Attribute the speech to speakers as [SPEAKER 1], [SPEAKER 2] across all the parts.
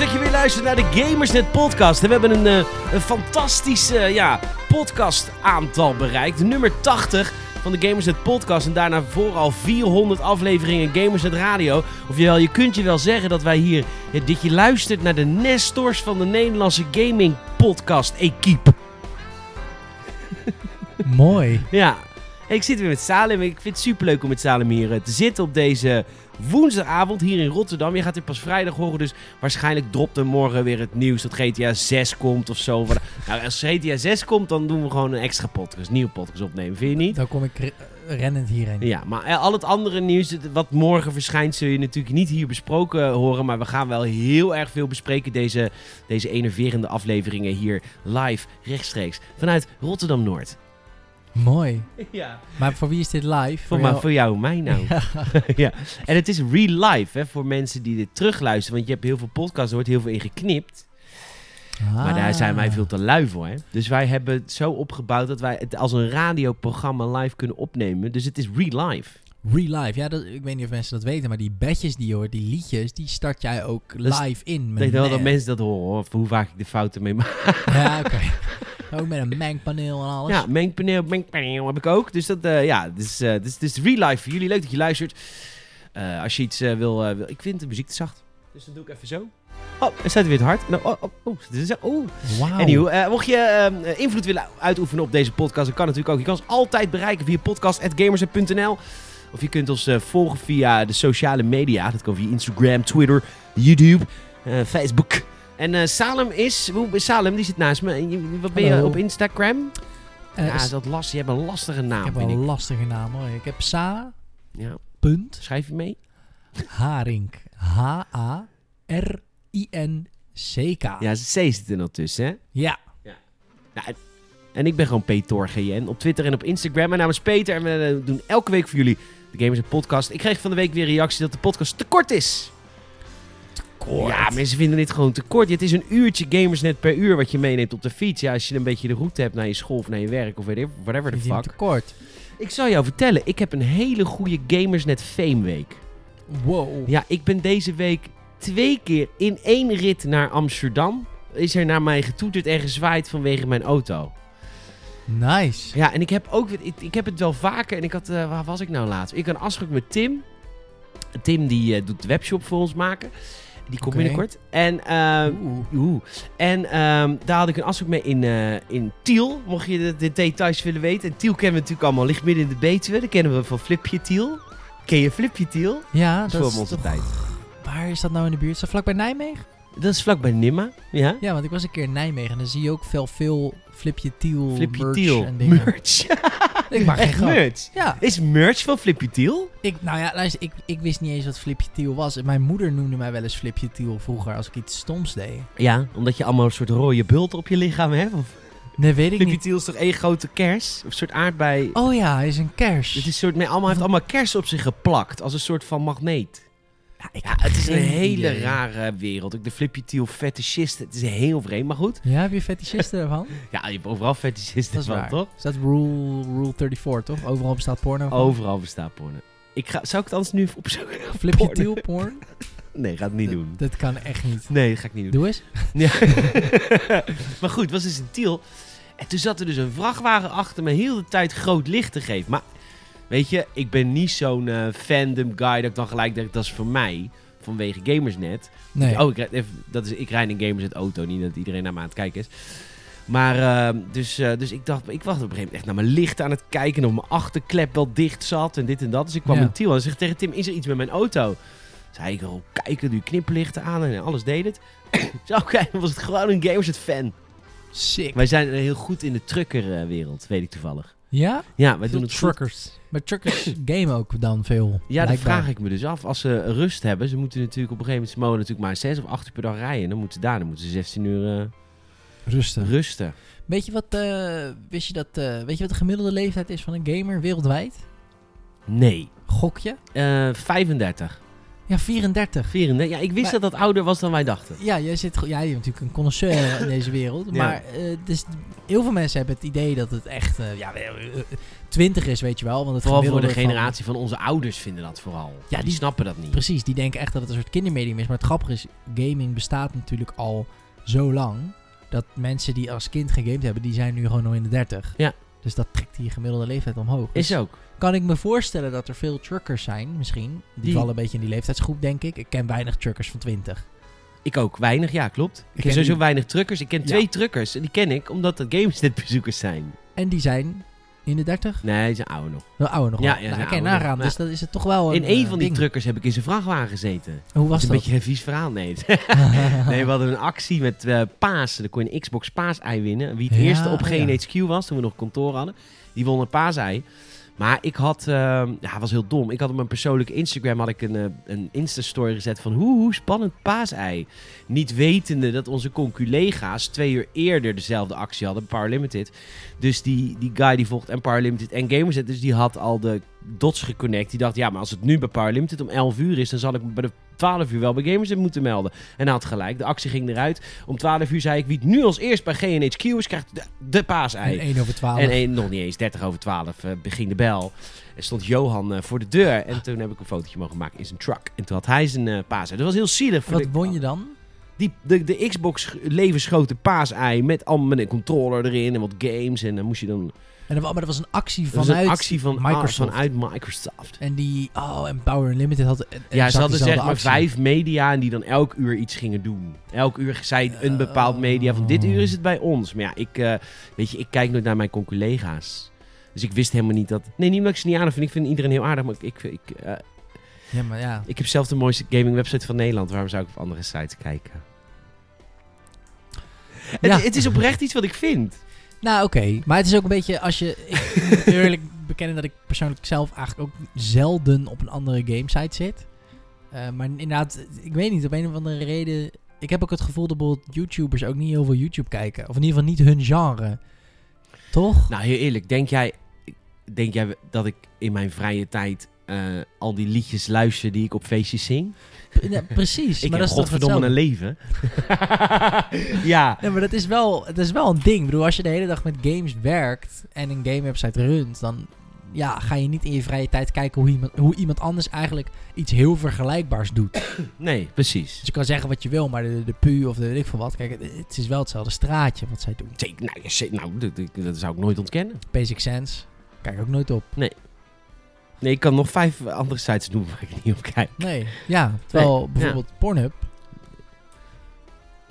[SPEAKER 1] Dat je weer luistert naar de Gamersnet podcast. We hebben een, uh, een fantastisch uh, ja, podcast aantal bereikt. Nummer 80 van de Gamersnet podcast. En daarna vooral 400 afleveringen Gamersnet radio. Oftewel, je kunt je wel zeggen dat wij hier... Ja, dit je luistert naar de Nestors van de Nederlandse gaming podcast equipe.
[SPEAKER 2] Mooi.
[SPEAKER 1] Ja, ik zit weer met Salem. Ik vind het superleuk om met Salem hier uh, te zitten op deze woensdagavond hier in Rotterdam. Je gaat dit pas vrijdag horen, dus waarschijnlijk dropt er morgen weer het nieuws dat GTA 6 komt of zo. Nou, als GTA 6 komt, dan doen we gewoon een extra podcast, een nieuwe podcast opnemen, vind je niet?
[SPEAKER 2] Dan kom ik re- rennend hierheen.
[SPEAKER 1] Ja, maar eh, al het andere nieuws wat morgen verschijnt, zul je natuurlijk niet hier besproken horen. Maar we gaan wel heel erg veel bespreken deze, deze enerverende afleveringen hier live, rechtstreeks, vanuit Rotterdam-Noord.
[SPEAKER 2] Mooi.
[SPEAKER 1] Ja.
[SPEAKER 2] Maar voor wie is dit live?
[SPEAKER 1] Voor, maar voor jou, mij nou. Ja. ja. En het is real life, hè, voor mensen die dit terugluisteren. Want je hebt heel veel podcasts, er wordt heel veel in geknipt. Ah. Maar daar zijn wij veel te lui voor. Hè? Dus wij hebben het zo opgebouwd dat wij het als een radioprogramma live kunnen opnemen. Dus het is real life.
[SPEAKER 2] Real life, ja, dat, ik weet niet of mensen dat weten, maar die bedjes die je hoort, die liedjes, die start jij ook live in.
[SPEAKER 1] Ik denk wel dat mensen dat horen, of hoe vaak ik de fouten mee maak.
[SPEAKER 2] Ja, oké. Ook met een mengpaneel en alles.
[SPEAKER 1] Ja, mengpaneel, mengpaneel heb ik ook. Dus dat, uh, ja, dus, uh, dus, dus real life voor jullie. Leuk dat je luistert. Uh, als je iets wil, wil, Ik vind de muziek te zacht. Dus dan doe ik even zo. Oh, er staat weer het hard. Nou, oh, oh, oh, dit is, oh.
[SPEAKER 2] Wow.
[SPEAKER 1] Anywho, mocht je invloed willen uitoefenen op deze podcast, dan kan natuurlijk ook. Je kan ons altijd bereiken via podcast.gamers.nl. Of je kunt ons volgen via de sociale media. Dat kan via Instagram, Twitter, YouTube, Facebook. En uh, Salem is... Salem, die zit naast me. Wat ben
[SPEAKER 2] Hallo.
[SPEAKER 1] je op Instagram?
[SPEAKER 2] Uh,
[SPEAKER 1] ja, dat last? Je hebt een lastige naam,
[SPEAKER 2] Ik heb een lastige naam hoor. Ik heb Sa...
[SPEAKER 1] Ja.
[SPEAKER 2] Punt.
[SPEAKER 1] Schrijf je mee?
[SPEAKER 2] Haring. H-A-R-I-N-C-K.
[SPEAKER 1] Ja, C zit er nog tussen, hè?
[SPEAKER 2] Ja.
[SPEAKER 1] ja. Nou, en ik ben gewoon Peter GN op Twitter en op Instagram. Mijn naam is Peter en we uh, doen elke week voor jullie de Gamers Podcast. Ik kreeg van de week weer reactie dat de podcast te kort is.
[SPEAKER 2] Kort.
[SPEAKER 1] Ja, mensen vinden dit gewoon te kort. Het is een uurtje gamersnet per uur wat je meeneemt op de fiets. Ja, als je een beetje de route hebt naar je school of naar je werk of whatever the fuck.
[SPEAKER 2] te kort.
[SPEAKER 1] Ik zal jou vertellen, ik heb een hele goede Gamersnet Fame week.
[SPEAKER 2] Wow.
[SPEAKER 1] Ja, ik ben deze week twee keer in één rit naar Amsterdam. Is er naar mij getoeterd en gezwaaid vanwege mijn auto.
[SPEAKER 2] Nice.
[SPEAKER 1] Ja, en ik heb ook, ik, ik heb het wel vaker. En ik had, uh, waar was ik nou laatst? Ik had een afspraak met Tim. Tim die uh, doet de webshop voor ons maken. Die komt
[SPEAKER 2] okay.
[SPEAKER 1] binnenkort. En, uh, oeh. en um, daar had ik een afspraak mee in, uh, in Tiel. Mocht je de, de, details willen weten. En Tiel kennen we natuurlijk allemaal. Ligt midden in de Betuwe. Dat kennen we van Flipje Tiel. Ken je Flipje Tiel?
[SPEAKER 2] Ja,
[SPEAKER 1] dat,
[SPEAKER 2] dat
[SPEAKER 1] is
[SPEAKER 2] is
[SPEAKER 1] voor onze
[SPEAKER 2] toch...
[SPEAKER 1] tijd.
[SPEAKER 2] Waar is dat nou in de buurt? Is dat vlakbij Nijmegen?
[SPEAKER 1] Dat is vlakbij Nimma, ja.
[SPEAKER 2] Ja, want ik was een keer in Nijmegen en dan zie je ook veel, veel Flipje Tiel
[SPEAKER 1] Flipje
[SPEAKER 2] merch
[SPEAKER 1] Tiel.
[SPEAKER 2] en dingen.
[SPEAKER 1] Merch.
[SPEAKER 2] ik geen
[SPEAKER 1] Echt merch?
[SPEAKER 2] Ja.
[SPEAKER 1] Is merch van Flipje Tiel?
[SPEAKER 2] Ik, nou ja, luister, ik, ik wist niet eens wat Flipje Tiel was. En Mijn moeder noemde mij wel eens Flipje Tiel vroeger als ik iets stoms deed.
[SPEAKER 1] Ja, omdat je allemaal een soort rode bult op je lichaam hebt. Of
[SPEAKER 2] Nee, weet ik
[SPEAKER 1] Flipje
[SPEAKER 2] niet.
[SPEAKER 1] Tiel is toch één grote kers? Of een soort aardbei.
[SPEAKER 2] Oh ja, hij is een kers.
[SPEAKER 1] Het is een soort, nee, allemaal, heeft allemaal kers op zich geplakt. Als een soort van magneet.
[SPEAKER 2] Ja, ik
[SPEAKER 1] het is een hele
[SPEAKER 2] idee.
[SPEAKER 1] rare wereld. Ook de Flipje Tiel fetischist. Het is heel vreemd, maar goed.
[SPEAKER 2] Ja, heb je fetischisten ervan?
[SPEAKER 1] Ja, je hebt overal fetischisten
[SPEAKER 2] Dat is
[SPEAKER 1] van,
[SPEAKER 2] waar.
[SPEAKER 1] toch?
[SPEAKER 2] Is dat rule, rule 34, toch? Overal bestaat porno van?
[SPEAKER 1] Overal bestaat porno. Ik ga, zou ik het anders nu even opzoeken?
[SPEAKER 2] Flipje
[SPEAKER 1] Porno.
[SPEAKER 2] Tiel porn?
[SPEAKER 1] Nee, ga het niet doen.
[SPEAKER 2] Dat kan echt niet.
[SPEAKER 1] Nee, dat ga ik niet doen.
[SPEAKER 2] Doe eens.
[SPEAKER 1] Ja. maar goed, het was dus een Tiel. En toen zat er dus een vrachtwagen achter me heel de tijd groot licht te geven. Maar weet je, ik ben niet zo'n eh, fandom guy dat ik dan gelijk denk dat is voor mij. Vanwege Gamersnet.
[SPEAKER 2] Nee.
[SPEAKER 1] Oh, ik, even, dat is, ik rijd een Gamersnet auto. Niet dat iedereen naar me aan het kijken is. Maar eh, dus, eh, dus ik dacht, ik was op een gegeven moment echt naar mijn licht aan het kijken. En of mijn achterklep wel dicht zat en dit en dat. Dus ik kwam
[SPEAKER 2] Ja.
[SPEAKER 1] met Tiel en zeg tegen Tim, is er iets met mijn auto? Zei ik, oh, kijken, doe je knipperlichten aan en alles deed het. Zo, kijk, dan was het gewoon een Gamersnet fan.
[SPEAKER 2] Sick.
[SPEAKER 1] Wij zijn heel goed in de truckerwereld, weet ik toevallig.
[SPEAKER 2] Ja?
[SPEAKER 1] Ja, wij
[SPEAKER 2] Veel
[SPEAKER 1] doen het goed.
[SPEAKER 2] truckers. Maar truckers game ook dan veel.
[SPEAKER 1] Ja, dat vraag ik me dus af. Als ze rust hebben, ze moeten natuurlijk op een gegeven moment, ze mogen natuurlijk maar 6 of 8 uur per dag rijden. Dan moeten ze daar, dan moeten ze 16 uur eh,
[SPEAKER 2] Rustig.
[SPEAKER 1] rusten.
[SPEAKER 2] Weet je wat, eh, wist je dat, eh, weet je wat de gemiddelde leeftijd is van een gamer wereldwijd?
[SPEAKER 1] Nee.
[SPEAKER 2] Gokje?
[SPEAKER 1] Eh 35.
[SPEAKER 2] Ja, 34.
[SPEAKER 1] 34. Ja, ik wist
[SPEAKER 2] Maar-
[SPEAKER 1] dat dat ouder was dan wij dachten.
[SPEAKER 2] Ja, jij zit, ja, je bent natuurlijk een connoisseur in deze wereld.
[SPEAKER 1] Ja.
[SPEAKER 2] Maar eh, dus heel veel mensen hebben het idee dat het echt eh, ja, eh, eh, 20 is, weet je wel. Want het
[SPEAKER 1] Vooral voor de
[SPEAKER 2] van-
[SPEAKER 1] generatie van onze ouders vinden dat vooral.
[SPEAKER 2] Ja,
[SPEAKER 1] die,
[SPEAKER 2] die-
[SPEAKER 1] snappen dat niet.
[SPEAKER 2] Precies, die denken echt dat het een soort kindermedium is. Maar het grappige is, gaming bestaat natuurlijk al zo lang. Dat mensen die als kind gegamed hebben, die zijn nu gewoon al in de 30.
[SPEAKER 1] Ja.
[SPEAKER 2] Dus dat trekt die gemiddelde leeftijd omhoog.
[SPEAKER 1] Is
[SPEAKER 2] Dus
[SPEAKER 1] ook.
[SPEAKER 2] Kan ik me voorstellen dat er veel truckers zijn, misschien. Die,
[SPEAKER 1] Die-
[SPEAKER 2] vallen een beetje in die leeftijdsgroep, denk ik. Ik ken weinig truckers van 20.
[SPEAKER 1] Ik ook. Weinig, ja, klopt. Ik, ken
[SPEAKER 2] ken
[SPEAKER 1] sowieso
[SPEAKER 2] die-
[SPEAKER 1] weinig truckers. Ik ken
[SPEAKER 2] Ja.
[SPEAKER 1] twee truckers. En die ken ik omdat dat GameSnet-bezoekers zijn.
[SPEAKER 2] En die zijn in de 30?
[SPEAKER 1] Nee, die zijn ouder nog.
[SPEAKER 2] Wel ouder nog
[SPEAKER 1] Ja, ja,
[SPEAKER 2] nou,
[SPEAKER 1] ouder
[SPEAKER 2] nagaan.
[SPEAKER 1] nog.
[SPEAKER 2] Dus dat is het toch wel
[SPEAKER 1] In
[SPEAKER 2] een
[SPEAKER 1] een
[SPEAKER 2] eh,
[SPEAKER 1] van die
[SPEAKER 2] ding.
[SPEAKER 1] truckers heb ik in zijn vrachtwagen gezeten.
[SPEAKER 2] Hoe
[SPEAKER 1] Dat
[SPEAKER 2] was
[SPEAKER 1] is een
[SPEAKER 2] dat?
[SPEAKER 1] beetje een vies verhaal. Nee, nee, we hadden een actie met eh paas. Dan kon je een Xbox paasei winnen. Wie het
[SPEAKER 2] Ja,
[SPEAKER 1] eerste op
[SPEAKER 2] oh
[SPEAKER 1] geen
[SPEAKER 2] ja.
[SPEAKER 1] HQ was, toen we nog kantoor hadden, die won een paasei. Maar ik had, eh, ja, was heel dom. Ik had op mijn persoonlijke Instagram had ik een, eh, een Insta-story gezet van hoe, hoe spannend paasei. Niet wetende dat onze conculega's twee uur eerder dezelfde actie hadden, Power Limited. Dus die, die guy die volgt en Power Limited en Gamerset, dus die had al de dots geconnect. Die dacht, ja, maar als het nu bij Power Limited om 11 uur is, dan zal ik bij de 12 uur wel bij Gamerset moeten melden. En hij had gelijk, de actie ging eruit. Om 12 uur zei ik, wie het nu als eerst bij GNHQ is, krijgt de, de paasei.
[SPEAKER 2] En 1 over 12.
[SPEAKER 1] En één- nog niet eens, 30 over 12 eh beging de bel. En stond Johan eh, voor de deur. En toen heb ik een fotootje mogen maken in zijn truck. En toen had hij zijn eh paasei. Dat was heel zielig. Voor
[SPEAKER 2] Wat
[SPEAKER 1] de,
[SPEAKER 2] won je dan?
[SPEAKER 1] Die, de, de Xbox levensgrote paasei met allemaal met een controller erin en wat games. En dan moest je dan...
[SPEAKER 2] En dat, maar dat was een actie
[SPEAKER 1] Dat was
[SPEAKER 2] vanuit
[SPEAKER 1] een actie van
[SPEAKER 2] Microsoft.
[SPEAKER 1] vanuit Microsoft.
[SPEAKER 2] En die, oh, en Power Unlimited had
[SPEAKER 1] Ja, ze hadden zeg maar
[SPEAKER 2] actie.
[SPEAKER 1] vijf media en die dan elk uur iets gingen doen. Elk uur zei een bepaald media van dit uur is het bij ons. Maar ja, ik, eh, weet je, ik kijk nooit naar mijn conculega's. Dus ik wist helemaal niet dat... Nee, niet omdat ik ze niet aardig vind. Ik vind iedereen heel aardig, maar ik, ik, ik, eh,
[SPEAKER 2] Ja, maar ja.
[SPEAKER 1] ik heb zelf de mooiste gaming website van Nederland. Waarom zou ik op andere sites kijken?
[SPEAKER 2] Ja.
[SPEAKER 1] Het, het is oprecht iets wat ik vind.
[SPEAKER 2] Nou, oké. Maar het is ook een beetje als je... Ik moet eerlijk bekennen dat ik persoonlijk zelf eigenlijk ook zelden op een andere gamesite zit. Eh, maar inderdaad, ik weet niet, op een of andere reden... Ik heb ook het gevoel dat bijvoorbeeld YouTubers ook niet heel veel YouTube kijken. Of in ieder geval niet hun genre. Toch?
[SPEAKER 1] Nou, heel eerlijk. Denk jij, denk jij dat ik in mijn vrije tijd eh, al die liedjes luister die ik op feestjes zing?
[SPEAKER 2] Ja, precies.
[SPEAKER 1] Ik
[SPEAKER 2] maar
[SPEAKER 1] heb
[SPEAKER 2] dat
[SPEAKER 1] godverdomme een leven. ja.
[SPEAKER 2] Ja, maar dat is, wel, het is wel een ding. Ik bedoel, als je de hele dag met games werkt en een game website runt, dan ja, ga je niet in je vrije tijd kijken hoe iemand, hoe iemand anders eigenlijk iets heel vergelijkbaars doet.
[SPEAKER 1] Nee, precies.
[SPEAKER 2] Dus je kan zeggen wat je wil, maar de, de pu of de weet ik veel wat, kijk, het, is wel hetzelfde straatje wat zij doen.
[SPEAKER 1] Zeker, nou, nou dat, dat- dat zou ik nooit ontkennen.
[SPEAKER 2] Basic Sense, kijk ook nooit op.
[SPEAKER 1] Nee, ik kan nog vijf andere sites doen waar ik niet op kijk.
[SPEAKER 2] Nee, ja, terwijl
[SPEAKER 1] Nee,
[SPEAKER 2] bijvoorbeeld Pornhub,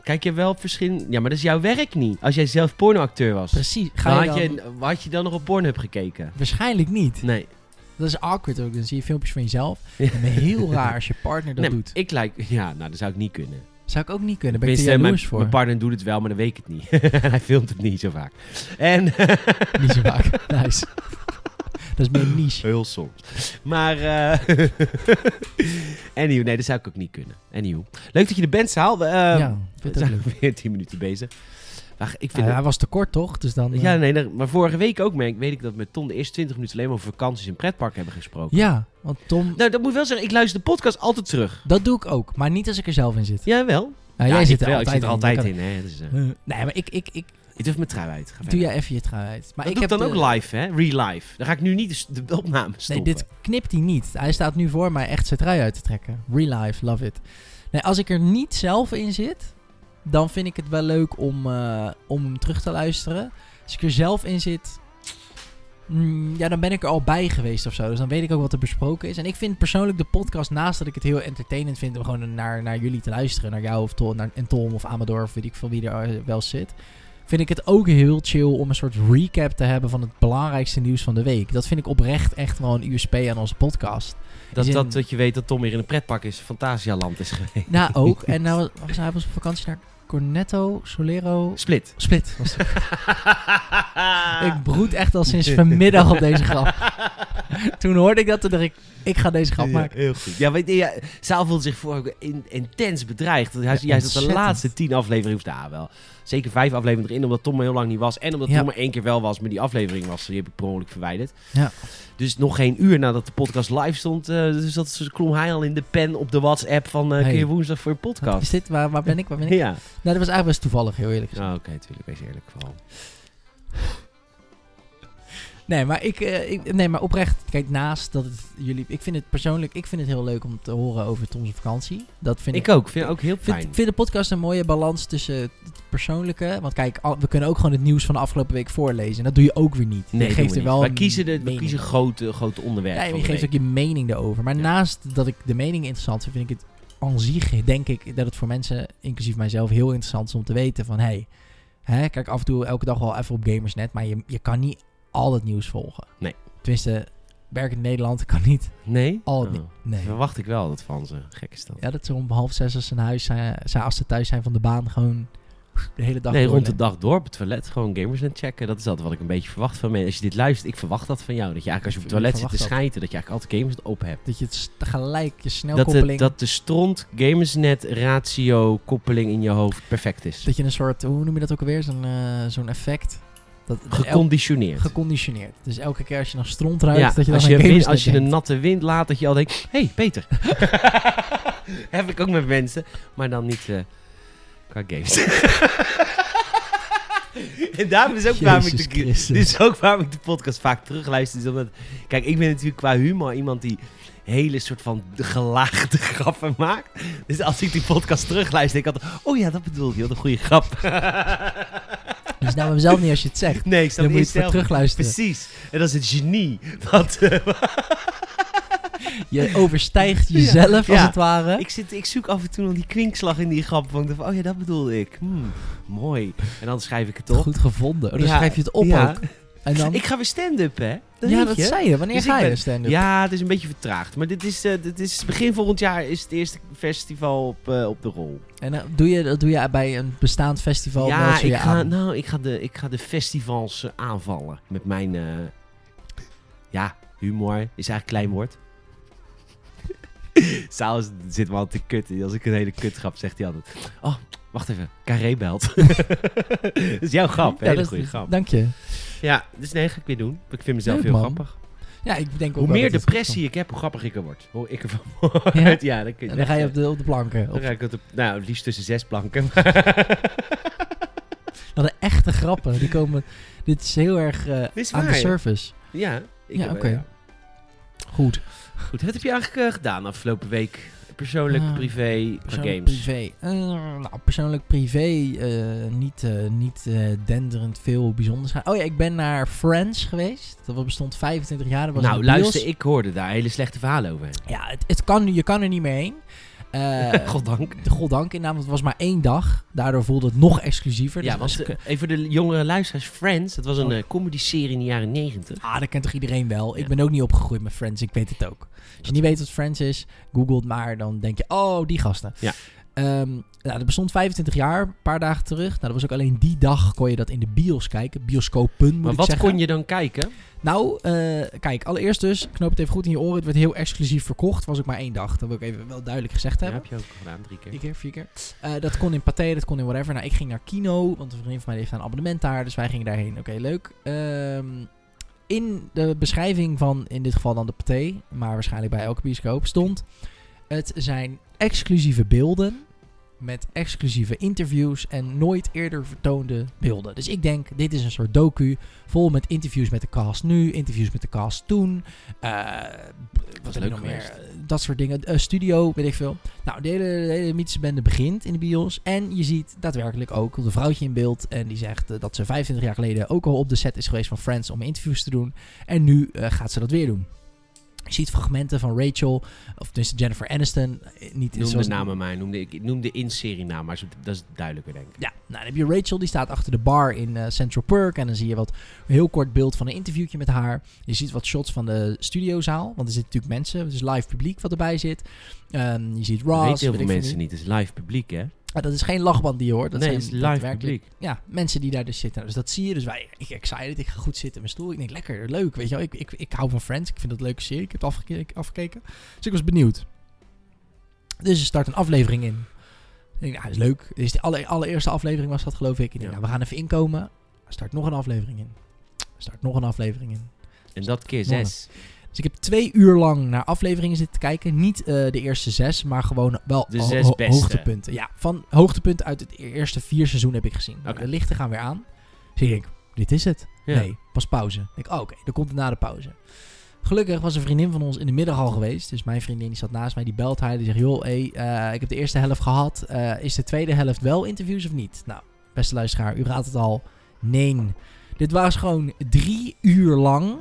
[SPEAKER 1] Kijk je wel op verschillende... Ja, maar dat is jouw werk niet. Als jij zelf pornoacteur was,
[SPEAKER 2] precies, ga
[SPEAKER 1] dan
[SPEAKER 2] je
[SPEAKER 1] had, je, had je dan nog op Pornhub gekeken?
[SPEAKER 2] waarschijnlijk niet.
[SPEAKER 1] Nee.
[SPEAKER 2] Dat is awkward ook, dan zie je filmpjes van jezelf.
[SPEAKER 1] Ja.
[SPEAKER 2] En heel raar als je partner dat
[SPEAKER 1] nee,
[SPEAKER 2] doet.
[SPEAKER 1] ik lijk... Ja, nou, dat zou ik niet kunnen.
[SPEAKER 2] Zou ik ook niet kunnen, ben ik
[SPEAKER 1] Tenminste, mijn,
[SPEAKER 2] voor.
[SPEAKER 1] mijn partner doet het wel, maar dan weet ik het niet. Hij filmt het niet zo vaak. En...
[SPEAKER 2] Niet zo vaak. Nice. Dat is meer niche.
[SPEAKER 1] Heel soms. Maar, eh anyway, nee, dat zou ik ook niet kunnen. Anyway. Leuk dat je de band haalt. Uh,
[SPEAKER 2] ja,
[SPEAKER 1] we
[SPEAKER 2] ook
[SPEAKER 1] zijn
[SPEAKER 2] leuk.
[SPEAKER 1] weer 10 minuten bezig. Maar ik vind
[SPEAKER 2] hij was te kort, toch? Dus dan... eh,
[SPEAKER 1] Ja, nee, nee, maar vorige week ook, merk, weet ik dat we met Tom de eerste 20 minuten alleen maar over vakanties en pretpark hebben gesproken.
[SPEAKER 2] ja, want Tom...
[SPEAKER 1] Nou, dat moet ik wel zeggen, ik luister de podcast altijd terug.
[SPEAKER 2] Dat doe ik ook, maar niet als ik er zelf in zit.
[SPEAKER 1] Jawel.
[SPEAKER 2] Nou,
[SPEAKER 1] Ja,
[SPEAKER 2] jij zit er
[SPEAKER 1] wel,
[SPEAKER 2] altijd
[SPEAKER 1] ik zit er altijd
[SPEAKER 2] in.
[SPEAKER 1] in. Hè. Dat eh,
[SPEAKER 2] nee, maar ik, ik, ik
[SPEAKER 1] ik durf mijn trui uit. Ga
[SPEAKER 2] doe jij even je trui uit. Maar
[SPEAKER 1] dat
[SPEAKER 2] ik
[SPEAKER 1] doe
[SPEAKER 2] heb
[SPEAKER 1] dan
[SPEAKER 2] de-
[SPEAKER 1] ook live, hè? Real life. Dan ga ik nu niet de, de opname
[SPEAKER 2] Nee,
[SPEAKER 1] stoppen.
[SPEAKER 2] dit knipt hij niet. Hij staat nu voor mij echt zijn trui uit te trekken. Real life, love it. Nee, als ik er niet zelf in zit, dan vind ik het wel leuk om, eh, om hem terug te luisteren. Als ik er zelf in zit, mm, ja, dan ben ik er al bij geweest of zo. Dus dan weet ik ook wat er besproken is. En ik vind persoonlijk de podcast, naast dat ik het heel entertainend vind om gewoon naar, naar jullie te luisteren, naar jou of Tom, naar, en Tom of Amador of weet ik veel wie er eh, wel zit. Vind ik het ook heel chill om een soort recap te hebben van het belangrijkste nieuws van de week. Dat vind ik oprecht echt wel een USP aan onze podcast.
[SPEAKER 1] dat, dat, dat je weet dat Tom weer in een pretpark is, Fantasialand is geweest.
[SPEAKER 2] Nou, ook. En nou was hij op vakantie naar Cornetto, Solero,
[SPEAKER 1] Split.
[SPEAKER 2] Split. Was het. Ik broed echt al sinds vanmiddag op deze grap. Toen hoorde ik dat, toen dacht ik, ik ga deze grap
[SPEAKER 1] Ja,
[SPEAKER 2] maken.
[SPEAKER 1] heel goed. Ja, weet je, ja, Saal voelde zich voor in, intens bedreigd. Hij, jij zat de laatste tien afleveringen, of nou wel, zeker vijf afleveringen erin, omdat Tom er heel lang niet was. En omdat
[SPEAKER 2] Ja.
[SPEAKER 1] Tom er één keer wel was, maar die aflevering was, die heb ik per ongeluk verwijderd.
[SPEAKER 2] Ja.
[SPEAKER 1] Dus nog geen uur nadat de podcast live stond, eh, dus dat klom hij al in de pen op de WhatsApp van,
[SPEAKER 2] Hey.
[SPEAKER 1] kun je woensdag voor je
[SPEAKER 2] Wat
[SPEAKER 1] podcast?
[SPEAKER 2] is dit? Waar, waar ben ik? Waar ben ik?
[SPEAKER 1] Ja.
[SPEAKER 2] Nou, dat was eigenlijk best toevallig, heel eerlijk gezegd.
[SPEAKER 1] Ah, Oké, tuurlijk, wees eerlijk vooral.
[SPEAKER 2] Nee, maar ik, eh, ik, nee, maar oprecht, kijk, naast dat het jullie, ik vind het persoonlijk, ik vind het heel leuk om te horen over Tom's vakantie. Dat vind ik.
[SPEAKER 1] Ik ook, vind ik ook heel
[SPEAKER 2] vind,
[SPEAKER 1] fijn.
[SPEAKER 2] vind de podcast een mooie balans tussen het persoonlijke. Want kijk, al- we kunnen ook gewoon het nieuws van de afgelopen week voorlezen. En dat doe je ook weer niet.
[SPEAKER 1] Nee,
[SPEAKER 2] je geeft er wel.
[SPEAKER 1] We kiezen, de, we kiezen grote, grote onderwerpen.
[SPEAKER 2] Ja, je geeft ook je mening erover. Maar
[SPEAKER 1] Ja.
[SPEAKER 2] naast dat ik de mening interessant vind, vind ik het aan zich, denk ik, dat het voor mensen, inclusief mijzelf, heel interessant is om te weten van, hey, hè, kijk af en toe elke dag wel even op Gamersnet, maar je, je kan niet al het nieuws volgen.
[SPEAKER 1] Nee.
[SPEAKER 2] Tenminste, werk in Nederland kan niet
[SPEAKER 1] Nee?
[SPEAKER 2] al het
[SPEAKER 1] Oh.
[SPEAKER 2] Nee.
[SPEAKER 1] Verwacht ik wel dat van ze. Gek is dat.
[SPEAKER 2] Ja, dat ze om half zes als ze, naar huis zijn, als ze thuis zijn van de baan, gewoon de hele dag
[SPEAKER 1] nee, rond de dag door op het toilet gewoon Gamersnet checken. Dat is altijd wat ik een beetje verwacht van mensen. Als je dit luistert, ik verwacht dat van jou. Dat je eigenlijk als je op het toilet zit te schijten, dat je eigenlijk altijd Gamersnet open hebt.
[SPEAKER 2] Dat je het gelijk, je
[SPEAKER 1] Dat
[SPEAKER 2] snelkoppeling...
[SPEAKER 1] de, dat de stront Gamersnet ratio koppeling in je hoofd perfect is.
[SPEAKER 2] dat je een soort, hoe noem je dat ook alweer, zo'n eh, zo'n effect... Dat,
[SPEAKER 1] Geconditioneerd.
[SPEAKER 2] geconditioneerd. Dus elke keer als je naar stront ruikt,
[SPEAKER 1] Ja,
[SPEAKER 2] dat je dan
[SPEAKER 1] als je, wind- als je een
[SPEAKER 2] denkt.
[SPEAKER 1] natte wind laat, dat je al denkt, hé, hey, Peter. Heb ik ook met mensen, maar dan niet eh, qua games. en daarom is ook waarom ik, de,
[SPEAKER 2] Christus.
[SPEAKER 1] dit is ook waarom ik de podcast vaak terugluister. Is omdat, kijk, ik ben natuurlijk qua humor iemand die hele soort van gelaagde grappen maakt. Dus als ik die podcast terugluister, denk ik altijd, oh ja, dat bedoel je, wat een goede grap.
[SPEAKER 2] Dus nou mezelf niet als je het zegt.
[SPEAKER 1] nee, ik snap
[SPEAKER 2] Dan moet je het voor terugluisteren.
[SPEAKER 1] Precies. En dat is het genie. Wat, eh,
[SPEAKER 2] Je overstijgt jezelf, als
[SPEAKER 1] Ja.
[SPEAKER 2] het ware.
[SPEAKER 1] Ik, zit, ik zoek af en toe nog die kwinkslag in die grap. Want ik dacht van, oh ja, dat bedoelde ik. Hmm, mooi. En dan schrijf ik het op.
[SPEAKER 2] Goed gevonden. Oh, dan
[SPEAKER 1] Ja,
[SPEAKER 2] schrijf je het op ook. En dan...
[SPEAKER 1] Ik ga weer stand-up, hè? Dat
[SPEAKER 2] ja, dat
[SPEAKER 1] je.
[SPEAKER 2] zei je. Wanneer
[SPEAKER 1] Dus
[SPEAKER 2] ga je
[SPEAKER 1] ben-
[SPEAKER 2] stand-up?
[SPEAKER 1] Ja, het is een beetje vertraagd. Maar dit is, eh, dit is begin volgend jaar is het eerste festival op, eh, op de rol.
[SPEAKER 2] En dan doe je, dat doe je bij een bestaand festival?
[SPEAKER 1] ja, ik ga,
[SPEAKER 2] aan?
[SPEAKER 1] nou, ik ga, de, ik ga de festivals eh, aanvallen. Met mijn, eh, ja, humor is eigenlijk klein woord. S'avonds zit me altijd te kut. Als ik een hele kut grap, zegt hij altijd... Oh, wacht even. Carré belt. dat is jouw grap.
[SPEAKER 2] Ja,
[SPEAKER 1] hele
[SPEAKER 2] dat is-
[SPEAKER 1] goede grap.
[SPEAKER 2] Dank je.
[SPEAKER 1] Ja, dus nee, ga ik weer doen. Ik vind mezelf
[SPEAKER 2] Leuk,
[SPEAKER 1] heel
[SPEAKER 2] man.
[SPEAKER 1] grappig.
[SPEAKER 2] Ja, ik denk ook
[SPEAKER 1] Hoe meer depressie ik heb, hoe grappiger ik er word. Hoor ik ervan
[SPEAKER 2] Ja?
[SPEAKER 1] ja? ja, dan kun je
[SPEAKER 2] dan ga je op de, op de planken.
[SPEAKER 1] Dan
[SPEAKER 2] Op,
[SPEAKER 1] ga ik op, nou, het liefst tussen zes planken.
[SPEAKER 2] dan de echte grappen. Die komen... Dit is heel erg eh,
[SPEAKER 1] Dit is
[SPEAKER 2] aan de
[SPEAKER 1] waar, ja. ja, ik
[SPEAKER 2] Ja,
[SPEAKER 1] heb-
[SPEAKER 2] oké. Goed.
[SPEAKER 1] Goed, wat heb je eigenlijk eh, gedaan afgelopen week? Persoonlijk,
[SPEAKER 2] Ah,
[SPEAKER 1] privé,
[SPEAKER 2] Persoonlijk
[SPEAKER 1] games?
[SPEAKER 2] privé. Eh, nou, persoonlijk privé eh, niet, eh, niet denderend veel bijzonders. Oh ja, ik ben naar Friends geweest. Dat bestond 25 jaar. Dat was
[SPEAKER 1] Nou, luister, ik hoorde daar hele slechte verhalen over.
[SPEAKER 2] Ja, het, het kan, je kan er niet meer heen.
[SPEAKER 1] Goddank.
[SPEAKER 2] Goddank inderdaad, want het was maar één dag. Daardoor voelde het nog exclusiever.
[SPEAKER 1] Ja,
[SPEAKER 2] Dus
[SPEAKER 1] want even voor de jongere luisteraars, Friends, dat was een
[SPEAKER 2] Oh.
[SPEAKER 1] comedy-serie in de jaren negentig.
[SPEAKER 2] Ah, dat kent toch iedereen wel. Ik ben ook niet opgegroeid met Friends, ik weet het ook. Als je niet weet wat Friends is, google het maar. Dan denk je, oh, die gasten.
[SPEAKER 1] Ja.
[SPEAKER 2] Ehm, nou, dat bestond 25 jaar, een paar dagen terug. Nou, dat was ook alleen die dag kon je dat in de bios kijken. Bioscopen, moet
[SPEAKER 1] Maar
[SPEAKER 2] ik
[SPEAKER 1] wat
[SPEAKER 2] zeggen.
[SPEAKER 1] kon je dan kijken?
[SPEAKER 2] Nou, eh, kijk, allereerst dus, knoop het even goed in je oren. Het werd heel exclusief verkocht. Was ook maar één dag. Dat wil ik even wel duidelijk gezegd
[SPEAKER 1] Ja,
[SPEAKER 2] hebben.
[SPEAKER 1] heb je ook gedaan, drie keer.
[SPEAKER 2] Drie keer, vier keer. Eh, dat kon in Pathé, dat kon in whatever. Nou, ik ging naar Kino, want een vriend van mij heeft een abonnement daar. Dus wij gingen daarheen. Oké, leuk. Ehm, in de beschrijving van, in dit geval dan de Pathé, maar waarschijnlijk bij elke bioscoop, stond... Het zijn exclusieve beelden met exclusieve interviews en nooit eerder vertoonde beelden. Dus ik denk, dit is een soort docu vol met interviews met de cast nu, interviews met de cast toen. eh, wat heb je
[SPEAKER 1] leuk
[SPEAKER 2] nog meer? Eh, Dat soort dingen. Eh, studio, weet ik veel. Nou, de hele, de hele mythische bende begint in de bios. En je ziet daadwerkelijk ook een vrouwtje in beeld. En die zegt dat ze 25 jaar geleden ook al op de set is geweest van Friends om interviews te doen. En nu gaat ze dat weer doen. Je ziet fragmenten van Rachel, of dus Jennifer Aniston. eh, Niet
[SPEAKER 1] Noem de
[SPEAKER 2] zoals-
[SPEAKER 1] namen maar. Noemde, ik noemde in serie naam, maar dat is duidelijker, denk ik.
[SPEAKER 2] Ja, nou, dan heb je Rachel, die staat achter de bar in eh, Central Park. En dan zie je wat heel kort beeld van een interviewtje met haar. Je ziet wat shots van de studiozaal. Want er zitten natuurlijk mensen, het is live publiek wat erbij zit. Ehm, je ziet
[SPEAKER 1] Dat
[SPEAKER 2] Ross.
[SPEAKER 1] weten heel veel
[SPEAKER 2] ik
[SPEAKER 1] mensen niet. Het is live publiek, hè?
[SPEAKER 2] Ah, dat is geen lachband die je hoort. Dat
[SPEAKER 1] nee,
[SPEAKER 2] zijn
[SPEAKER 1] het is live publiek.
[SPEAKER 2] Ja, mensen die daar dus zitten. Dus dat zie je. Dus wij, ik excited, ik ga goed zitten in mijn stoel. Ik denk, lekker, leuk, weet je wel. Ik, ik, ik hou van Friends, ik vind dat een leuke serie. Ik heb het afgekeken, afgekeken. Dus ik was benieuwd. Dus er start een aflevering in. Ik denk, nou, dat is leuk. Dus de aller, allereerste aflevering was dat, geloof ik. Ik denk,
[SPEAKER 1] Ja.
[SPEAKER 2] nou, we gaan even inkomen. Er start nog een aflevering in. Er start nog een aflevering in.
[SPEAKER 1] En dat keer zes.
[SPEAKER 2] Dus ik heb twee uur lang naar afleveringen zitten kijken. Niet eh, de eerste zes, maar gewoon wel
[SPEAKER 1] De zes
[SPEAKER 2] ho-
[SPEAKER 1] beste.
[SPEAKER 2] hoogtepunten. Ja, van hoogtepunten uit het eerste vier seizoen heb ik gezien. De lichten gaan weer aan. Dus ik denk, dit is het.
[SPEAKER 1] Ja.
[SPEAKER 2] Nee, pas pauze. Ik oh, oké, dan komt het na de pauze. Gelukkig was een vriendin van ons in de middag al geweest. Dus mijn vriendin die zat naast mij, die belt haar. Die zegt, joh, hey, eh, ik heb de eerste helft gehad. Eh, is de tweede helft wel interviews of niet? Nou, beste luisteraar, u raadt het al. Nee. Dit was gewoon drie uur lang.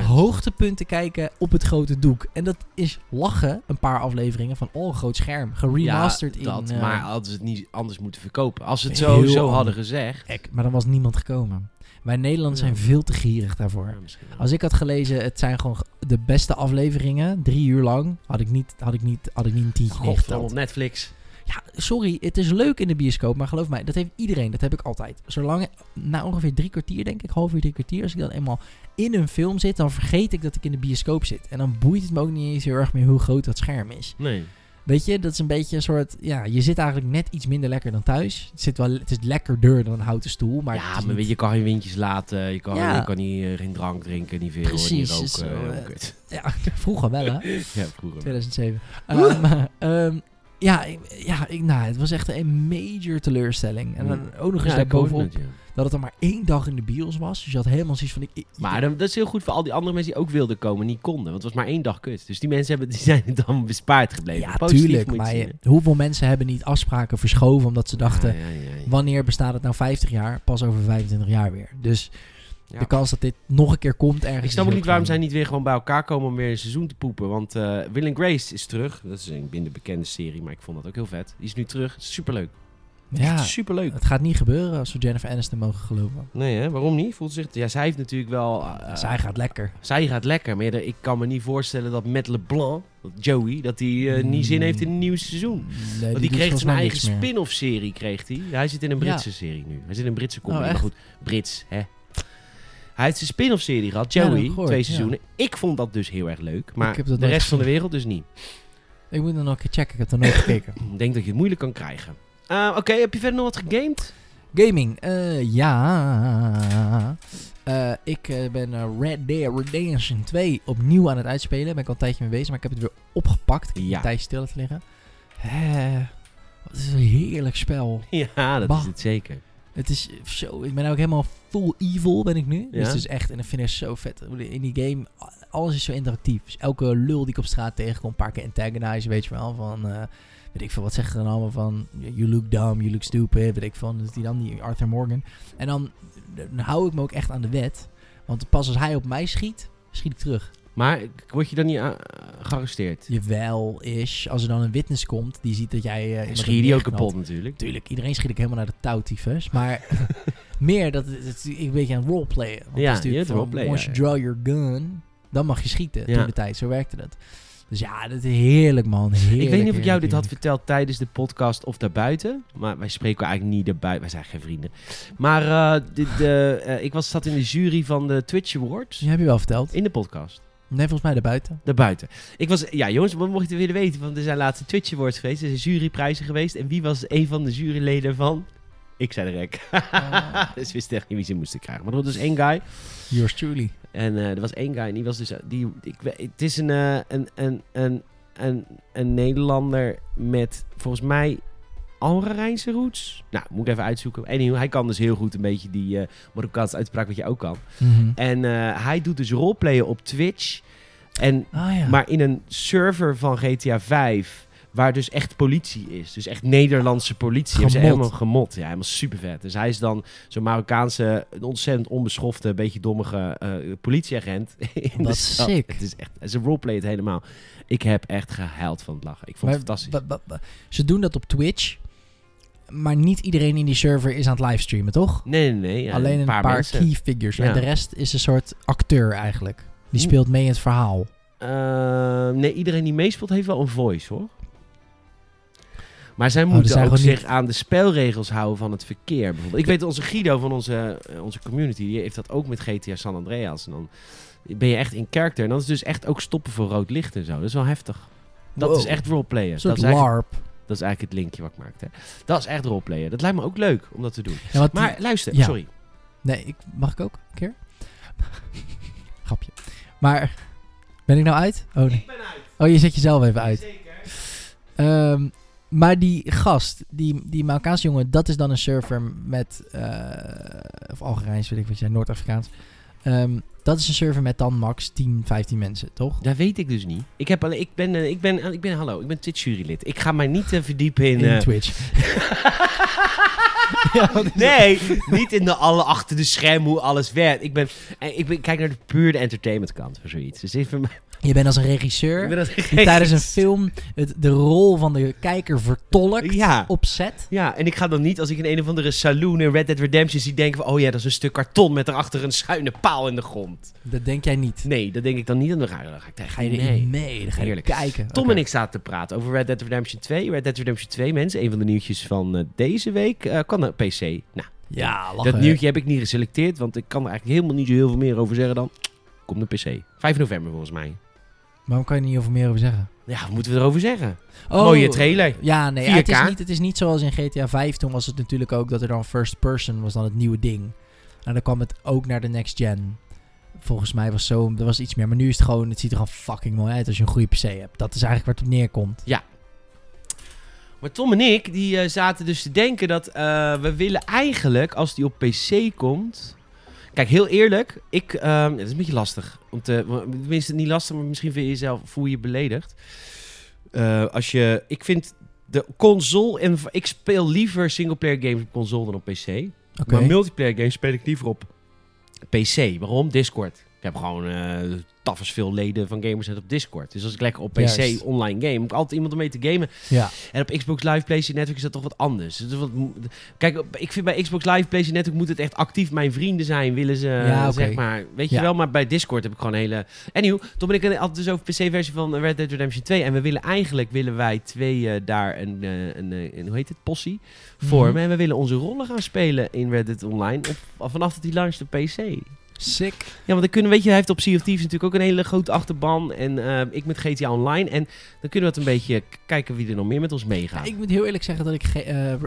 [SPEAKER 2] Hoogtepunten kijken op het grote doek. En dat is lachen, een paar afleveringen van oh, een groot scherm. Geremasterd
[SPEAKER 1] ja, dat,
[SPEAKER 2] in... eh,
[SPEAKER 1] maar hadden ze het niet anders moeten verkopen. Als ze het zo, zo hadden gezegd.
[SPEAKER 2] ek, maar dan was niemand gekomen. Wij Nederlanders zijn veel te gierig daarvoor.
[SPEAKER 1] Ja.
[SPEAKER 2] Als ik had gelezen, het zijn gewoon de beste afleveringen, drie uur lang, had ik niet, had ik niet, had ik niet een tientje
[SPEAKER 1] Godverdomme, op Netflix.
[SPEAKER 2] Ja, sorry, het is leuk in de bioscoop, maar geloof mij, dat heeft iedereen, dat heb ik altijd. Zolang, na ongeveer drie kwartier, denk ik, half uur, drie kwartier, als ik dan eenmaal in een film zit, dan vergeet ik dat ik in de bioscoop zit. En dan boeit het me ook niet eens heel erg meer hoe groot dat scherm is.
[SPEAKER 1] Nee.
[SPEAKER 2] Weet je, dat is een beetje een soort, ja, je zit eigenlijk net iets minder lekker dan thuis. Het, zit wel, het is lekkerder dan een houten stoel, maar
[SPEAKER 1] ja, maar weet je, je kan geen windjes laten. Je kan,
[SPEAKER 2] Ja.
[SPEAKER 1] je kan niet, eh, geen drank drinken, niet veel,
[SPEAKER 2] Precies,
[SPEAKER 1] niet roken. kut.
[SPEAKER 2] Ja, vroeger wel hè.
[SPEAKER 1] ja, vroeger.
[SPEAKER 2] 2007. Ehm, ehm, ja, ik, ja ik, nou, het was echt een major teleurstelling. En dan ook nog eens
[SPEAKER 1] Ja, het, ja.
[SPEAKER 2] dat het er maar één dag in de bios was. Dus je had helemaal zoiets van... Ik, ik-
[SPEAKER 1] Maar dan- dat is heel goed voor al die andere mensen die ook wilden komen en niet konden. Want het was maar één dag kut. Dus die mensen hebben, die zijn het dan bespaard gebleven.
[SPEAKER 2] ja,
[SPEAKER 1] Positief
[SPEAKER 2] tuurlijk. Maar je- hoeveel mensen hebben niet afspraken verschoven omdat ze dachten...
[SPEAKER 1] Ja.
[SPEAKER 2] Wanneer bestaat het nou 50 jaar? Pas over 25 jaar weer. Dus
[SPEAKER 1] Ja.
[SPEAKER 2] de kans dat dit nog een keer komt ergens...
[SPEAKER 1] Ik snap ook niet waarom zij niet weer gewoon bij elkaar komen om weer een seizoen te poepen. Want eh Will and Grace is terug. Dat is een minder bekende serie, maar ik vond dat ook heel vet. Die is nu terug. Superleuk.
[SPEAKER 2] Ja,
[SPEAKER 1] Superleuk.
[SPEAKER 2] het gaat niet gebeuren als we Jennifer Aniston mogen geloven.
[SPEAKER 1] Nee, hè? Waarom niet? Voelt zich... Ja, zij heeft natuurlijk wel... eh,
[SPEAKER 2] Zij gaat lekker.
[SPEAKER 1] zij gaat lekker. Maar ja, ik kan me niet voorstellen dat Matt LeBlanc, dat Joey, dat hij eh, niet zin heeft in een nieuw seizoen.
[SPEAKER 2] Nee,
[SPEAKER 1] Want die, kreeg zijn
[SPEAKER 2] mij
[SPEAKER 1] eigen spin-off serie, kreeg hij. Hij zit in een
[SPEAKER 2] Ja.
[SPEAKER 1] Britse serie nu. Hij zit in een Britse comedy.
[SPEAKER 2] Oh,
[SPEAKER 1] maar goed, Brits, hè. Hij heeft zijn spin-off serie gehad, Joey,
[SPEAKER 2] gehoord,
[SPEAKER 1] twee
[SPEAKER 2] ja.
[SPEAKER 1] seizoenen. Ik vond dat dus heel erg leuk. Maar de rest van de wereld dus niet.
[SPEAKER 2] Ik moet er nog een keer checken. Ik heb er nooit gekeken.
[SPEAKER 1] Ik denk dat je het moeilijk kan krijgen. Eh, Oké, heb je verder nog wat gegamed?
[SPEAKER 2] Gaming, eh, ja. Eh, ik ben Red Dead Redemption 2 opnieuw aan het uitspelen. Ben ik al een tijdje mee bezig, maar ik heb het weer opgepakt. Ik heb
[SPEAKER 1] Ja.
[SPEAKER 2] een tijdje stil laten liggen. Hè, wat is een heerlijk spel.
[SPEAKER 1] Ja, dat
[SPEAKER 2] Bah.
[SPEAKER 1] is het zeker.
[SPEAKER 2] Het is zo, ik ben ook helemaal full evil ben ik nu. Dus
[SPEAKER 1] Ja?
[SPEAKER 2] het is echt, en ik vind het zo vet. In die game, alles is zo interactief. Dus elke lul die ik op straat tegenkom, een paar keer antagonize, weet je wel. Van, eh, weet ik veel, wat zeggen ze dan allemaal van, you look dumb, you look stupid, weet ik van. Dat is die dan, die Arthur Morgan. En dan, dan hou ik me ook echt aan de wet. Want pas als hij op mij schiet, schiet ik terug.
[SPEAKER 1] Maar word je dan niet ah, gearresteerd?
[SPEAKER 2] Jawel, is. Als er dan een witness komt, die ziet dat jij... eh, in
[SPEAKER 1] Schiet je die ook kapot natuurlijk.
[SPEAKER 2] Tuurlijk, iedereen schiet ik helemaal naar de touwtyfus. Maar meer dat het, ik een beetje aan roleplayen. Want
[SPEAKER 1] Ja, je
[SPEAKER 2] natuurlijk
[SPEAKER 1] hebt
[SPEAKER 2] van,
[SPEAKER 1] roleplay,
[SPEAKER 2] Once you draw your gun, dan mag je schieten.
[SPEAKER 1] Ja.
[SPEAKER 2] Toen de tijd, zo werkte het. Dus ja, dat is heerlijk man. Heerlijk,
[SPEAKER 1] ik weet niet of ik jou
[SPEAKER 2] heerlijk,
[SPEAKER 1] dit had verteld tijdens de podcast of daarbuiten. Maar wij spreken eigenlijk niet daarbuiten. Wij zijn geen vrienden. Maar eh, de, eh, ik was, zat in de jury van de Twitch Awards.
[SPEAKER 2] Die heb je wel verteld.
[SPEAKER 1] In de podcast.
[SPEAKER 2] Nee, volgens mij daarbuiten.
[SPEAKER 1] Daarbuiten. Ik was, ja jongens, wat mocht je willen weten? Want er zijn laatste Twitch Awards geweest. Er zijn juryprijzen geweest. En wie was een van de juryleden van? Ik zei de rek.
[SPEAKER 2] Ah.
[SPEAKER 1] dus wist echt niet wie ze moesten krijgen. Maar er was dus één guy.
[SPEAKER 2] Yours truly.
[SPEAKER 1] En eh, er was één guy en die was dus... Die, ik, het is een, eh, een, een, een, een, een Nederlander met volgens mij Algerijnse roots. Nou, moet ik even uitzoeken. Anyway, hij kan dus heel goed een beetje die eh Marokkaanse uitspraak wat je ook kan.
[SPEAKER 2] Mhm.
[SPEAKER 1] En eh, hij doet dus roleplayen op Twitch. En,
[SPEAKER 2] Ah ja.
[SPEAKER 1] Maar in een server van GTA 5... Waar dus echt politie is. Dus echt Nederlandse politie. Ze
[SPEAKER 2] Gemod.
[SPEAKER 1] helemaal gemot. Ja, helemaal super vet. Dus hij is dan zo'n Marokkaanse, een ontzettend onbeschofte, beetje dommige eh, politieagent. In
[SPEAKER 2] Wat
[SPEAKER 1] stad.
[SPEAKER 2] sick.
[SPEAKER 1] Het is echt, ze roleplay het helemaal. Ik heb echt gehuild van het lachen. Ik vond
[SPEAKER 2] Maar
[SPEAKER 1] het fantastisch.
[SPEAKER 2] Ze doen dat op Twitch. Maar niet iedereen in die server is aan het livestreamen, toch?
[SPEAKER 1] Nee, nee, nee. ja,
[SPEAKER 2] Alleen een paar,
[SPEAKER 1] mensen.
[SPEAKER 2] key figures.
[SPEAKER 1] Ja.
[SPEAKER 2] En de rest is een soort acteur eigenlijk. Die
[SPEAKER 1] Hm.
[SPEAKER 2] speelt mee in het verhaal.
[SPEAKER 1] Eh, nee, iedereen die meespeelt heeft wel een voice, hoor. Maar zij
[SPEAKER 2] er
[SPEAKER 1] moeten ook zich aan de spelregels houden van het verkeer. Bijvoorbeeld. Ik weet onze Guido van onze, eh, onze community, die heeft dat ook met GTA San Andreas. En dan ben je echt in character. En dat is dus echt ook stoppen voor rood licht en zo. Dat is wel heftig. Dat
[SPEAKER 2] Wow.
[SPEAKER 1] is echt.
[SPEAKER 2] Een soort
[SPEAKER 1] dat, is
[SPEAKER 2] LARP.
[SPEAKER 1] Dat is eigenlijk het linkje wat ik maakte. Dat is echt roleplayen. Dat lijkt me ook leuk om dat te doen.
[SPEAKER 2] Ja,
[SPEAKER 1] Maar luister,
[SPEAKER 2] Ja.
[SPEAKER 1] sorry.
[SPEAKER 2] Nee, ik, mag ik ook een keer? Grapje. Maar, ben ik nou uit? Oh, nee.
[SPEAKER 1] ben uit.
[SPEAKER 2] oh je zet jezelf even uit.
[SPEAKER 1] Zeker.
[SPEAKER 2] Ehm, maar die gast, die, die Marokkaanse jongen, dat is dan een server met... eh, of Algerijns, weet ik wat je zei, Noord-Afrikaans. Ehm, dat is een server met dan max 10, 15 mensen, toch?
[SPEAKER 1] Dat weet ik dus niet. Ik, heb, ik, ben, eh, ik, ben, ik ben, hallo, ik ben Twitch-jurylid. Ik ga mij niet eh, verdiepen in...
[SPEAKER 2] In
[SPEAKER 1] eh,
[SPEAKER 2] Twitch. ja?
[SPEAKER 1] Nee, niet in de alle achter de scherm hoe alles werkt. Ik ben, eh, ik ben, ik kijk naar de puur de entertainment kant voor zoiets. Dus even, ik
[SPEAKER 2] Je bent als een regisseur
[SPEAKER 1] ben dat
[SPEAKER 2] die tijdens een film het, de rol van de kijker vertolkt
[SPEAKER 1] Ja.
[SPEAKER 2] op set.
[SPEAKER 1] Ja, en ik ga dan niet als ik in een of andere saloon in Red Dead Redemption zie denken van... Oh ja, dat is een stuk karton met erachter een schuine paal in de grond.
[SPEAKER 2] Dat denk jij niet.
[SPEAKER 1] Nee, dat denk ik dan niet. En dan ga, ik tegen
[SPEAKER 2] Ga je erin
[SPEAKER 1] nee.
[SPEAKER 2] mee, dan ga je
[SPEAKER 1] Heerlijk.
[SPEAKER 2] kijken.
[SPEAKER 1] Tom en ik zaten te praten over Red Dead Redemption 2. Red Dead Redemption 2, mensen. Een van de nieuwtjes van eh, deze week. eh kan naar PC. Nou,
[SPEAKER 2] Ja, lachen.
[SPEAKER 1] dat nieuwtje heb ik niet geselecteerd. Want ik kan er eigenlijk helemaal niet zo heel veel meer over zeggen dan... Komt naar PC. 5 november volgens mij.
[SPEAKER 2] Waarom kan je er niet over meer over zeggen?
[SPEAKER 1] Ja, wat moeten we erover zeggen?
[SPEAKER 2] Oh,
[SPEAKER 1] Mooie trailer.
[SPEAKER 2] Ja, nee,
[SPEAKER 1] 4K.
[SPEAKER 2] het is, niet, het is niet zoals in GTA 5. Toen was het natuurlijk ook dat er dan first person was dan het nieuwe ding. En dan kwam het ook naar de next gen. Volgens mij was zo, er was iets meer. Maar nu is het gewoon, het ziet er gewoon fucking mooi uit als je een goede PC hebt. Dat is eigenlijk waar het op neerkomt.
[SPEAKER 1] Maar Tom en ik, die eh, zaten dus te denken dat eh, we willen eigenlijk, als die op PC komt... Kijk, heel eerlijk, ik... ehm, het is een beetje lastig. Om te, tenminste, niet lastig, maar misschien vind je jezelf, voel je je beledigd. Eh, als je... Ik vind de console... En ik speel liever singleplayer games op console dan op PC.
[SPEAKER 2] Oké.
[SPEAKER 1] Maar multiplayer games speel ik liever op PC. Waarom? Discord. Ik heb gewoon eh tafels veel leden van gamers op Discord. Dus als ik lekker op PC
[SPEAKER 2] Juist.
[SPEAKER 1] online game, heb ik altijd iemand om mee te gamen.
[SPEAKER 2] Ja.
[SPEAKER 1] En op Xbox Live, PlayStation Network is dat toch wat anders. Is wat, kijk, ik vind bij Xbox Live, PlayStation Network moet het echt actief mijn vrienden zijn. Willen ze,
[SPEAKER 2] Ja,
[SPEAKER 1] zeg maar, weet je wel. Maar bij Discord heb ik gewoon een hele... Anyhow, toen ben ik altijd dus over PC-versie van Red Dead Redemption 2. En we willen eigenlijk, willen wij twee eh, daar een, eh, een, eh, een, hoe heet het, possie vormen.
[SPEAKER 2] Mhm.
[SPEAKER 1] En we willen onze rollen gaan spelen in Red Dead Online. Op, vanaf dat die launcht op PC.
[SPEAKER 2] Sick.
[SPEAKER 1] Ja, want dan kunnen, weet je, hij heeft op Sea of Thieves natuurlijk ook een hele grote achterban. En eh, ik met GTA Online. En dan kunnen we het een beetje kijken wie er nog meer met ons meegaat.
[SPEAKER 2] Ik moet heel eerlijk zeggen dat ik eh, eh,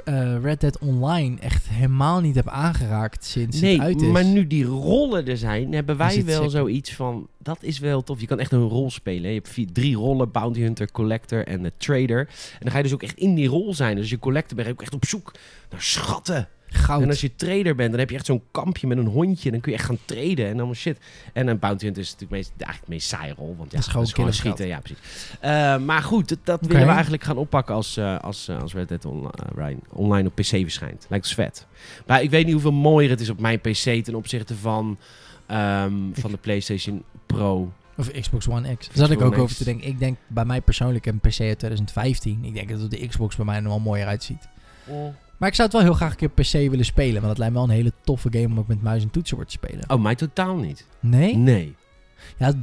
[SPEAKER 2] Red Dead Online echt helemaal niet heb aangeraakt sinds
[SPEAKER 1] Nee,
[SPEAKER 2] het uit is.
[SPEAKER 1] maar nu die rollen er zijn, hebben wij wel
[SPEAKER 2] sick.
[SPEAKER 1] zoiets van... Dat is wel tof. Je kan echt een rol spelen. hè. Je hebt vier, drie rollen. Bounty Hunter, Collector en Trader. En dan ga je dus ook echt in die rol zijn. Dus je Collector bent, ga je ook echt op zoek naar schatten.
[SPEAKER 2] Goud.
[SPEAKER 1] En als je trader bent, dan heb je echt zo'n kampje met een hondje. Dan kun je echt gaan traden en allemaal shit. En een Bounty Hunter is natuurlijk meest, eigenlijk het meest saaie rol. Want ja,
[SPEAKER 2] Dat is gewoon
[SPEAKER 1] schieten. Ja, precies. Eh, maar goed, dat, dat willen we eigenlijk gaan oppakken als, eh, als, eh, als Red Dead online, online op PC verschijnt. Lijkt ons vet. Maar ik weet niet hoeveel mooier het is op mijn PC ten opzichte van, ehm, van de PlayStation Pro.
[SPEAKER 2] Of Xbox One X. Daar zat ik ook
[SPEAKER 1] X.
[SPEAKER 2] over te denken. Ik denk bij mij persoonlijk een PC uit 2015. Ik denk dat de Xbox bij mij nog wel mooier uitziet. Maar ik zou het wel heel graag een keer op PC willen spelen. Want dat lijkt me wel een hele toffe game om ook met muis en toetsenbord te spelen.
[SPEAKER 1] Oh, mij totaal niet.
[SPEAKER 2] Nee?
[SPEAKER 1] Nee.
[SPEAKER 2] Ja, het,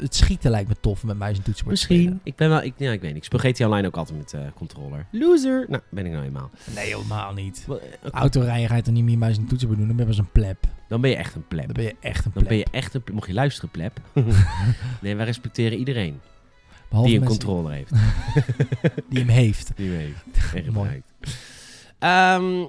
[SPEAKER 2] het schieten lijkt me tof met muis en toetsenbord te
[SPEAKER 1] Misschien. Ik ben wel, ik, ja, ik weet niet. Ik speel GTA Online ook altijd met eh, controller. Loser. Nou, ben ik nou eenmaal.
[SPEAKER 2] Nee, helemaal niet.
[SPEAKER 1] Wel, eh, oké.
[SPEAKER 2] Autorijden ga je toch niet meer muis en toetsenbord doen? Dan ben je pas een pleb.
[SPEAKER 1] Dan ben je echt een pleb.
[SPEAKER 2] Dan ben je echt een
[SPEAKER 1] Dan
[SPEAKER 2] pleb.
[SPEAKER 1] ben je echt een... Mocht je luisteren, pleb. nee, wij respecteren iedereen
[SPEAKER 2] Behalve
[SPEAKER 1] die een
[SPEAKER 2] mensen
[SPEAKER 1] controller heeft.
[SPEAKER 2] die hem heeft.
[SPEAKER 1] Die hem heeft en gebruikt. Ehm,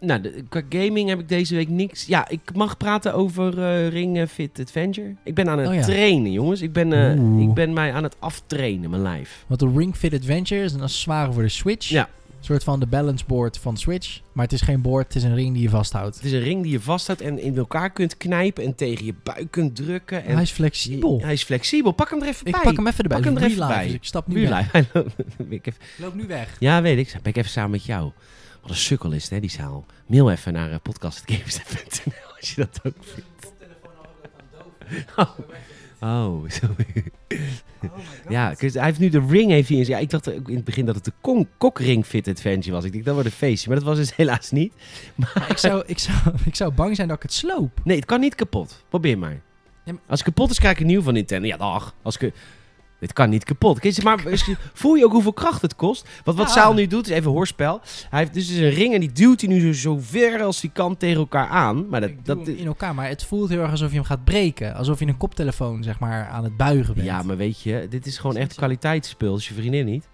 [SPEAKER 1] nou, de- qua gaming heb ik deze week niks. Ja, ik mag praten over eh, Ring Fit Adventure. Ik ben aan het
[SPEAKER 2] Oh ja.
[SPEAKER 1] trainen, jongens. Ik ben, eh, ik ben mij aan het aftrainen, mijn lijf.
[SPEAKER 2] Want de Ring Fit Adventure is een accessoire voor de Switch.
[SPEAKER 1] Ja.
[SPEAKER 2] Een soort van de balance board van Switch. Maar het is geen board, het is een ring die je vasthoudt.
[SPEAKER 1] Het is een ring die je vasthoudt en in elkaar kunt knijpen en tegen je buik kunt drukken. En
[SPEAKER 2] hij is flexibel.
[SPEAKER 1] Hij is flexibel. Pak hem er even
[SPEAKER 2] ik
[SPEAKER 1] bij.
[SPEAKER 2] pak hem even erbij.
[SPEAKER 1] Pak hem er even bij.
[SPEAKER 2] Dus ik stap nu weg.
[SPEAKER 1] Ik even-
[SPEAKER 2] Ik loop nu weg.
[SPEAKER 1] ja, weet ik. Ben ik even samen met jou. Wat een sukkel is het, hè, die zaal. Mail even naar uh, podcastgames.nl als je dat ook vindt. Oh, oh sorry. Ja, dus hij heeft nu de ring heeft hij in zijn- Ja, ik dacht ook in het begin dat het de Kong Kokring Fit Adventure was. Ik dacht, dat wordt een feestje. Maar dat was dus helaas niet.
[SPEAKER 2] Maar ik, zou, ik, zou, ik zou bang zijn dat ik het sloop.
[SPEAKER 1] Nee, het kan niet kapot. Probeer maar.
[SPEAKER 2] Ja, maar-
[SPEAKER 1] Als het kapot is, krijg ik een nieuw van Nintendo. Ja, dag. Als ik... Dit kan niet kapot. Maar voel je ook hoeveel kracht het kost? Want wat
[SPEAKER 2] Ja.
[SPEAKER 1] Saal nu doet, is even hoorspel. Hij heeft dus een ring en die duwt hij nu zo, ver als hij kan tegen elkaar aan. Maar dat, dat,
[SPEAKER 2] in elkaar, maar het voelt heel erg alsof je hem gaat breken. Alsof je een koptelefoon zeg maar aan het buigen bent.
[SPEAKER 1] ja, maar weet je, dit is gewoon
[SPEAKER 2] Dat
[SPEAKER 1] echt kwaliteitsspul. Is je vriendin niet?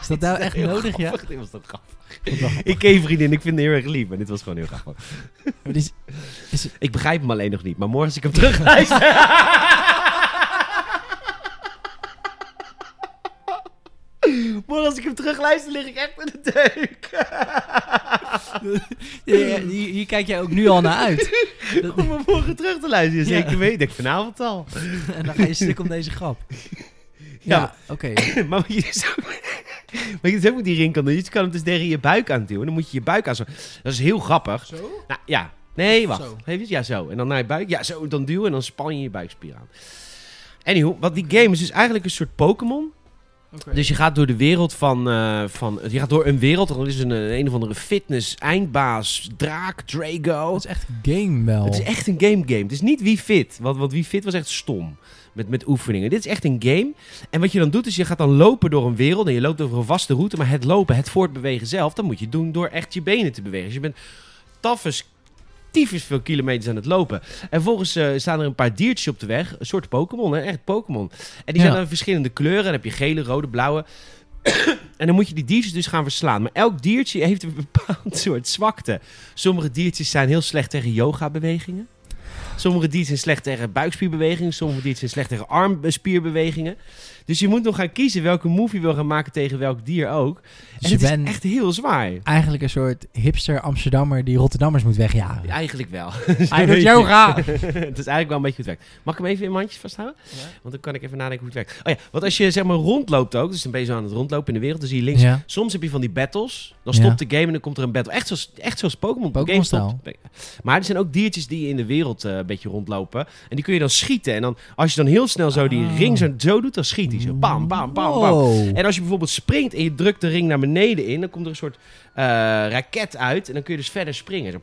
[SPEAKER 2] Is dat nou echt nodig, ja?
[SPEAKER 1] Dit was toch grappig. Ik ken vriendin, ik vind het heel erg lief, maar dit was gewoon heel grappig.
[SPEAKER 2] Is-
[SPEAKER 1] Ik begrijp hem alleen nog niet, maar morgen als ik hem terugluister... morgen als ik hem terugluister, lig ik echt in de deuk.
[SPEAKER 2] Ja, ja, hier, hier kijk jij ook nu al naar uit. Dat-
[SPEAKER 1] Om hem morgen terug te luisteren, zeker
[SPEAKER 2] Ja.
[SPEAKER 1] weten. Ik vanavond al.
[SPEAKER 2] en dan ga je stuk om deze grap.
[SPEAKER 1] Ja,
[SPEAKER 2] Ja, oké.
[SPEAKER 1] maar wat je dus ook, wat je dus ook met die ring kan doen, je kan hem dus tegen je buik aan duwen. Dan moet je je buik aan zo... Dat is heel grappig.
[SPEAKER 2] Zo?
[SPEAKER 1] Nou, ja. Nee, wacht.
[SPEAKER 2] Zo.
[SPEAKER 1] Even, ja, zo. En dan naar je buik. Ja, zo. Dan duwen en dan span je je buikspier aan. Anywho, wat die game is, is eigenlijk een soort Pokémon. Dus je gaat door de wereld van, eh, van... Je gaat door een wereld. Er is een, een, een of andere fitness, eindbaas, draak, Drago.
[SPEAKER 2] Dat is echt game wel.
[SPEAKER 1] Het is echt een game game. Het is niet wie fit. Want, want wie fit was echt stom. Met, met oefeningen. Dit is echt een game. En wat je dan doet is je gaat dan lopen door een wereld. En je loopt over een vaste route. Maar het lopen, het voortbewegen zelf. Dat moet je doen door echt je benen te bewegen. Dus je bent tafels tyfus veel kilometers aan het lopen. En vervolgens eh, staan er een paar diertjes op de weg. Een soort Pokémon, hè? echt Pokémon. En die
[SPEAKER 2] Ja.
[SPEAKER 1] zijn dan in verschillende kleuren. Dan heb je gele, rode, blauwe. en dan moet je die diertjes dus gaan verslaan. Maar elk diertje heeft een bepaald soort zwakte. Sommige diertjes zijn heel slecht tegen yoga-bewegingen. Sommige diertjes zijn slecht tegen buikspierbewegingen. Sommige diertjes zijn slecht tegen armspierbewegingen. Dus je moet nog gaan kiezen welke move je wil gaan maken tegen welk dier ook. En
[SPEAKER 2] Dus
[SPEAKER 1] het
[SPEAKER 2] je
[SPEAKER 1] is
[SPEAKER 2] bent
[SPEAKER 1] echt heel zwaar.
[SPEAKER 2] eigenlijk een soort hipster Amsterdammer die Rotterdammers moet wegjagen.
[SPEAKER 1] Eigenlijk wel.
[SPEAKER 2] Hij doet yoga.
[SPEAKER 1] het is eigenlijk wel een beetje het werkt. Mag ik hem even in mijn handjes vasthouden? Want dan kan ik even nadenken hoe het werkt. Oh ja, want als je zeg maar rondloopt ook, dus dan ben je zo aan het rondlopen in de wereld, dan zie je links.
[SPEAKER 2] Ja.
[SPEAKER 1] Soms heb je van die battles. Dan
[SPEAKER 2] Ja.
[SPEAKER 1] stopt de game en dan komt er een battle. Echt zoals, echt zoals Pokémon.
[SPEAKER 2] Pokémon-stijl.
[SPEAKER 1] stopt. Maar er zijn ook diertjes die in de wereld eh, een beetje rondlopen. En die kun je dan schieten. En dan, als je dan heel snel zo die
[SPEAKER 2] Ah.
[SPEAKER 1] ring zo, zo doet, dan schiet hij zo. Bam, bam, bam, bam.
[SPEAKER 2] Wow.
[SPEAKER 1] En als je bijvoorbeeld springt en je drukt de ring naar beneden in, dan komt er een soort eh, raket uit. En dan kun je dus verder springen. Zo,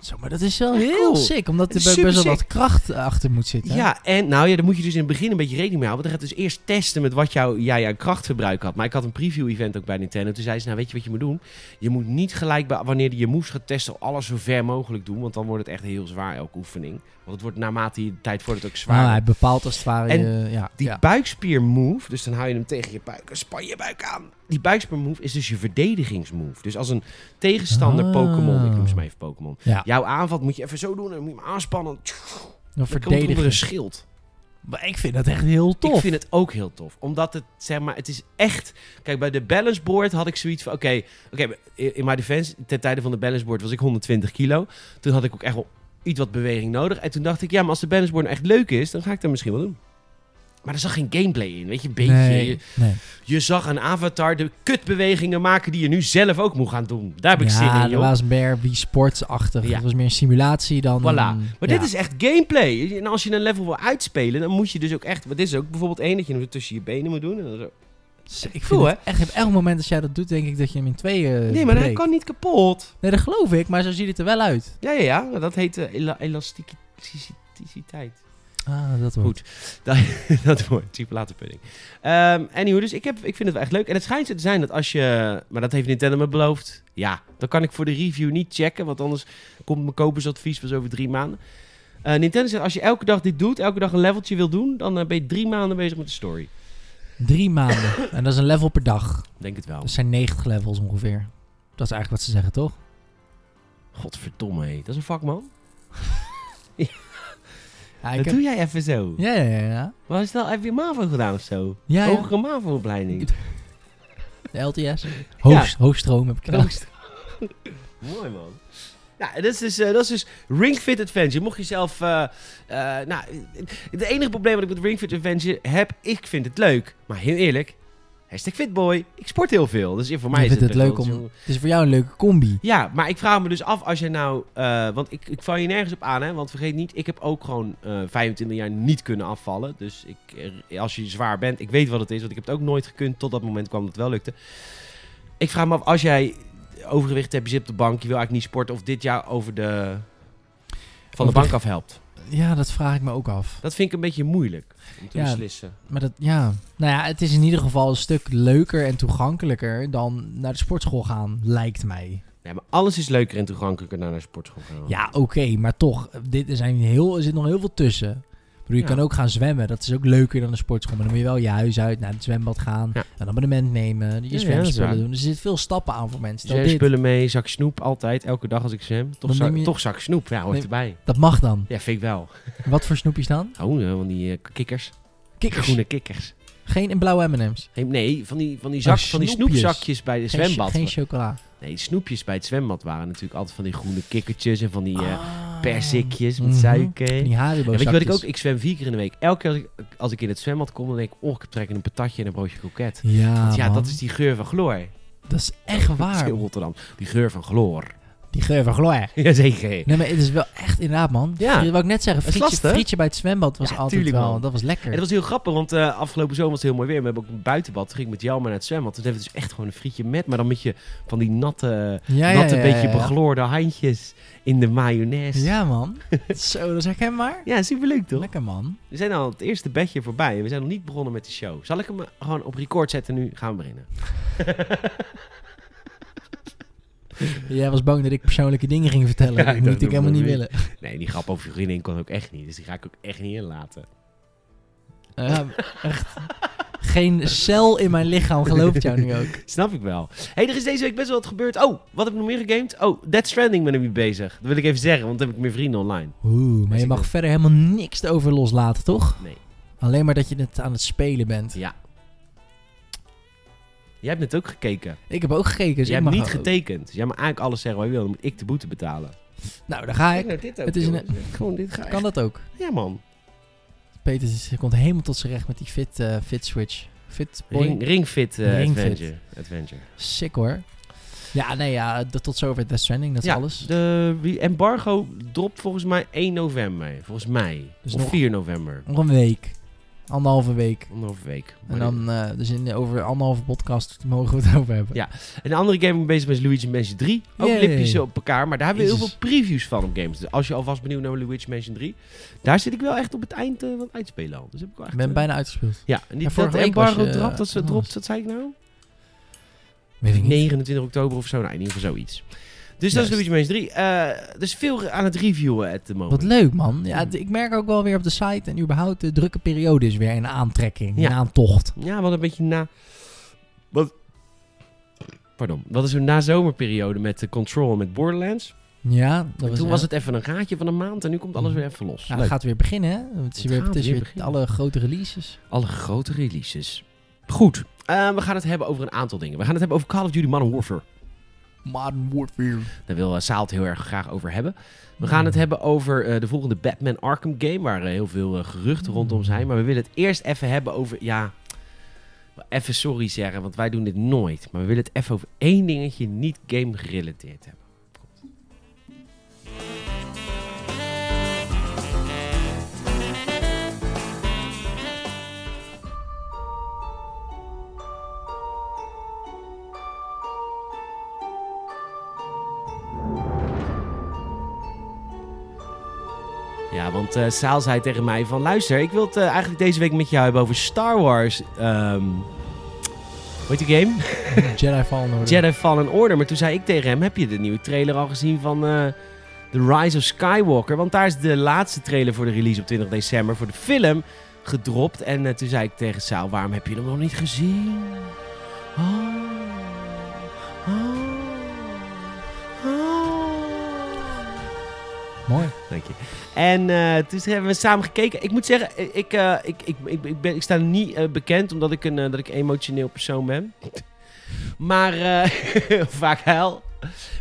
[SPEAKER 2] Zo, maar dat is wel heel
[SPEAKER 1] cool.
[SPEAKER 2] sick, omdat er best wel wat kracht achter moet zitten.
[SPEAKER 1] Ja, en nou ja, daar moet je dus in het begin een beetje rekening mee houden. Want dan gaat dus eerst testen met wat jou, jij aan krachtverbruik had. Maar ik had een preview-event ook bij Nintendo. Toen zei ze, nou weet je wat je moet doen? Je moet niet gelijk, bij, wanneer je je moves gaat testen, alles zo ver mogelijk doen. Want dan wordt het echt heel zwaar, elke oefening. Want het wordt naarmate je de tijd wordt het ook zwaar.
[SPEAKER 2] Nou, hij bepaalt als het ware
[SPEAKER 1] En
[SPEAKER 2] je... Ja,
[SPEAKER 1] Die
[SPEAKER 2] ja.
[SPEAKER 1] buikspier-move, dus dan hou je hem tegen je buik en span je buik aan. Die buikspier-move is dus je verdedigingsmove. Dus als een tegenstander
[SPEAKER 2] Ah.
[SPEAKER 1] Pokémon, ik noem ze maar even Pokémon,
[SPEAKER 2] Ja.
[SPEAKER 1] jou aanvalt, moet je even zo doen en dan moet je hem aanspannen.
[SPEAKER 2] Een
[SPEAKER 1] Dan komt er
[SPEAKER 2] verdediger.
[SPEAKER 1] een schild.
[SPEAKER 2] Maar ik vind dat echt heel tof.
[SPEAKER 1] Ik vind het ook heel tof. Omdat het, zeg maar, het is echt... Kijk, bij de balance board had ik zoiets van... Oké, oké, in in my defense, ten tijde van de balance board was ik 120 kilo. Toen had ik ook echt wel iets wat beweging nodig. En toen dacht ik, ja, maar als de balance board nou echt leuk is, dan ga ik dat misschien wel doen. Maar er zag geen gameplay in, weet je, een beetje.
[SPEAKER 2] Nee,
[SPEAKER 1] Je,
[SPEAKER 2] nee.
[SPEAKER 1] je zag een avatar de kutbewegingen maken die je nu zelf ook moet gaan doen. Daar heb ik
[SPEAKER 2] ja,
[SPEAKER 1] zin in,
[SPEAKER 2] dat
[SPEAKER 1] joh.
[SPEAKER 2] was meer wie sportsachtig.
[SPEAKER 1] Ja.
[SPEAKER 2] Het was meer een simulatie dan...
[SPEAKER 1] Voilà.
[SPEAKER 2] een-
[SPEAKER 1] Maar
[SPEAKER 2] ja.
[SPEAKER 1] dit is echt gameplay. En als je een level wil uitspelen, dan moet je dus ook echt... Dit is ook bijvoorbeeld één dat je hem tussen je benen moet doen. En dan zo.
[SPEAKER 2] Ik
[SPEAKER 1] Cool,
[SPEAKER 2] het echt, op elk moment als jij dat doet, denk ik dat je hem in tweeën
[SPEAKER 1] Nee, maar dat
[SPEAKER 2] breekt.
[SPEAKER 1] kan niet kapot.
[SPEAKER 2] Nee, dat geloof ik, maar zo ziet het er wel uit.
[SPEAKER 1] Ja, ja, ja. Dat heet uh, ela elasticiteit.
[SPEAKER 2] Ah, dat wordt.
[SPEAKER 1] Goed. Dat, dat wordt chocoladepudding. Um, anyway, dus ik, heb, ik vind het wel echt leuk. En het schijnt zo te zijn dat als je... Maar dat heeft Nintendo me beloofd. Ja, dan kan ik voor de review niet checken. Want anders komt mijn kopersadvies pas over drie maanden. Uh, Nintendo zegt, als je elke dag dit doet, elke dag een leveltje wil doen... dan uh, ben je drie maanden bezig met de story.
[SPEAKER 2] Drie maanden. en dat is een level per dag.
[SPEAKER 1] Denk het wel.
[SPEAKER 2] Dat zijn 90 levels ongeveer. Dat is eigenlijk wat ze zeggen, toch?
[SPEAKER 1] Godverdomme, hé. Dat is een vakman.
[SPEAKER 2] Ja,
[SPEAKER 1] dat
[SPEAKER 2] heb...
[SPEAKER 1] doe jij even zo.
[SPEAKER 2] Ja, ja, ja.
[SPEAKER 1] Wat is dat? Heb je MAVO gedaan of zo?
[SPEAKER 2] ja, ja.
[SPEAKER 1] Hogere MAVO-opleiding.
[SPEAKER 2] De LTS. Hoog, Hoogstroom heb ik gedaan.
[SPEAKER 1] Mooi man. Nou, dat is dus, uh, dat is dus Ring Fit Adventure. Mocht je zelf... Uh, uh, nou, het enige probleem wat ik met Ring Fit Adventure heb, ik vind het leuk. Maar heel eerlijk, hashtag Fitboy, ik sport heel veel. Dus voor mij
[SPEAKER 2] je
[SPEAKER 1] is
[SPEAKER 2] vindt het leuk om... Het is voor jou een leuke combi.
[SPEAKER 1] Ja, maar ik vraag me dus af als je nou... Uh, want ik, ik val je nergens op aan, hè. Want vergeet niet, ik heb ook gewoon uh, 25 jaar niet kunnen afvallen. Dus ik, als je zwaar bent, ik weet wat het is. Want ik heb het ook nooit gekund. Tot dat moment kwam dat het wel lukte. Ik vraag me af, als jij overgewicht hebt, je zit op de bank, je wil eigenlijk niet sporten, of dit jaar over de, van
[SPEAKER 2] over
[SPEAKER 1] de bank af helpt.
[SPEAKER 2] Ja, dat vraag ik me ook af.
[SPEAKER 1] Dat vind ik een beetje moeilijk om te
[SPEAKER 2] ja,
[SPEAKER 1] beslissen.
[SPEAKER 2] Maar dat, ja, nou ja, het is in ieder geval een stuk leuker en toegankelijker dan naar de sportschool gaan, lijkt mij.
[SPEAKER 1] Ja, maar alles is leuker en toegankelijker dan naar de sportschool gaan.
[SPEAKER 2] Ja, oké, okay, maar toch, dit, er, zijn heel, er zit nog heel veel tussen. Bedoel, je
[SPEAKER 1] Ja.
[SPEAKER 2] kan ook gaan zwemmen. Dat is ook leuker dan een sportschool. Maar dan moet je wel je huis uit, naar het zwembad gaan.
[SPEAKER 1] Ja.
[SPEAKER 2] Een abonnement nemen. Je zwemspullen doen. Dus er zitten veel stappen aan voor mensen. Dit,
[SPEAKER 1] spullen mee, zak snoep, altijd, elke dag als ik zwem. Toch, zak,
[SPEAKER 2] je-
[SPEAKER 1] toch zak snoep, ja, hoort
[SPEAKER 2] Nee.
[SPEAKER 1] erbij.
[SPEAKER 2] Dat mag dan.
[SPEAKER 1] Ja, vind ik wel.
[SPEAKER 2] Wat voor snoepjes dan?
[SPEAKER 1] Oh, van die eh, kikkers.
[SPEAKER 2] Kikkers.
[SPEAKER 1] Groene kikkers.
[SPEAKER 2] Geen in blauwe M&M's.
[SPEAKER 1] Geen- Nee, van die, van die, zak, van die snoepzakjes bij de
[SPEAKER 2] Geen,
[SPEAKER 1] zwembad.
[SPEAKER 2] geen chocola.
[SPEAKER 1] Nee, snoepjes bij het zwembad waren natuurlijk altijd van die groene kikkertjes en van die eh
[SPEAKER 2] Ah.
[SPEAKER 1] persikjes met
[SPEAKER 2] Mhm.
[SPEAKER 1] suiker.
[SPEAKER 2] Van Die Haribo
[SPEAKER 1] Ja, weet je wat ik ook? Ik zwem vier keer in de week. Elke keer als ik, als ik in het zwembad kom, dan denk ik, oh, ik trek in een patatje en een broodje kroket.
[SPEAKER 2] Ja,
[SPEAKER 1] Want ja,
[SPEAKER 2] man.
[SPEAKER 1] dat is die geur van chloor.
[SPEAKER 2] Dat is echt
[SPEAKER 1] Dat is
[SPEAKER 2] waar.
[SPEAKER 1] in Rotterdam. Die geur van chloor.
[SPEAKER 2] Die geur van gloor.
[SPEAKER 1] Jazeker.
[SPEAKER 2] Nee, maar het is wel echt inderdaad, man.
[SPEAKER 1] Ja.
[SPEAKER 2] Fri- Wat ik net zeggen,
[SPEAKER 1] Het
[SPEAKER 2] frietje,
[SPEAKER 1] lastig.
[SPEAKER 2] frietje bij het zwembad was
[SPEAKER 1] Ja,
[SPEAKER 2] altijd
[SPEAKER 1] tuurlijk,
[SPEAKER 2] wel...
[SPEAKER 1] man.
[SPEAKER 2] Dat was
[SPEAKER 1] En
[SPEAKER 2] lekker.
[SPEAKER 1] dat was heel grappig, want eh, afgelopen zomer was het heel mooi weer. We hebben ook een buitenbad. Toen ging ik met Jelma naar het zwembad. Toen hebben we dus echt gewoon een frietje met, maar dan met je van die natte,
[SPEAKER 2] Ja,
[SPEAKER 1] natte
[SPEAKER 2] ja,
[SPEAKER 1] beetje begloorde handjes in de mayonaise.
[SPEAKER 2] Ja, man. Zo, dat is herkenbaar.
[SPEAKER 1] Ja, superleuk toch?
[SPEAKER 2] Lekker, man.
[SPEAKER 1] We zijn al het eerste bedje voorbij en we zijn nog niet begonnen met de show. Zal ik hem gewoon op record zetten nu? Gaan we beginnen.
[SPEAKER 2] Jij was bang dat ik persoonlijke dingen ging vertellen.
[SPEAKER 1] Ja,
[SPEAKER 2] dat
[SPEAKER 1] ik
[SPEAKER 2] moet ik helemaal niet willen.
[SPEAKER 1] Nee, die grap over je vriendin kon ook echt niet. Dus die ga ik ook echt niet inlaten.
[SPEAKER 2] Ja, echt. Geen cel in mijn lichaam gelooft jou nu ook.
[SPEAKER 1] Snap ik wel. hey, er is deze week best wel wat gebeurd. Oh, wat heb ik nog meer gegamed? Oh, Dead Stranding ben ik mee bezig. Dat wil ik even zeggen, want dan heb ik meer vrienden online.
[SPEAKER 2] Oeh, maar je mag verder helemaal niks over loslaten, toch?
[SPEAKER 1] Nee.
[SPEAKER 2] Alleen maar dat je het aan het spelen bent.
[SPEAKER 1] Ja. Jij hebt net ook gekeken.
[SPEAKER 2] Ik heb ook gekeken, dus
[SPEAKER 1] Jij
[SPEAKER 2] ik
[SPEAKER 1] hebt
[SPEAKER 2] mag
[SPEAKER 1] niet
[SPEAKER 2] ook.
[SPEAKER 1] getekend. Dus jij mag eigenlijk alles zeggen wat je wil. Dan moet ik de boete betalen.
[SPEAKER 2] Nou, daar ga ik.
[SPEAKER 1] nou dit ook.
[SPEAKER 2] Het is een-
[SPEAKER 1] jongens. Gewoon dit ga
[SPEAKER 2] Kan dat ook?
[SPEAKER 1] Ja man.
[SPEAKER 2] Peter is- komt helemaal tot zijn recht met die fit, eh, fit switch. Fit boy.
[SPEAKER 1] Ring, ringfit eh,
[SPEAKER 2] Ringfit.
[SPEAKER 1] Adventure. Adventure.
[SPEAKER 2] Sick hoor. Ja, nee, ja, dat tot zover Death Stranding, dat is
[SPEAKER 1] ja,
[SPEAKER 2] alles.
[SPEAKER 1] de embargo dropt volgens mij 1 november. Volgens mij.
[SPEAKER 2] Dus
[SPEAKER 1] of
[SPEAKER 2] nog-
[SPEAKER 1] 4 november.
[SPEAKER 2] Nog een week. Anderhalve week.
[SPEAKER 1] Anderhalve week.
[SPEAKER 2] En dan, eh, dus in, over anderhalve podcast mogen we het over hebben.
[SPEAKER 1] Ja. En de andere game ben ik bezig met is Luigi Mansion 3. Ook lipjes op elkaar, maar daar hebben we heel veel previews van op games. Dus als je alvast benieuwd naar Luigi Mansion 3, daar zit ik wel echt op het eind eh, van het uitspelen al. Dus heb ik wel echt...
[SPEAKER 2] Ben
[SPEAKER 1] eh,
[SPEAKER 2] bijna uitgespeeld.
[SPEAKER 1] Ja, en die,
[SPEAKER 2] Ja,
[SPEAKER 1] dat embargo
[SPEAKER 2] je,
[SPEAKER 1] dropt, dat ze dropt, wat zei ik nou?
[SPEAKER 2] Weet ik niet.
[SPEAKER 1] 29 oktober of zo, nou in ieder geval zoiets. Dus dat is. Luigi Mansion 3. Eh dus veel aan het reviewen at the moment.
[SPEAKER 2] Wat leuk, man. Ja, d- ik merk ook wel weer op de site en überhaupt de drukke periode is weer in aantrekking,
[SPEAKER 1] Ja.
[SPEAKER 2] in aantocht.
[SPEAKER 1] Ja, wat een beetje na... Wat... Pardon. Wat is een na-zomerperiode met de Control en met Borderlands.
[SPEAKER 2] Ja, dat was,
[SPEAKER 1] toen was het even een gaatje van een maand en nu komt alles weer even los.
[SPEAKER 2] Ja, het gaat weer beginnen, hè? Het is
[SPEAKER 1] Het
[SPEAKER 2] weer, het is
[SPEAKER 1] weer
[SPEAKER 2] weer
[SPEAKER 1] beginnen.
[SPEAKER 2] alle grote releases.
[SPEAKER 1] Alle grote releases. Goed. Eh, we gaan het hebben over een aantal dingen. We gaan het hebben over Call of Duty Modern Warfare.
[SPEAKER 2] Modern Warfare.
[SPEAKER 1] Daar wil uh, Saal het heel erg graag over hebben. We gaan het hebben over eh, de volgende Batman Arkham game, waar eh, heel veel eh, geruchten rondom zijn. Maar we willen het eerst even hebben over, ja, even sorry zeggen, want wij doen dit nooit. Maar we willen het even over één dingetje niet game gerelateerd hebben. Ja, want eh Saal zei tegen mij van... Luister, ik wil het eh, eigenlijk deze week met jou hebben over Star Wars. ehm hoe heet die game?
[SPEAKER 2] Jedi Fallen Order.
[SPEAKER 1] Jedi Fallen Order. Maar toen zei ik tegen hem... Heb je de nieuwe trailer al gezien van eh The Rise of Skywalker? Want daar is de laatste trailer voor de release op 20 december... voor de film gedropt. En toen zei ik tegen Saal... Waarom heb je hem nog niet gezien? Oh. Oh. Oh.
[SPEAKER 2] Mooi.
[SPEAKER 1] Dank je. En eh, toen hebben we samen gekeken. Ik moet zeggen, ik, eh, ik, ik, ik, ik, ben, ik sta niet eh, bekend omdat ik een eh, dat ik een emotioneel persoon ben. maar eh, vaak huil.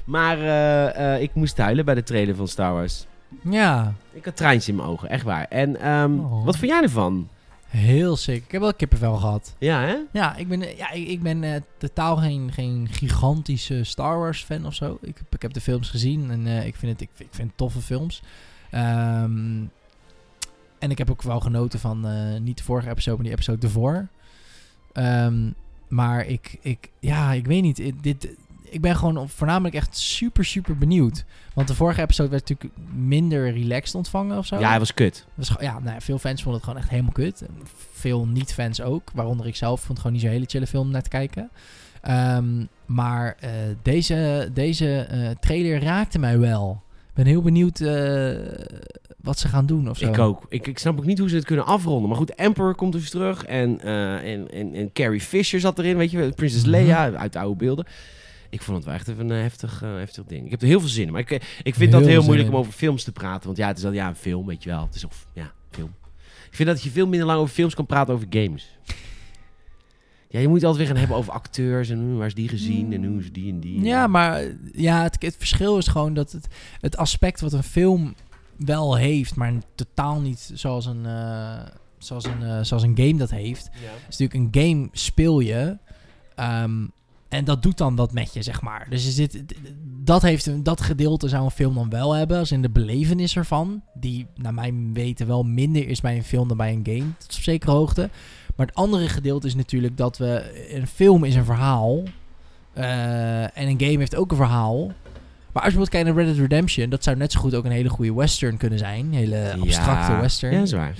[SPEAKER 1] Maar eh, eh, ik moest huilen bij de trailer van Star Wars.
[SPEAKER 2] Ja,
[SPEAKER 1] Ik had traantjes in mijn ogen, echt waar. En ehm,
[SPEAKER 2] Oh.
[SPEAKER 1] wat vond jij ervan?
[SPEAKER 2] heel sick. Ik heb wel kippenvel gehad.
[SPEAKER 1] Ja, hè?
[SPEAKER 2] Ja, ik ben, eh, ja, ik, ik ben eh, totaal geen, geen gigantische Star Wars fan of zo. Ik, heb- ik heb de films gezien en eh, ik, vind het, ik, ik vind toffe films. Ehm, en ik heb ook wel genoten van eh, niet de vorige episode, maar die episode ervoor. Ehm, maar ik, ik, ja, ik weet niet. Ik- dit, ik ben gewoon voornamelijk echt super, super benieuwd. Want de vorige episode werd natuurlijk minder relaxed ontvangen of zo.
[SPEAKER 1] Ja, hij was kut.
[SPEAKER 2] Was ja, nou ja, veel fans vonden het gewoon echt helemaal kut. En Veel niet-fans ook. Waaronder ik zelf vond het gewoon niet zo'n hele chille film om naar te kijken. Ehm, maar eh, deze, deze eh, trailer raakte mij wel. Ben heel benieuwd eh, wat ze gaan doen of zo.
[SPEAKER 1] Ik ook. Ik, ik snap ook niet hoe ze het kunnen afronden. Maar goed, Emperor komt dus terug. En, eh, en, en, en Carrie Fisher zat erin, weet je wel. Prinses
[SPEAKER 2] Mhm.
[SPEAKER 1] Leia uit de oude beelden. Ik vond het wel echt even een heftig, eh, heftig ding. Ik heb er heel veel zin in. Maar ik, ik vind
[SPEAKER 2] Heel
[SPEAKER 1] dat heel moeilijk om over films te praten. Want ja, het is al ja, een film, weet je wel. Het is of, ja, film. Ik vind dat je veel minder lang over films kan praten over games. Ja, je moet het altijd weer gaan hebben over acteurs. En waar is die gezien en hoe is die en die.
[SPEAKER 2] Ja, maar ja, het, het verschil is gewoon dat het, het aspect wat een film wel heeft, maar totaal niet zoals een, eh, zoals een, eh, zoals een game dat heeft.
[SPEAKER 1] Ja.
[SPEAKER 2] is natuurlijk een game speel je. ehm, en dat doet dan wat met je, zeg maar. Dus je zit, dat, heeft een, dat gedeelte zou een film dan wel hebben. Als in de belevenis ervan. Die naar mijn weten wel minder is bij een film dan bij een game. Tot op zekere hoogte. Maar het andere gedeelte is natuurlijk dat we... Een film is een verhaal. eh, en een game heeft ook een verhaal. Maar als je bijvoorbeeld kijkt naar Red Dead Redemption... Dat zou net zo goed ook een hele goede western kunnen zijn. Een hele abstracte
[SPEAKER 1] Ja,
[SPEAKER 2] western.
[SPEAKER 1] Ja, dat is waar.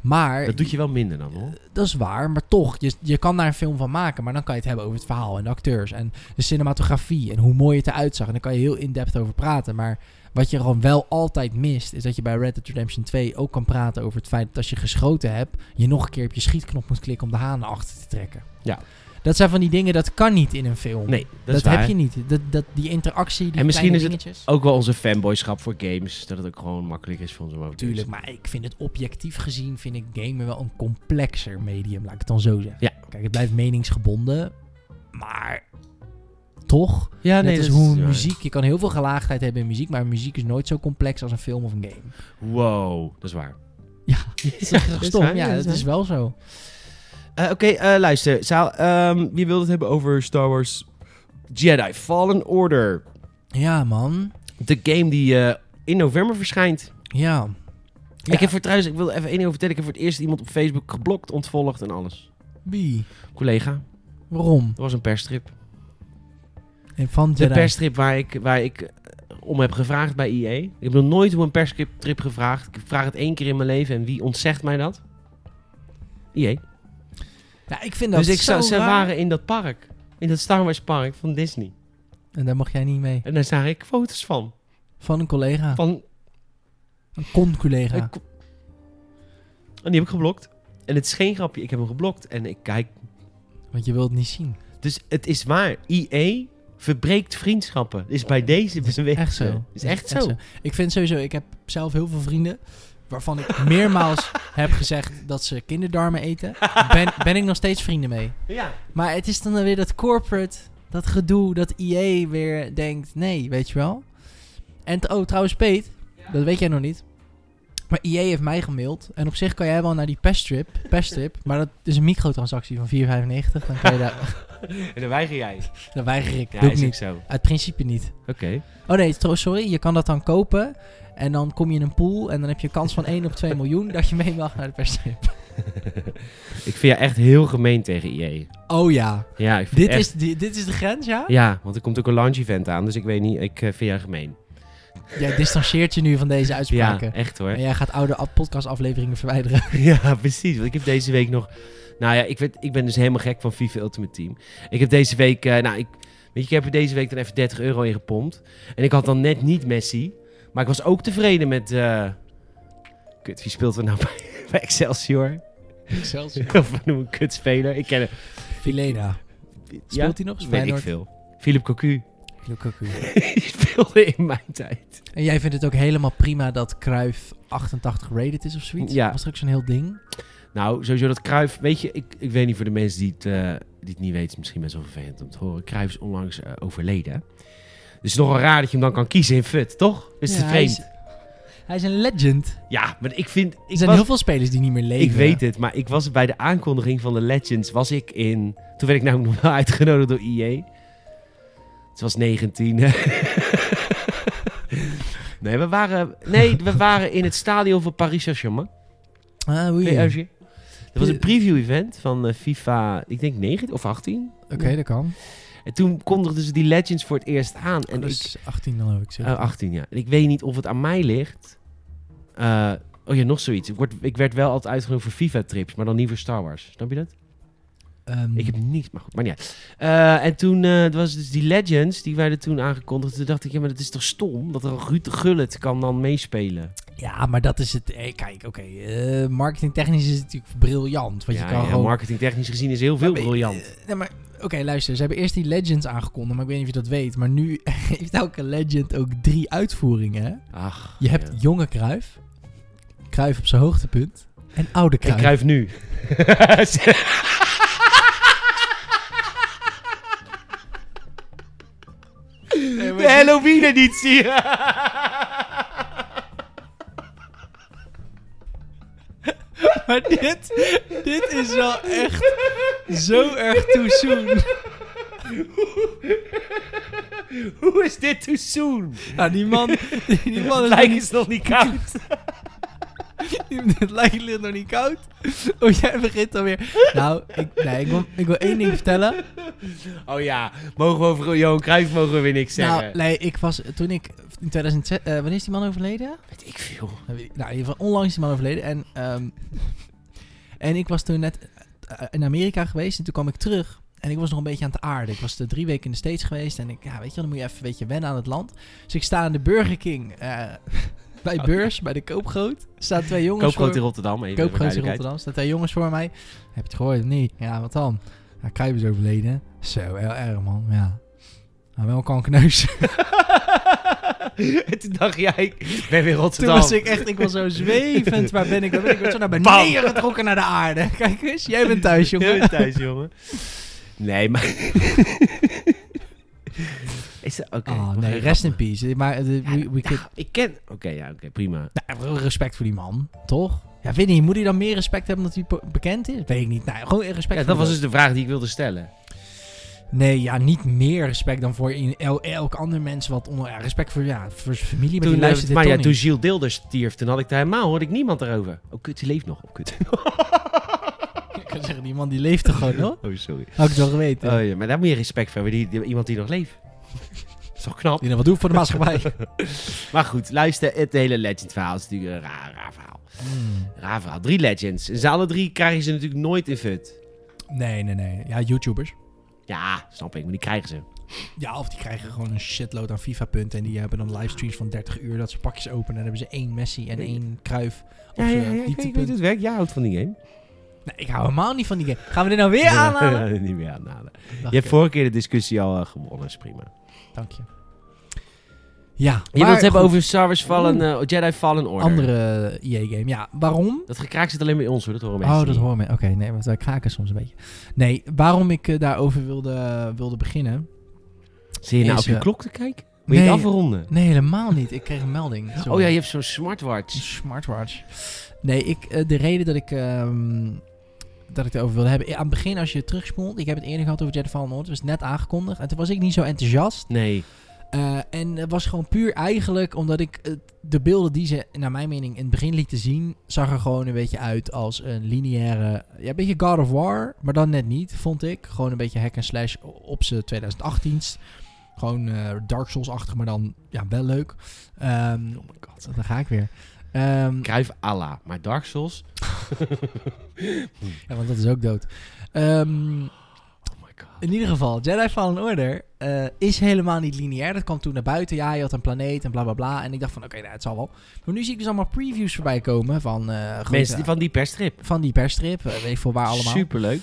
[SPEAKER 2] maar
[SPEAKER 1] Dat doet je wel minder dan, hoor.
[SPEAKER 2] dat is waar, maar toch, je, je kan daar een film van maken, maar dan kan je het hebben over het verhaal en de acteurs en de cinematografie en hoe mooi het eruit zag. En daar kan je heel in-depth over praten. Maar wat je gewoon wel altijd mist, is dat je bij Red Dead Redemption 2 ook kan praten over het feit dat als je geschoten hebt, je nog een keer op je schietknop moet klikken om de haan naar achter te trekken.
[SPEAKER 1] Ja.
[SPEAKER 2] Dat zijn van die dingen, dat kan niet in een film.
[SPEAKER 1] Nee, dat,
[SPEAKER 2] heb je niet. Dat, dat, die interactie, die
[SPEAKER 1] En misschien is het
[SPEAKER 2] dingetjes.
[SPEAKER 1] Ook wel onze fanboyschap voor games. Dat het ook gewoon makkelijk is voor ons om over te
[SPEAKER 2] Tuurlijk, maar ik vind het objectief gezien, vind ik gamen wel een complexer medium, laat ik het dan zo zeggen.
[SPEAKER 1] Ja.
[SPEAKER 2] Kijk, het blijft meningsgebonden, maar toch?
[SPEAKER 1] Ja,
[SPEAKER 2] Net
[SPEAKER 1] nee,
[SPEAKER 2] als
[SPEAKER 1] dat
[SPEAKER 2] hoe
[SPEAKER 1] waar.
[SPEAKER 2] muziek, je kan heel veel gelaagdheid hebben in muziek, maar muziek is nooit zo complex als een film of een game.
[SPEAKER 1] Wow, dat is waar.
[SPEAKER 2] Ja, dat is
[SPEAKER 1] is
[SPEAKER 2] stom. Ja,
[SPEAKER 1] dat is
[SPEAKER 2] is wel zo.
[SPEAKER 1] Eh, Oké, eh, luister. Saal, ehm, je wilde het hebben over Star Wars Jedi Fallen Order.
[SPEAKER 2] Ja, man.
[SPEAKER 1] De game die eh, in november verschijnt.
[SPEAKER 2] Ja. Ja.
[SPEAKER 1] Ik heb voor trouwens, ik wil even één ding over vertellen. Ik heb voor het eerst iemand op Facebook geblokt, ontvolgd en alles.
[SPEAKER 2] Wie?
[SPEAKER 1] Collega,
[SPEAKER 2] Waarom?
[SPEAKER 1] dat was een persstrip.
[SPEAKER 2] En van
[SPEAKER 1] De
[SPEAKER 2] Jedi.
[SPEAKER 1] persstrip waar ik, waar ik eh, om heb gevraagd bij EA. Ik heb nog nooit om een persstrip gevraagd. Ik vraag het één keer in mijn leven en wie ontzegt mij dat? EA.
[SPEAKER 2] Ja, ik vind dat
[SPEAKER 1] Dus ik
[SPEAKER 2] zo
[SPEAKER 1] ze
[SPEAKER 2] raar.
[SPEAKER 1] waren in dat park. In dat Star Wars park van Disney.
[SPEAKER 2] En daar mag jij niet mee.
[SPEAKER 1] En daar zag ik foto's van.
[SPEAKER 2] Van een collega.
[SPEAKER 1] Van
[SPEAKER 2] Een con-collega.
[SPEAKER 1] En die heb ik geblokt. En het is geen grapje, ik heb hem geblokt. En ik kijk.
[SPEAKER 2] Want je wilt het niet zien.
[SPEAKER 1] Dus het is waar. IE verbreekt vriendschappen. Is bij deze bewegen.
[SPEAKER 2] Echt zo.
[SPEAKER 1] Is echt zo.
[SPEAKER 2] Ik vind sowieso, ik heb zelf heel veel vrienden waarvan ik meermaals heb gezegd dat ze kinderdarmen eten. Ben, ben ik nog steeds vrienden mee.
[SPEAKER 1] Ja.
[SPEAKER 2] Maar het is dan weer dat corporate, dat gedoe, dat EA weer denkt, nee, weet je wel. En oh, trouwens, Peet, dat weet jij nog niet. Maar EA heeft mij gemaild. En op zich kan jij wel naar die peststrip, peststrip maar dat is een microtransactie van 4,95. Dan kan je daar,
[SPEAKER 1] En dan weiger jij.
[SPEAKER 2] dat weiger ik.
[SPEAKER 1] Ja,
[SPEAKER 2] Doe ik niet.
[SPEAKER 1] zo.
[SPEAKER 2] Uit principe niet.
[SPEAKER 1] Oké.
[SPEAKER 2] Oh nee, sorry. Je kan dat dan kopen. En dan kom je in een pool. En dan heb je kans van 1 op 2 miljoen dat je mee mag naar de persstrip.
[SPEAKER 1] ik vind je echt heel gemeen tegen IE.
[SPEAKER 2] Oh ja.
[SPEAKER 1] Ja, ik vind
[SPEAKER 2] Dit,
[SPEAKER 1] echt-
[SPEAKER 2] is, di- dit is de grens, ja?
[SPEAKER 1] Ja, want er komt ook een launch event aan. Dus ik weet niet, ik eh, vind jij gemeen.
[SPEAKER 2] Jij distancieert je nu van deze
[SPEAKER 1] Ja,
[SPEAKER 2] uitspraken.
[SPEAKER 1] echt hoor.
[SPEAKER 2] En jij gaat oude af- podcastafleveringen verwijderen.
[SPEAKER 1] Ja, precies. Want ik heb deze week nog... Nou ja, ik, weet, ik ben dus helemaal gek van FIFA Ultimate Team. Ik heb deze week... eh, nou, ik, weet je, ik heb er deze week dan even 30 euro in gepompt. En ik had dan net niet Messi. Maar ik was ook tevreden met... eh Kut, wie speelt er nou bij, bij Excelsior? of we noemen een kutspeler. Ik ken hem.
[SPEAKER 2] Filena. Speelt hij nog?
[SPEAKER 1] Weet ik veel. Philippe Cocu.
[SPEAKER 2] Lukaku.
[SPEAKER 1] Die speelde in mijn tijd.
[SPEAKER 2] En jij vindt het ook helemaal prima dat Cruijff 88 rated is of zoiets?
[SPEAKER 1] Ja.
[SPEAKER 2] Was er ook zo'n heel ding?
[SPEAKER 1] Nou, sowieso dat Cruijff... Weet je, ik, ik weet niet voor de mensen die het, eh, die het niet weten... is misschien best wel vervelend om te horen. Cruijff is onlangs eh, overleden. Dus nogal raar dat je hem dan kan kiezen in FUT, toch? Is het
[SPEAKER 2] Ja, hij, is,
[SPEAKER 1] vreemd?
[SPEAKER 2] hij is een legend.
[SPEAKER 1] Ja, maar ik vind...
[SPEAKER 2] Er
[SPEAKER 1] Ik,
[SPEAKER 2] zijn
[SPEAKER 1] was,
[SPEAKER 2] heel veel spelers die niet meer leven.
[SPEAKER 1] ik weet het, maar ik was bij de aankondiging van de Legends... was ik in... Toen werd ik namelijk nog uitgenodigd door EA. Het was 19. nee, we waren, nee, we waren in het stadion van Paris Saint-Germain.
[SPEAKER 2] Ah.
[SPEAKER 1] PSG. Dat was een preview-event van eh, FIFA, ik denk 19 of 18.
[SPEAKER 2] Oké, dat kan.
[SPEAKER 1] En toen kondigden ze die Legends voor het eerst aan. En
[SPEAKER 2] En
[SPEAKER 1] ik,
[SPEAKER 2] dus 18 dan ook. Zeg.
[SPEAKER 1] eh, 18, ja. En ik weet niet of het aan mij ligt. Eh, oh ja, nog zoiets. Ik, word, ik werd wel altijd uitgenodigd voor FIFA-trips, maar dan niet voor Star Wars. Snap je dat?
[SPEAKER 2] Ehm,
[SPEAKER 1] Ik heb niets, maar goed, maar niet uit. Eh, en toen eh, was dus die Legends, die werden toen aangekondigd. Toen dacht ik, ja, maar dat is toch stom? Dat er Ruud de Gullit kan dan meespelen.
[SPEAKER 2] Ja, maar dat is het. eh, kijk, oké. eh, marketingtechnisch is het natuurlijk briljant. Want
[SPEAKER 1] ja,
[SPEAKER 2] je kan
[SPEAKER 1] ja,
[SPEAKER 2] gewoon.
[SPEAKER 1] marketingtechnisch gezien is heel veel
[SPEAKER 2] Maar,
[SPEAKER 1] briljant.
[SPEAKER 2] nee, maar oké, luister. Ze hebben eerst die Legends aangekondigd, maar ik weet niet of je dat weet. Maar nu heeft elke Legend ook drie uitvoeringen.
[SPEAKER 1] Ach,
[SPEAKER 2] Je hebt
[SPEAKER 1] ja.
[SPEAKER 2] jonge Kruif, Kruif op zijn hoogtepunt en oude
[SPEAKER 1] Ik
[SPEAKER 2] Kruif.
[SPEAKER 1] kruif nu. De Halloween editie.
[SPEAKER 2] Maar dit, dit is wel echt zo erg too soon.
[SPEAKER 1] Hoe is dit too soon?
[SPEAKER 2] Nou, die man, die man
[SPEAKER 1] Het
[SPEAKER 2] is
[SPEAKER 1] lijk is nog niet koud.
[SPEAKER 2] Het lijkt ligt nog niet koud. Oh, jij begint alweer. Nou, ik, nee, ik, wil, ik wil één ding vertellen.
[SPEAKER 1] Oh ja, mogen we over Johan Cruijff mogen we weer niks zeggen.
[SPEAKER 2] Nou, nee, ik was toen ik in 2006. eh, wanneer is die man overleden?
[SPEAKER 1] Weet ik veel.
[SPEAKER 2] Nou, nou, in ieder geval onlangs is die man overleden. En, ehm, en ik was toen net eh, in Amerika geweest en toen kwam ik terug. En ik was nog een beetje aan het aarden. Ik was er drie weken in de States geweest. En ik, ja, weet je, dan moet je even een beetje wennen aan het land. Dus ik sta aan de Burger King eh, bij Beurs, bij de Koopgroot. Staan twee jongens
[SPEAKER 1] Koopgroot
[SPEAKER 2] voor-
[SPEAKER 1] in Rotterdam. Even
[SPEAKER 2] Koopgroot in. Rotterdam. Staan twee jongens voor mij. Heb je het gehoord of niet? Ja, wat dan? Ja, Kruijff is overleden. Zo, heel erg man. Ja. Nou, wel kankneus.
[SPEAKER 1] en toen dacht jij, ik ben weer
[SPEAKER 2] Toen
[SPEAKER 1] Rotterdam.
[SPEAKER 2] was ik echt, ik was zo zwevend. Waar ben ik? Waar ben ik? Ik werd zo naar
[SPEAKER 1] Bam.
[SPEAKER 2] beneden getrokken naar de aarde. Kijk eens, jij bent thuis, jongen.
[SPEAKER 1] bent thuis, jongen. Nee, maar... is dat... Oké.
[SPEAKER 2] Oh, nee, rest in peace. Maar eh, we, we could-
[SPEAKER 1] ik ken... Oké, ja, oké, prima.
[SPEAKER 2] nou, respect voor die man, toch? Ja, weet niet, moet hij dan meer respect hebben omdat hij bekend is? Weet ik niet. Nou, gewoon respect
[SPEAKER 1] Ja,
[SPEAKER 2] voor
[SPEAKER 1] dat was dus de vraag die ik wilde stellen.
[SPEAKER 2] Nee, ja, niet meer respect dan voor in el- elk ander mens wat onder... Ja, respect voor, ja, voor zijn familie, maar
[SPEAKER 1] Toen,
[SPEAKER 2] die
[SPEAKER 1] eh, maar ja, toen. Gilles Dilders stierf, toen had ik daar helemaal, hoorde ik niemand erover. Oh, kut, die leeft nog. Oh, kut.
[SPEAKER 2] Ik kan zeggen, die man die leeft toch gewoon, hoor?
[SPEAKER 1] Oh, sorry.
[SPEAKER 2] Had ik het wel geweten.
[SPEAKER 1] Oh, ja, maar daar moet je respect voor hebben, die, die- iemand die nog leeft. Dat is toch knap?
[SPEAKER 2] Die nog wat doet voor de maatschappij.
[SPEAKER 1] Maar goed, luister, het hele Legend verhaal is natuurlijk een raar, raar verhaal.
[SPEAKER 2] Hmm.
[SPEAKER 1] Raar verhaal. Drie Legends. En ze alle drie krijgen ze natuurlijk nooit in fut.
[SPEAKER 2] Nee, nee, nee. Ja, YouTubers.
[SPEAKER 1] Ja, snap ik, maar die krijgen ze.
[SPEAKER 2] Ja, of die krijgen gewoon een shitload aan FIFA-punten. En die hebben dan livestreams van 30 uur dat ze pakjes openen. En dan hebben ze één Messi en één Kruif.
[SPEAKER 1] Ja,
[SPEAKER 2] Of,
[SPEAKER 1] ja,
[SPEAKER 2] eh,
[SPEAKER 1] ja, ik weet, ik het werkt. Jij houdt van die game.
[SPEAKER 2] Nee, ik hou helemaal niet van die game. Gaan we dit nou weer aanhalen?
[SPEAKER 1] Niet meer aanhalen. Je hebt vorige keer de discussie al eh, gewonnen, is prima.
[SPEAKER 2] Dank je. Ja,
[SPEAKER 1] Je
[SPEAKER 2] maar
[SPEAKER 1] wilt het hebben
[SPEAKER 2] goed,
[SPEAKER 1] over Star Wars Fallen, eh, Jedi Fallen Order.
[SPEAKER 2] andere EA-game. Ja, waarom?
[SPEAKER 1] Dat gekraak zit alleen bij ons hoor, dat horen mensen
[SPEAKER 2] Oh, dat
[SPEAKER 1] niet.
[SPEAKER 2] hoor me. Oké, nee, want wij kraken soms een beetje. Nee, waarom ik eh, daarover wilde, wilde beginnen?
[SPEAKER 1] Zie je nou
[SPEAKER 2] Is,
[SPEAKER 1] op je
[SPEAKER 2] eh,
[SPEAKER 1] klok te kijken? Moet je het afronden?
[SPEAKER 2] Nee, helemaal niet. Ik kreeg een melding.
[SPEAKER 1] Oh ja, je hebt zo'n smartwatch.
[SPEAKER 2] Een smartwatch. Nee, ik, eh, de reden dat ik, ehm, dat ik het over wilde hebben... Aan het begin, als je terugspoelt... Ik heb het eerder gehad over Jedi Fallen Order. Het was net aangekondigd. En toen was ik niet zo enthousiast.
[SPEAKER 1] Nee.
[SPEAKER 2] Eh, en het was gewoon puur eigenlijk omdat ik eh, de beelden die ze, naar mijn mening, in het begin lieten zien, zag er gewoon een beetje uit als een lineaire, ja, een beetje God of War, maar dan net niet, vond ik. Gewoon een beetje hack and slash op zijn 2018. Gewoon eh, Dark Souls-achtig, maar dan ja, wel leuk. Ehm
[SPEAKER 1] Oh my god.
[SPEAKER 2] daar ga ik weer. Ehm,
[SPEAKER 1] Kruif Allah. Maar Dark Souls?
[SPEAKER 2] ja, want dat is ook dood. Ehm,
[SPEAKER 1] Oh my god.
[SPEAKER 2] In ieder geval, Jedi Fallen Order eh, is helemaal niet lineair. Dat kwam toen naar buiten. Ja, je had een planeet en bla bla bla. En ik dacht van, oké, nou, het zal wel. Maar nu zie ik dus allemaal previews voorbij komen van, eh, grote-
[SPEAKER 1] Mensen die van die
[SPEAKER 2] van die persstrip. eh, weet ik veel waar allemaal.
[SPEAKER 1] Superleuk.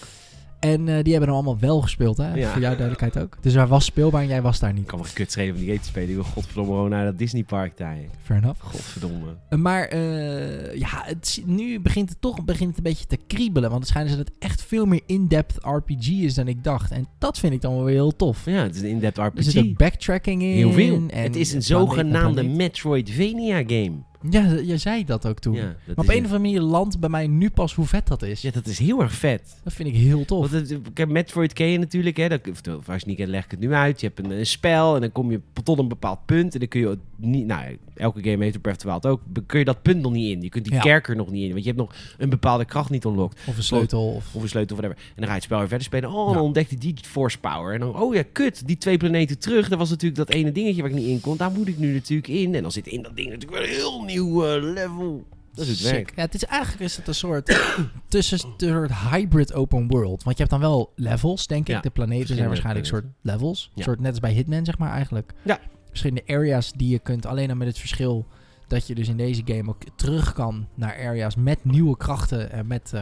[SPEAKER 2] En eh, die hebben hem allemaal wel gespeeld, hè?
[SPEAKER 1] Ja.
[SPEAKER 2] Voor jouw duidelijkheid ook. Dus hij was speelbaar en jij was daar
[SPEAKER 1] Ik
[SPEAKER 2] niet.
[SPEAKER 1] kan me schelen om die game te spelen. Ik wil godverdomme gewoon naar dat Disneypark daar.
[SPEAKER 2] Fair enough.
[SPEAKER 1] Godverdomme.
[SPEAKER 2] Eh, Maar eh, ja, het, nu begint het toch begint het een beetje te kriebelen. Want het schijnt dus dat het echt veel meer in-depth RPG is dan ik dacht. En dat vind ik dan wel weer heel tof.
[SPEAKER 1] Ja, het is een in-depth
[SPEAKER 2] Er
[SPEAKER 1] RPG.
[SPEAKER 2] zit ook backtracking in.
[SPEAKER 1] Heel veel.
[SPEAKER 2] en
[SPEAKER 1] het is een zogenaamde. Metroidvania game.
[SPEAKER 2] Ja, je zei dat ook toen.
[SPEAKER 1] Ja, dat
[SPEAKER 2] maar op een of andere manier landt bij mij nu pas hoe vet dat is.
[SPEAKER 1] Ja, dat is heel erg vet.
[SPEAKER 2] Dat vind ik heel tof.
[SPEAKER 1] Want het, ik heb Metroid ken je natuurlijk, hè. Dat, of, als je niet kent, leg ik het nu uit. Je hebt een, een spel en dan kom je tot een bepaald punt. En dan kun je niet... Nou, elke game heeft op Breath of the Wild ook. Kun je dat punt nog niet in. Je kunt die
[SPEAKER 2] Ja.
[SPEAKER 1] kerker nog niet in. Want je hebt nog een bepaalde kracht niet unlocked.
[SPEAKER 2] Of een sleutel. Of...
[SPEAKER 1] Of een sleutel of whatever. En dan ga je het spel weer verder spelen. Oh, dan
[SPEAKER 2] Ja.
[SPEAKER 1] ontdekt hij die force power. En dan, oh ja, kut. Die twee planeten terug. Dat was natuurlijk dat ene dingetje waar ik niet in kon. Daar moet ik nu natuurlijk in. En dan zit in dat ding natuurlijk wel een heel nieuw eh, level. Dat is het werk.
[SPEAKER 2] Ja, het is eigenlijk is het een soort tussen een soort hybrid open world. Want je hebt dan wel levels, denk ik.
[SPEAKER 1] Ja,
[SPEAKER 2] de planeten zijn waarschijnlijk soort levels.
[SPEAKER 1] Ja.
[SPEAKER 2] soort net als bij Hitman, zeg maar eigenlijk.
[SPEAKER 1] Ja.
[SPEAKER 2] Verschillende areas die je kunt alleen dan met het verschil dat je dus in deze game ook terug kan naar areas met nieuwe krachten. En met,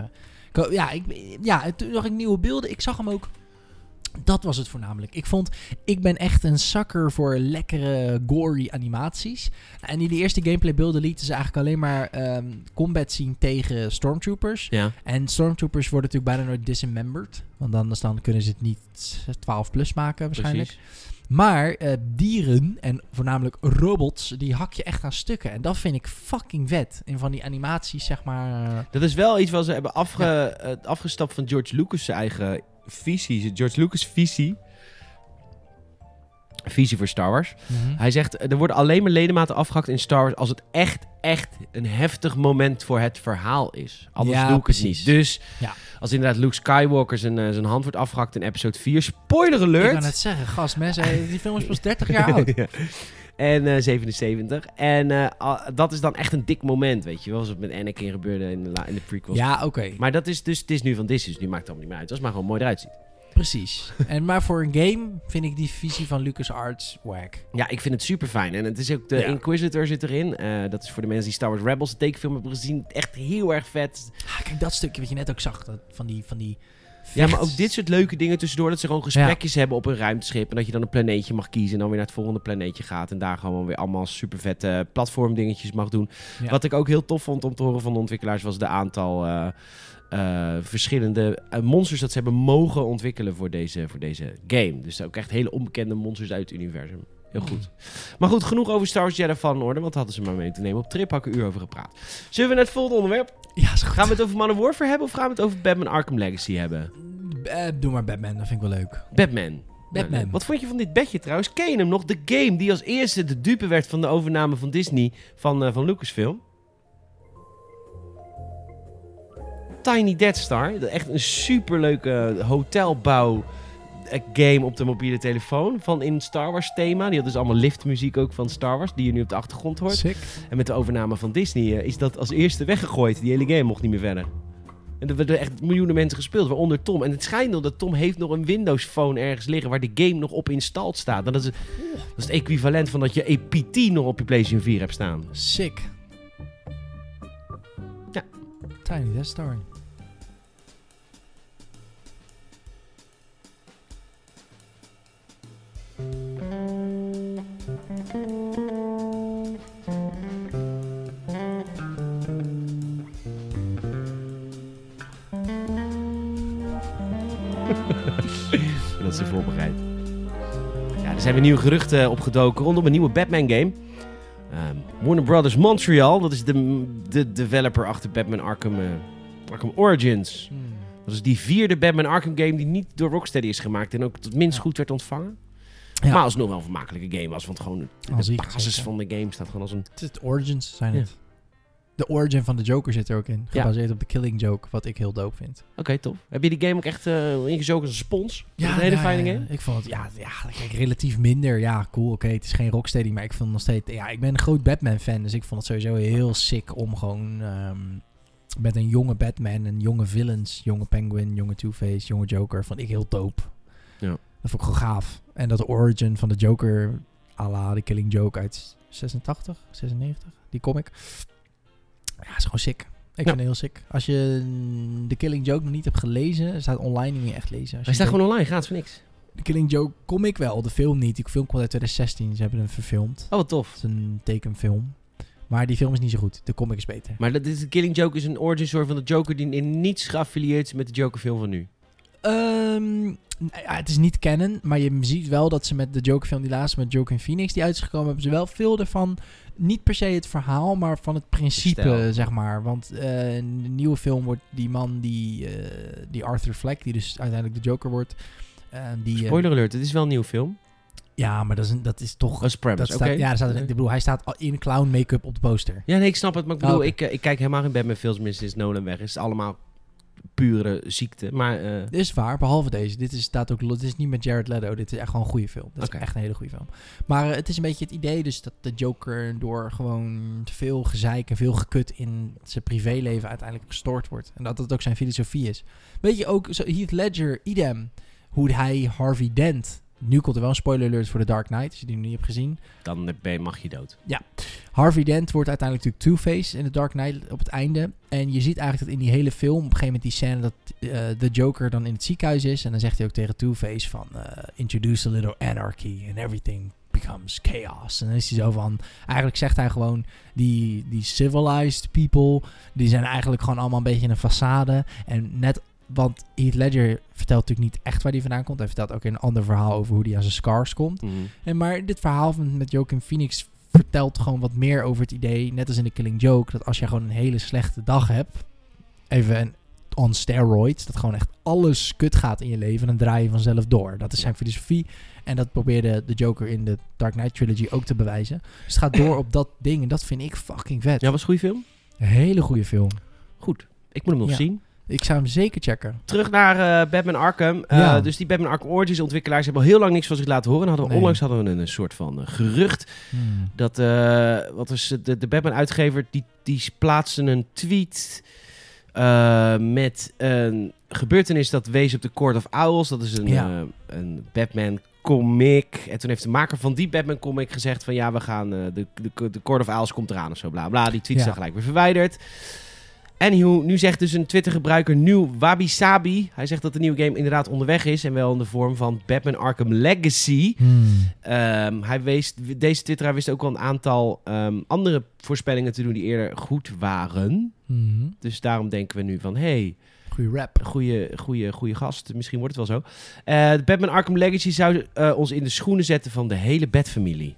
[SPEAKER 2] ko- ja, ik, ja, en toen zag ik nieuwe beelden. Ik zag hem ook. Dat was het voornamelijk. Ik vond, ik ben echt een sucker voor lekkere, gory animaties. En in die eerste gameplay beelden lieten ze eigenlijk alleen maar ehm, combat zien tegen stormtroopers.
[SPEAKER 1] Ja.
[SPEAKER 2] En stormtroopers worden natuurlijk bijna nooit dismembered. Want anders dan kunnen ze het niet 12 plus maken waarschijnlijk.
[SPEAKER 1] Precies.
[SPEAKER 2] Maar eh, dieren en voornamelijk robots, die hak je echt aan stukken. En dat vind ik fucking vet. In van die animaties, zeg maar. eh,
[SPEAKER 1] Dat is wel iets wat ze hebben afge, eh, afgestapt van George Lucas' eigen visie. George Lucas' visie. Visie voor Star Wars. Hij zegt, er worden alleen maar ledematen afgehakt in Star Wars als het echt, echt een heftig moment voor het verhaal is. Anders
[SPEAKER 2] Ja,
[SPEAKER 1] doe ik
[SPEAKER 2] precies.
[SPEAKER 1] het niet. Dus
[SPEAKER 2] Ja.
[SPEAKER 1] als inderdaad Luke Skywalker zijn, eh, zijn hand wordt afgehakt in episode 4, spoiler
[SPEAKER 2] Ik
[SPEAKER 1] alert.
[SPEAKER 2] kan het zeggen, gast, mensen, eh, die film is pas 30 jaar oud.
[SPEAKER 1] Ja. En eh, 77. En eh, dat is dan echt een dik moment, weet je wel. Zoals het met Anakin gebeurde in de, in de prequels.
[SPEAKER 2] Ja, oké,
[SPEAKER 1] Maar dat is dus, het is nu van Disney, dus nu maakt het allemaal niet meer uit. Dat is maar gewoon mooi eruit ziet.
[SPEAKER 2] Precies. En, maar voor een game vind ik die visie van LucasArts wack.
[SPEAKER 1] Ja, ik vind het super fijn. En het is ook de
[SPEAKER 2] Ja.
[SPEAKER 1] Inquisitor zit erin. Eh, dat is voor de mensen die Star Wars Rebels, tekenfilm, hebben gezien. Echt heel erg vet.
[SPEAKER 2] Ah, kijk, dat stukje wat je net ook zag, dat, van die... Van die
[SPEAKER 1] Ja, maar ook dit soort leuke dingen tussendoor. Dat ze gewoon gesprekjes hebben op een ruimteschip. En dat je dan een planeetje mag kiezen. En dan weer naar het volgende planeetje gaat. En daar gewoon weer allemaal super vette platformdingetjes mag doen.
[SPEAKER 2] Ja.
[SPEAKER 1] Wat ik ook heel tof vond om te horen van de ontwikkelaars. Was de aantal eh, eh, verschillende eh, monsters dat ze hebben mogen ontwikkelen voor deze, voor deze game. Dus ook echt hele onbekende monsters uit het universum. Heel goed. Maar goed, genoeg over Star Wars Jedi Fallen Order. Want hadden ze maar mee te nemen. Op trip had ik een uur over gepraat. Zullen we naar het volgende onderwerp?
[SPEAKER 2] Ja, is goed.
[SPEAKER 1] Gaan we het over Man of Warfare hebben? Of gaan we het over Batman Arkham Legacy hebben?
[SPEAKER 2] Eh, doe maar Batman, dat vind ik wel leuk.
[SPEAKER 1] Batman.
[SPEAKER 2] Batman.
[SPEAKER 1] Nou, Wat vond je van dit bedje trouwens? Ken je hem nog? De game die als eerste de dupe werd van de overname van Disney van, van Lucasfilm. Tiny Death Star. Echt een superleuke hotelbouw eh, game op de mobiele telefoon. Van in Star Wars thema. Die had dus allemaal liftmuziek ook van Star Wars. Die je nu op de achtergrond hoort.
[SPEAKER 2] Sick.
[SPEAKER 1] En met de overname van Disney eh, is dat als eerste weggegooid. Die hele game mocht niet meer verder. En er werden echt miljoenen mensen gespeeld, waaronder Tom. En het schijnt nog dat Tom heeft nog een Windows Phone ergens liggen waar de game nog op installed staat. Dat, is, dat is het equivalent van dat je APT nog op je PlayStation 4 hebt staan.
[SPEAKER 2] Sick.
[SPEAKER 1] Ja.
[SPEAKER 2] Tiny Death Star.
[SPEAKER 1] dat is voorbereid. Ja, er zijn weer nieuwe geruchten opgedoken rondom een nieuwe Batman game. Ehm, Warner Brothers Montreal, dat is de, de developer achter Batman Arkham, eh, Arkham Origins.
[SPEAKER 2] Hmm.
[SPEAKER 1] Dat is die vierde Batman Arkham game die niet door Rocksteady is gemaakt en ook tot minst
[SPEAKER 2] Ja.
[SPEAKER 1] goed werd ontvangen.
[SPEAKER 2] Ja.
[SPEAKER 1] Maar alsnog wel een vermakelijke game was, want gewoon de
[SPEAKER 2] Als ik,
[SPEAKER 1] basis
[SPEAKER 2] zeker.
[SPEAKER 1] van de game staat gewoon als een...
[SPEAKER 2] Het Origins zijn
[SPEAKER 1] Ja.
[SPEAKER 2] het. De origin van de Joker zit er ook in.
[SPEAKER 1] Ja.
[SPEAKER 2] Gebaseerd op de Killing Joke, wat ik heel dope vind.
[SPEAKER 1] Oké, tof. Heb je die game ook echt eh ingezogen als een spons? Ja, een hele fijne game.
[SPEAKER 2] Ik vond het, ja, ja kijk, relatief minder. Ja, cool, oké, het is geen Rocksteady, maar ik vond nog steeds... Ja, ik ben een groot Batman-fan, dus ik vond het sowieso heel sick om gewoon... ehm, met een jonge Batman en jonge villains, jonge Penguin, jonge Two-Face, jonge Joker, vond ik heel dope.
[SPEAKER 1] Ja.
[SPEAKER 2] Dat vond ik gewoon gaaf. En dat de origin van de Joker, à la de Killing Joke uit 86, 96, die comic. Ja, is gewoon sick. Ik vind het heel sick. Als je mm, de Killing Joke nog niet hebt gelezen, staat online niet meer echt lezen. Als
[SPEAKER 1] Hij staat gewoon online, gratis voor niks.
[SPEAKER 2] de Killing Joke comic wel, de film niet. Die film kwam uit 2016, ze hebben hem verfilmd.
[SPEAKER 1] Oh, wat tof.
[SPEAKER 2] Het is een tekenfilm. Maar die film is niet zo goed. De comic is beter.
[SPEAKER 1] Maar dat is, de Killing Joke is een origin story van de Joker die in niets geaffilieerd is met de Joker film van nu.
[SPEAKER 2] Ehm, ja, het is niet canon, maar je ziet wel dat ze met de Joker film die laatste met Joker in Phoenix die uit is gekomen, hebben ze wel veel ervan, niet per se het verhaal, maar van het principe, zeg maar. Want in de nieuwe film wordt die man die, eh, die Arthur Fleck, die dus uiteindelijk de Joker wordt, eh, die...
[SPEAKER 1] Spoiler alert, het is wel een nieuw film.
[SPEAKER 2] ja, maar dat is, dat is toch...
[SPEAKER 1] Dat is premise,
[SPEAKER 2] Dat staat, ja, daar staat, ik bedoel, hij staat in clown make-up op de poster.
[SPEAKER 1] Ja, nee, ik snap het. Maar ik
[SPEAKER 2] Oh,
[SPEAKER 1] bedoel, ik, ik kijk helemaal geen Batman films meer sinds Nolan weg is. Het is allemaal pure ziekte. Maar eh,
[SPEAKER 2] Dit is waar, behalve deze. Dit is, staat ook, dit is niet met Jared Leto. Dit is echt gewoon een goede film. Dit
[SPEAKER 1] Oké.
[SPEAKER 2] is echt een hele goede film. Maar eh, het is een beetje het idee dus dat de Joker door gewoon te veel gezeik en veel gekut in zijn privéleven uiteindelijk gestoord wordt. En dat dat ook zijn filosofie is. Weet je ook, zo Heath Ledger, idem, hoe hij Harvey Dent Nu komt er wel een spoiler alert voor The Dark Knight, als je die nog niet hebt gezien.
[SPEAKER 1] Dan ben je- mag je dood.
[SPEAKER 2] Harvey Dent wordt uiteindelijk natuurlijk Two-Face in The Dark Knight op het einde. En je ziet eigenlijk dat in die hele film, op een gegeven moment die scène dat eh, de Joker dan in het ziekenhuis is. En dan zegt hij ook tegen Two-Face van, eh, introduce a little anarchy and everything becomes chaos. En dan is hij zo van, eigenlijk zegt hij gewoon, die, die civilized people, die zijn eigenlijk gewoon allemaal een beetje een façade. En net, want Heath Ledger vertelt natuurlijk niet echt waar hij vandaan komt. Hij vertelt ook een ander verhaal over hoe hij aan zijn scars komt.
[SPEAKER 1] Mhm.
[SPEAKER 2] En maar dit verhaal van, met Joaquin Phoenix vertelt gewoon wat meer over het idee, net als in de Killing Joke, dat als je gewoon een hele slechte dag hebt, even een on steroids, dat gewoon echt alles kut gaat in je leven, dan draai je vanzelf door. Dat is zijn filosofie en dat probeerde de Joker in de Dark Knight trilogy ook te bewijzen. Dus het gaat door op dat ding en dat vind ik fucking vet.
[SPEAKER 1] Ja, was een goede film?
[SPEAKER 2] Een hele goede film.
[SPEAKER 1] Goed. Ik moet hem nog
[SPEAKER 2] Ja.
[SPEAKER 1] zien.
[SPEAKER 2] Ik zou hem zeker checken.
[SPEAKER 1] Terug naar eh, Batman Arkham. Eh,
[SPEAKER 2] Ja.
[SPEAKER 1] Dus die Batman Arkham Origins ontwikkelaars hebben al heel lang niks van zich laten horen. En hadden
[SPEAKER 2] Nee.
[SPEAKER 1] Onlangs hadden we een, een soort van eh, gerucht dat eh, wat is het, de, de Batman uitgever die, die plaatste een tweet met een gebeurtenis dat wees op de Court of Owls. Dat is een,
[SPEAKER 2] Ja.
[SPEAKER 1] een Batman comic. En toen heeft de maker van die Batman comic gezegd van ja, we gaan de, de, de Court of Owls komt eraan of zo bla bla. Die tweet is
[SPEAKER 2] Ja.
[SPEAKER 1] dan gelijk weer verwijderd. Anywho, nu zegt dus een Twitter-gebruiker nieuw Wabi Sabi. Hij zegt dat de nieuwe game inderdaad onderweg is. En wel in de vorm van Batman Arkham Legacy.
[SPEAKER 2] Hmm.
[SPEAKER 1] Ehm, hij wees, deze twitteraar wist ook al een aantal ehm, andere voorspellingen te doen die eerder goed waren.
[SPEAKER 2] Hmm.
[SPEAKER 1] Dus daarom denken we nu van, hey,
[SPEAKER 2] Goeie rap.
[SPEAKER 1] goede, goede, goede gast. Misschien wordt het wel zo. De Batman Arkham Legacy zou eh, ons in de schoenen zetten van de hele Bat-familie.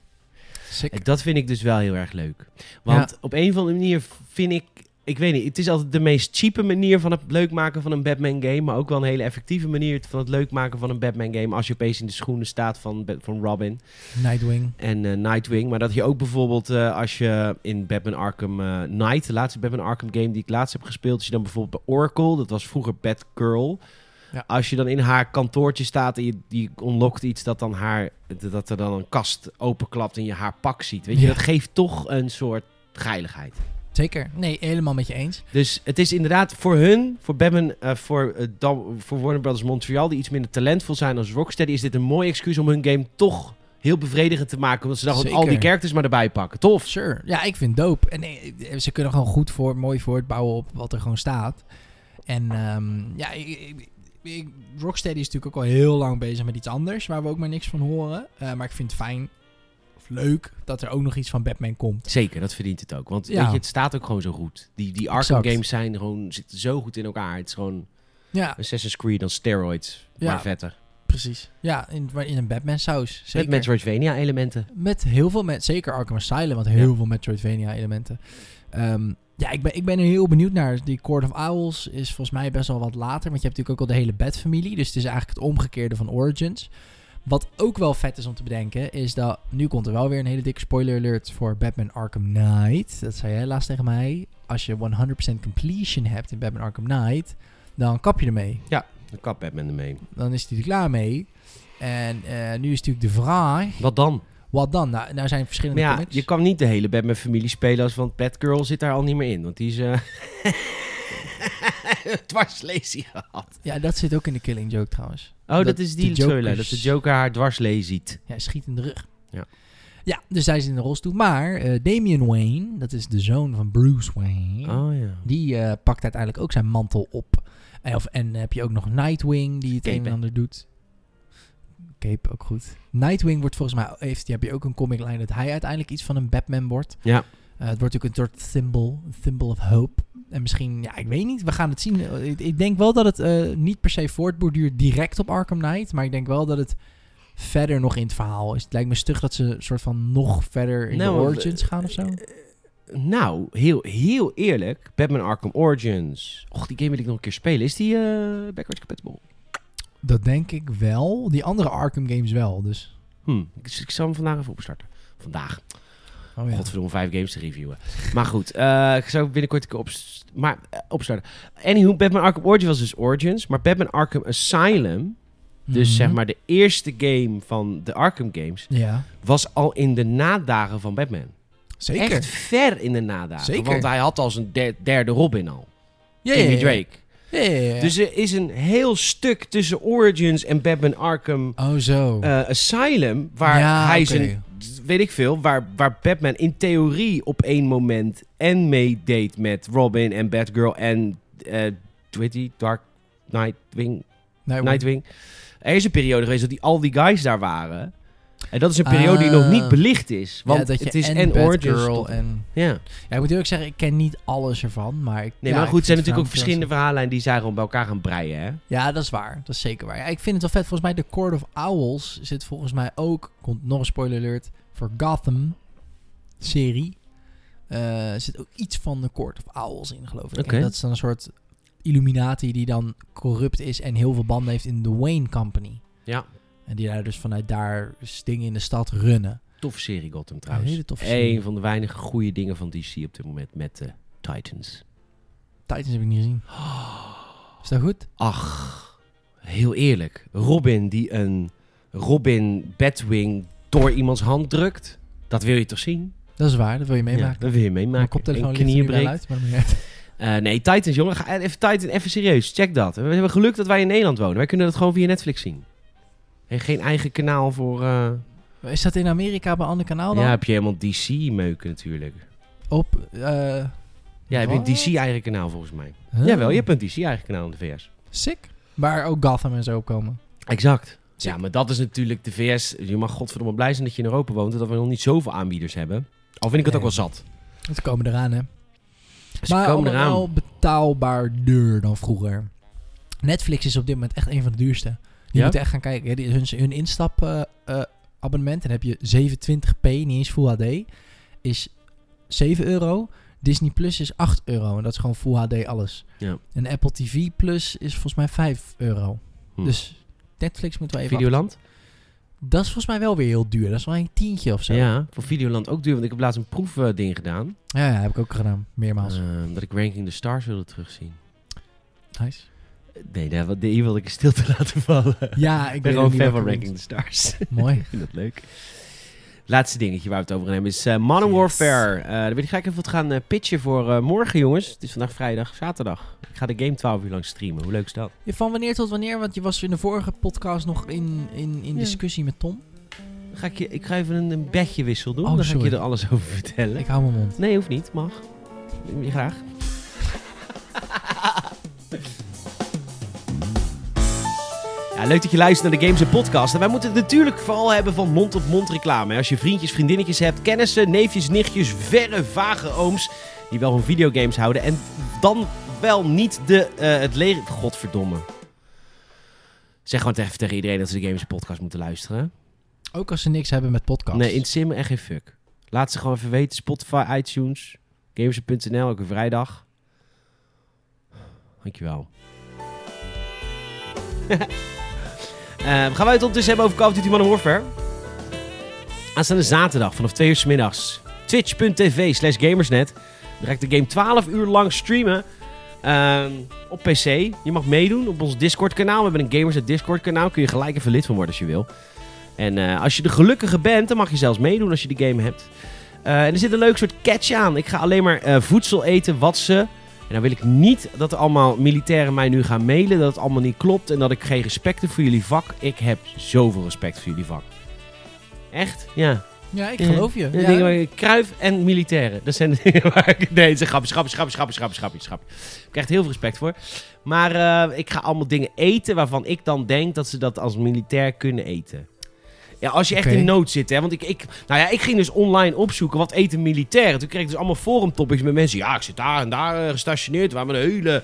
[SPEAKER 1] En dat vind ik dus wel heel erg leuk. Want op een of andere manier vind ik... Ik weet niet, het is altijd de meest cheape manier van het leuk maken van een Batman game. Maar ook wel een hele effectieve manier van het leuk maken van een Batman game. Als je opeens in de schoenen staat van, van Robin
[SPEAKER 2] Nightwing.
[SPEAKER 1] en eh, Nightwing. Maar dat je ook bijvoorbeeld eh, als je in Batman Arkham eh, Knight, de laatste Batman Arkham game die ik laatst heb gespeeld, als je dan bijvoorbeeld bij Oracle, dat was vroeger Batgirl.
[SPEAKER 2] Ja.
[SPEAKER 1] Als je dan in haar kantoortje staat en je die unlockt iets dat dan haar dat er dan een kast openklapt en je haar pak ziet, weet je,
[SPEAKER 2] Ja.
[SPEAKER 1] dat geeft toch een soort geiligheid.
[SPEAKER 2] Zeker. Nee, helemaal met je eens.
[SPEAKER 1] Dus het is inderdaad voor hun, voor Batman, eh, voor, eh, Dan- voor Warner Brothers Montreal, die iets minder talentvol zijn als Rocksteady, is dit een mooi excuus om hun game toch heel bevredigend te maken. Want ze dan al die characters maar erbij pakken. Tof.
[SPEAKER 2] Sure. Ja, ik vind het dope. En eh, ze kunnen gewoon goed voor, mooi voortbouwen op wat er gewoon staat. En ehm, ja, ik, ik- ik- Rocksteady is natuurlijk ook al heel lang bezig met iets anders, waar we ook maar niks van horen. Maar ik vind het fijn of leuk dat er ook nog iets van Batman komt.
[SPEAKER 1] Zeker, dat verdient het ook. Want
[SPEAKER 2] Ja.
[SPEAKER 1] weet je, het staat ook gewoon zo goed. Die, die Arkham
[SPEAKER 2] Exact.
[SPEAKER 1] games zijn gewoon, zitten zo goed in elkaar. Het is gewoon
[SPEAKER 2] Ja,
[SPEAKER 1] Assassin's Creed on steroids,
[SPEAKER 2] Ja.
[SPEAKER 1] maar vetter.
[SPEAKER 2] precies. Ja, in, in een Batman saus. Zeker.
[SPEAKER 1] Met Metroidvania elementen.
[SPEAKER 2] Met heel veel, met, zeker Arkham Asylum, want heel veel Metroidvania elementen. Ehm, ja, ik ben, ik ben er heel benieuwd naar. Die Court of Owls is volgens mij best wel wat later, want je hebt natuurlijk ook al de hele Bat-familie, dus het is eigenlijk het omgekeerde van Origins. Wat ook wel vet is om te bedenken, is dat nu komt er wel weer een hele dikke spoiler alert voor Batman Arkham Knight. Dat zei jij laatst tegen mij. Als je 100% completion hebt in Batman Arkham Knight, dan kap je ermee.
[SPEAKER 1] De kap Batman ermee.
[SPEAKER 2] Dan is hij er klaar mee. En eh, nu is natuurlijk de vraag,
[SPEAKER 1] Wat dan?
[SPEAKER 2] wat dan? Nou, nou zijn
[SPEAKER 1] Maar
[SPEAKER 2] verschillende
[SPEAKER 1] ja,
[SPEAKER 2] comics.
[SPEAKER 1] je kan niet de hele Batman-familie spelen, als, want Batgirl zit daar al niet meer in. Want die is... dwarslesie gehad.
[SPEAKER 2] Ja, dat zit ook in de Killing Joke trouwens.
[SPEAKER 1] Oh, dat,
[SPEAKER 2] Dat
[SPEAKER 1] is die storyline.
[SPEAKER 2] Jokers-
[SPEAKER 1] Dat de Joker haar dwarslee ziet.
[SPEAKER 2] Ja, hij schiet in de rug.
[SPEAKER 1] Ja.
[SPEAKER 2] Ja, dus hij zit in de rolstoel. Maar eh, Damian Wayne, dat is de zoon van Bruce Wayne,
[SPEAKER 1] Oh ja.
[SPEAKER 2] die eh, pakt uiteindelijk ook zijn mantel op. En, of, en heb je ook nog Nightwing, die het
[SPEAKER 1] Cape,
[SPEAKER 2] een en ander doet. Cape, ook goed. Nightwing wordt volgens mij, heeft, heb je ook een comiclijn dat hij uiteindelijk iets van een Batman wordt.
[SPEAKER 1] Ja.
[SPEAKER 2] Eh, het wordt ook een soort symbol, een symbol of hope. En misschien, ja, ik weet niet, we gaan het zien. Eh, Ik, ik denk wel dat het eh, niet per se voortborduurt direct op Arkham Knight, maar ik denk wel dat het verder nog in het verhaal is. Het lijkt me stug dat ze een soort van nog verder in
[SPEAKER 1] Nou,
[SPEAKER 2] de
[SPEAKER 1] want,
[SPEAKER 2] origins
[SPEAKER 1] eh,
[SPEAKER 2] gaan of zo.
[SPEAKER 1] Nou, heel, heel eerlijk. Batman Arkham Origins. Och, die game wil ik nog een keer spelen. Is die eh backwards compatible?
[SPEAKER 2] Dat denk ik wel. Die andere Arkham games wel, dus.
[SPEAKER 1] Hm, ik, ik zal hem vandaag even opstarten. Vandaag.
[SPEAKER 2] Oh ja.
[SPEAKER 1] Godverdomme, vijf games te reviewen. maar goed, eh, ik zou binnenkort op, maar, eh, opstarten. Anywho, Batman Arkham Origins was dus Origins. Maar Batman Arkham Asylum, dus
[SPEAKER 2] Mhm.
[SPEAKER 1] zeg maar de eerste game van de Arkham games,
[SPEAKER 2] Ja,
[SPEAKER 1] was al in de nadagen van Batman.
[SPEAKER 2] zeker.
[SPEAKER 1] Echt ver in de nadagen.
[SPEAKER 2] Zeker.
[SPEAKER 1] Want hij had al zijn der- derde Robin al.
[SPEAKER 2] ja, ja.
[SPEAKER 1] Drake. Dus er is een heel stuk tussen Origins en Batman Arkham
[SPEAKER 2] oh, zo.
[SPEAKER 1] eh, Asylum, waar
[SPEAKER 2] Ja,
[SPEAKER 1] hij zijn, weet ik veel, waar, waar Batman in theorie op één moment en meedeed met Robin en Batgirl en, die, Dark Nightwing,
[SPEAKER 2] Nee,
[SPEAKER 1] Nightwing. Er is een periode geweest dat die, al die guys daar waren. En dat is een periode die nog niet
[SPEAKER 2] Ah.
[SPEAKER 1] belicht is. Want
[SPEAKER 2] ja,
[SPEAKER 1] het is
[SPEAKER 2] en,
[SPEAKER 1] Origins.
[SPEAKER 2] Batgirl
[SPEAKER 1] tot-
[SPEAKER 2] en...
[SPEAKER 1] Ja.
[SPEAKER 2] Ja, ik moet eerlijk zeggen, ik ken niet alles ervan, maar... Ik,
[SPEAKER 1] Nee,
[SPEAKER 2] ja,
[SPEAKER 1] maar goed, er zijn natuurlijk ook verschillende verhaallijnen die zij gewoon bij elkaar gaan breien, hè?
[SPEAKER 2] Ja, dat is waar. Dat is zeker waar. Ja, ik vind het wel vet. Volgens mij de Court of Owls zit volgens mij ook... Komt nog een spoiler alert. Voor Gotham serie. eh, zit ook iets van de Court of Owls in, geloof ik. En dat is dan een soort Illuminati die dan corrupt is en heel veel banden heeft in de Wayne Company.
[SPEAKER 1] Ja.
[SPEAKER 2] En die daar dus vanuit daar dingen in de stad runnen.
[SPEAKER 1] Toffe serie Gotham
[SPEAKER 2] Een
[SPEAKER 1] trouwens.
[SPEAKER 2] hele toffe serie.
[SPEAKER 1] Een van de weinige goede dingen van DC op dit moment met eh, Titans.
[SPEAKER 2] Titans heb ik niet gezien. Is dat goed?
[SPEAKER 1] Ach, heel eerlijk. Robin die een Robin Batwing door iemands hand drukt. Dat wil je toch zien?
[SPEAKER 2] Dat is waar, dat wil je
[SPEAKER 1] Ja,
[SPEAKER 2] meemaken.
[SPEAKER 1] dat wil je
[SPEAKER 2] Mijn
[SPEAKER 1] meemaken.
[SPEAKER 2] koptelefoon
[SPEAKER 1] En
[SPEAKER 2] ligt er
[SPEAKER 1] knieën breekt.
[SPEAKER 2] uit, maar.
[SPEAKER 1] Eh, nee, Titans, jongen. Ga even Titan, even serieus. Check dat. We hebben geluk dat wij in Nederland wonen. Wij kunnen dat gewoon via Netflix zien. En geen eigen kanaal voor... eh,
[SPEAKER 2] Is dat in Amerika bij een ander kanaal dan?
[SPEAKER 1] ja, heb je helemaal DC-meuken natuurlijk.
[SPEAKER 2] Op... eh
[SPEAKER 1] Ja, heb je een
[SPEAKER 2] Wat?
[SPEAKER 1] DC-eigen kanaal volgens mij.
[SPEAKER 2] huh?
[SPEAKER 1] Jawel, je hebt een DC-eigen kanaal in de VS.
[SPEAKER 2] Sick. Waar ook Gotham en zo op komen.
[SPEAKER 1] Exact. Ja, maar dat is natuurlijk de VS. Je mag godverdomme blij zijn dat je in Europa woont... en dat we nog niet zoveel aanbieders hebben. Al vind ik het ook wel zat.
[SPEAKER 2] Het komen eraan, hè.
[SPEAKER 1] Ze
[SPEAKER 2] maar
[SPEAKER 1] komen eraan.
[SPEAKER 2] wel betaalbaarder dan vroeger. Netflix is op dit moment echt een van de duurste. Je moet echt gaan kijken. Die- hun, hun instap eh, eh, dan heb je 720p, niet eens Full HD, is 7 euro. Disney Plus is 8 euro. En dat is gewoon Full HD alles.
[SPEAKER 1] Ja.
[SPEAKER 2] En Apple TV Plus is volgens mij 5 euro.
[SPEAKER 1] Hm.
[SPEAKER 2] Dus Netflix moeten we even
[SPEAKER 1] Videoland?
[SPEAKER 2] Dat is volgens mij wel weer heel duur. Dat is wel een tientje of zo.
[SPEAKER 1] Ja, voor Videoland ook duur. Want ik heb laatst een proefding gedaan.
[SPEAKER 2] ja, ja, heb ik ook gedaan. Meermaals.
[SPEAKER 1] eh, dat ik Ranking the Stars wilde terugzien.
[SPEAKER 2] nice.
[SPEAKER 1] Nee, daar, hier wilde ik een stilte laten vallen.
[SPEAKER 2] Ja, ik
[SPEAKER 1] ben gewoon fan van Ranking the Stars.
[SPEAKER 2] Mooi.
[SPEAKER 1] ik vind dat leuk. Laatste dingetje waar we het over gaan hebben is eh, Modern
[SPEAKER 2] Yes.
[SPEAKER 1] Warfare. Eh daar wil ik gelijk even wat gaan eh, pitchen voor morgen, jongens. Het is vandaag vrijdag, zaterdag. Ik ga de game 12 uur lang streamen. Hoe leuk is dat?
[SPEAKER 2] Ja, Van wanneer tot wanneer? Want je was in de vorige podcast nog in, in, in
[SPEAKER 1] Ja.
[SPEAKER 2] discussie met Tom.
[SPEAKER 1] Dan ga ik, je, ik ga even een, een bedje wissel doen.
[SPEAKER 2] Oh,
[SPEAKER 1] dan ga ik je er alles over vertellen.
[SPEAKER 2] Ik hou mijn mond.
[SPEAKER 1] Nee, hoeft niet. Mag. Graag. Ja, leuk dat je luistert naar de Games Podcast. En wij moeten het natuurlijk vooral hebben van mond-op-mond reclame. Als je vriendjes, vriendinnetjes hebt, kennissen, neefjes, nichtjes, verre, vage ooms... die wel van videogames houden en dan wel niet de, eh, het leger... Godverdomme. Zeg gewoon even tegen iedereen dat ze de Games Podcast moeten luisteren.
[SPEAKER 2] Ook als ze niks hebben met podcast.
[SPEAKER 1] Nee, in Sim echt geen fuck. Laat ze gewoon even weten. Spotify, iTunes, Gamers.nl, elke vrijdag. Dankjewel. Eh gaan wij het ondertussen hebben over Call of Duty Modern Warfare? Aanstaande zaterdag vanaf 2 uur 's middags. Twitch.tv slash gamersnet. Dan ga ik de game 12 uur lang streamen. ehm, op PC. Je mag meedoen op ons Discord kanaal. We hebben een Gamersnet Discord kanaal. Kun je gelijk even lid van worden als je wil. En eh, als je de gelukkige bent, dan mag je zelfs meedoen als je de game hebt. Eh, en er zit een leuk soort catch aan. Ik ga alleen maar voedsel eten wat ze... En dan wil ik niet dat er allemaal militairen mij nu gaan mailen. Dat het allemaal niet klopt. En dat ik geen respect heb voor jullie vak. Ik heb zoveel respect voor jullie vak. Echt? Ja.
[SPEAKER 2] Ja, ik geloof je. Ja.
[SPEAKER 1] dingen Kruif en militairen. Dat zijn de dingen waar ik... Nee, het is een grapje, grapje, grapje, grapje, grapje, grapje, grapje. Ik krijg er heel veel respect voor. Maar eh, ik ga allemaal dingen eten waarvan ik dan denk dat ze dat als militair kunnen eten. Ja, als je echt in nood zit, hè. Want ik, ik, nou ja, ik ging dus online opzoeken wat eten militairen. Toen kreeg ik dus allemaal forumtopics met mensen. Ja, ik zit daar en daar eh, gestationeerd. We hebben een hele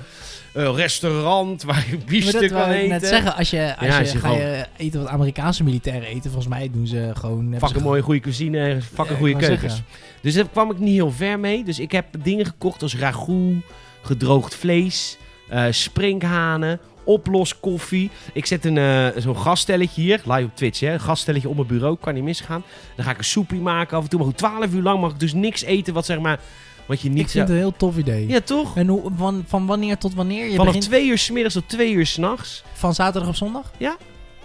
[SPEAKER 1] eh, restaurant waar je biefstuk kan eten.
[SPEAKER 2] net zeggen. Als je, als
[SPEAKER 1] Ja,
[SPEAKER 2] je,
[SPEAKER 1] als je
[SPEAKER 2] ga
[SPEAKER 1] gewoon-
[SPEAKER 2] je eten wat Amerikaanse militairen eten, volgens mij doen ze gewoon...
[SPEAKER 1] Fucking mooie goede cuisine, fucking
[SPEAKER 2] Ja, ik
[SPEAKER 1] goede keukens.
[SPEAKER 2] zeggen.
[SPEAKER 1] Dus daar kwam ik niet heel ver mee. Dus ik heb dingen gekocht als ragout, gedroogd vlees, eh sprinkhanen, oploskoffie. Ik zet een, eh, zo'n gaststelletje hier, live op Twitch, hè. Een gaststelletje op mijn bureau, kan niet misgaan. Dan ga ik een soepie maken af en toe. Maar goed, 12 uur lang mag ik dus niks eten wat zeg maar, wat je niet
[SPEAKER 2] Ik vind het
[SPEAKER 1] zou...
[SPEAKER 2] een heel tof idee.
[SPEAKER 1] Ja, toch?
[SPEAKER 2] En hoe, van, van wanneer tot wanneer? Je
[SPEAKER 1] Vanaf
[SPEAKER 2] begint
[SPEAKER 1] twee uur 's middags tot twee uur 's nachts.
[SPEAKER 2] van zaterdag op zondag?
[SPEAKER 1] Ja.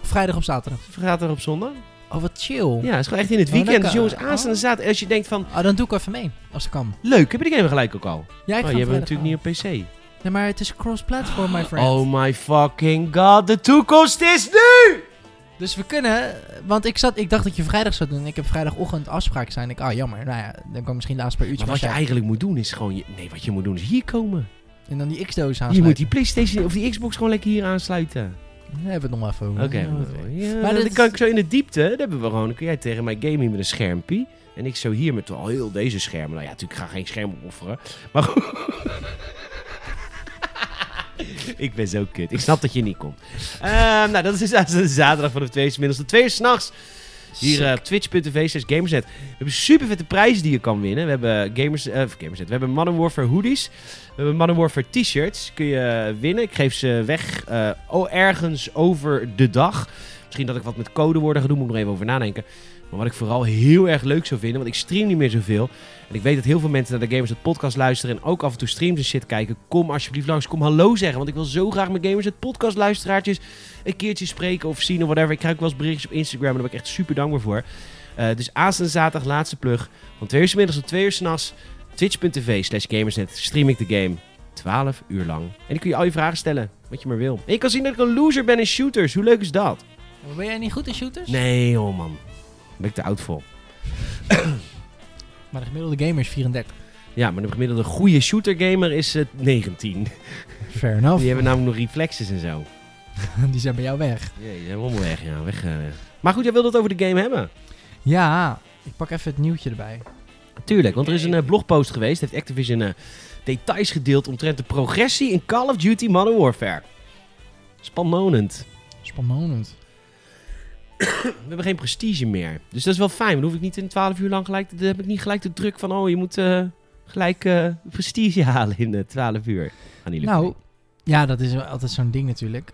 [SPEAKER 2] Vrijdag op zaterdag?
[SPEAKER 1] Er op zondag.
[SPEAKER 2] Oh, wat chill.
[SPEAKER 1] Ja, het is gewoon echt in het
[SPEAKER 2] Oh,
[SPEAKER 1] weekend.
[SPEAKER 2] lekker.
[SPEAKER 1] dus jongens, aanstaande
[SPEAKER 2] Oh.
[SPEAKER 1] zaterdag. Als je denkt van,
[SPEAKER 2] Ah, dan doe ik even mee, als het kan.
[SPEAKER 1] leuk, heb je de game gelijk ook al?
[SPEAKER 2] Ja, ik
[SPEAKER 1] oh,
[SPEAKER 2] ga
[SPEAKER 1] je hebt
[SPEAKER 2] vrijdag
[SPEAKER 1] natuurlijk niet op PC.
[SPEAKER 2] Nee, maar het is cross-platform, my friend.
[SPEAKER 1] Oh my fucking god, de toekomst is nu!
[SPEAKER 2] Dus we kunnen, want ik, zat, ik dacht dat je vrijdag zou doen. Ik heb vrijdagochtend afspraak zijn. Ik, ah, jammer. Nou ja, dan kan misschien laatst per uurtje.
[SPEAKER 1] Maar wat je eigenlijk moet doen is gewoon... Je, nee, wat je moet doen is hier komen.
[SPEAKER 2] En dan die X-doos
[SPEAKER 1] Je
[SPEAKER 2] aansluiten.
[SPEAKER 1] moet die Playstation of die Xbox gewoon lekker hier aansluiten.
[SPEAKER 2] Daar hebben we het nog even over.
[SPEAKER 1] Oké.
[SPEAKER 2] Ja,
[SPEAKER 1] ja,
[SPEAKER 2] Maar dit
[SPEAKER 1] dan kan ik zo in de diepte. Dan hebben we gewoon... Dan kun jij tegen mij gamen met een schermpje. En ik zo hier met al heel deze schermen. Nou ja, natuurlijk ga ik geen scherm opofferen. Maar goed. ik ben zo kut. Ik snap dat je niet komt. Ehm, nou, dat is dus de zaterdag vanaf twee uur 's middags tot twee uur s'nachts. Hier eh, op twitch.tv slash gamersnet. We hebben super vette prijzen die je kan winnen. We hebben Gamers, eh, Gamersnet. We hebben Modern Warfare hoodies. We hebben Modern Warfare t-shirts. Kun je winnen. Ik geef ze weg eh, oh, ergens over de dag. Misschien dat ik wat met codewoorden ga doen. Moet ik nog even over nadenken. Maar wat ik vooral heel erg leuk zou vinden. Want ik stream niet meer zoveel. En ik weet dat heel veel mensen naar de Gamers het podcast luisteren. En ook af en toe streams en shit kijken. Kom alsjeblieft langs. Kom hallo zeggen. Want ik wil zo graag met Gamers het podcast luisteraartjes een keertje spreken of zien of whatever. Ik krijg ook wel eens berichtjes op Instagram. En daar ben ik echt super dankbaar voor. Eh, dus aanstaande zaterdag, laatste plug. Van 2 uur 's middags tot 2 uur 's nachts. Twitch.tv slash gamersnet. Stream ik de game. 12 uur lang. En dan kun je al je vragen stellen. Wat je maar wil. En je kan zien dat ik een loser ben in shooters. Hoe leuk is dat?
[SPEAKER 2] Ben jij niet goed in shooters?
[SPEAKER 1] Nee, oh man. Ben ik te oud voor.
[SPEAKER 2] Maar de gemiddelde gamer is 34.
[SPEAKER 1] Ja, maar de gemiddelde goede shooter gamer is eh, 19.
[SPEAKER 2] Fair enough.
[SPEAKER 1] Die hebben namelijk nog reflexes en zo.
[SPEAKER 2] Die zijn bij jou weg.
[SPEAKER 1] Ja, die zijn weg, ja. Weg, eh, weg. Maar goed, jij wilde het over de game hebben.
[SPEAKER 2] Ja, ik pak even het nieuwtje erbij.
[SPEAKER 1] Tuurlijk, want er is een eh, blogpost geweest. Heeft Activision details gedeeld omtrent de progressie in Call of Duty Modern Warfare. Spannend.
[SPEAKER 2] Spannend.
[SPEAKER 1] We hebben geen prestige meer. Dus dat is wel fijn. Dan hoef ik niet in 12 uur lang gelijk... Dan heb ik niet gelijk de druk van... Oh, je moet eh, gelijk eh, prestige halen in eh, 12 uur. Niet lukken.
[SPEAKER 2] Nou, ja, dat is altijd zo'n ding natuurlijk.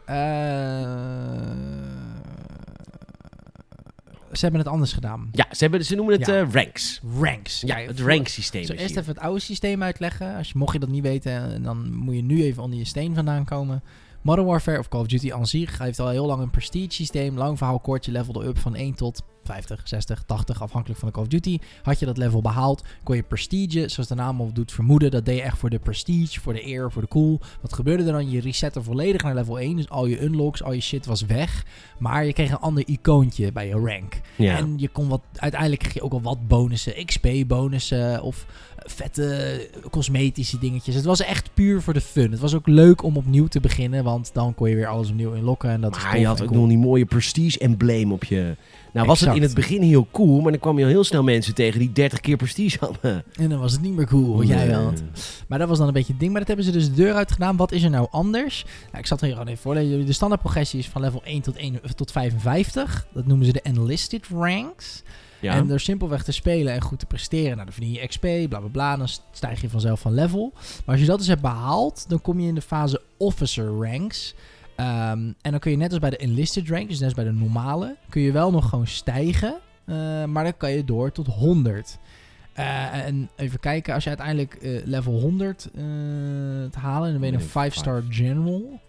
[SPEAKER 2] Ze hebben het anders gedaan.
[SPEAKER 1] Ja, ze, hebben, ze noemen het
[SPEAKER 2] Ja.
[SPEAKER 1] ranks.
[SPEAKER 2] Ranks.
[SPEAKER 1] Ja, het
[SPEAKER 2] voor-
[SPEAKER 1] rank systeem
[SPEAKER 2] Ik zal
[SPEAKER 1] is
[SPEAKER 2] eerst even het oude systeem uitleggen. Als je, mocht je dat niet weten, dan moet je nu even onder je steen vandaan komen. Modern Warfare of Call of Duty aan zich heeft al heel lang een prestige systeem. Lang verhaal kort, je levelde up van 1 tot 50, 60, 80, afhankelijk van de Call of Duty. Had je dat level behaald, kon je prestige, zoals de naam al doet vermoeden, dat deed je echt voor de prestige, voor de eer, voor de cool. Wat gebeurde er dan? Je resette volledig naar level 1, dus al je unlocks, al je shit was weg. Maar je kreeg een ander icoontje bij je rank.
[SPEAKER 1] Ja.
[SPEAKER 2] En je kon wat, uiteindelijk kreeg je ook al wat bonussen, XP-bonussen of vette cosmetische dingetjes. Het was echt puur voor de fun. Het was ook leuk om opnieuw te beginnen, want dan kon je weer alles opnieuw inlokken. En dat
[SPEAKER 1] maar je had ook
[SPEAKER 2] cool.
[SPEAKER 1] nog die mooie prestige-embleem op je... Nou was het in het begin heel cool, maar dan kwam je al heel snel mensen tegen die 30 keer prestige hadden.
[SPEAKER 2] En dan was het niet meer cool, wat jij wel had. Maar dat was dan een beetje het ding. Maar dat hebben ze dus de deur uit gedaan. Wat is er nou anders? Nou, ik zat er hier gewoon even voorlezen. De standaard progressie is van level 1 tot, 1 tot 55. Dat noemen ze de enlisted ranks.
[SPEAKER 1] Ja.
[SPEAKER 2] En door simpelweg te spelen en goed te presteren, nou, dan verdien je XP, bla bla bla, dan stijg je vanzelf van level. Maar als je dat dus hebt behaald, dan kom je in de fase officer ranks. Ehm, en dan kun je net als bij de enlisted rank, dus net als bij de normale, kun je wel nog gewoon stijgen. eh, maar dan kan je door tot 100. Eh, en even kijken, als je uiteindelijk eh, level 100 eh, te halen, dan ben je een
[SPEAKER 1] Nee,
[SPEAKER 2] 5-star general.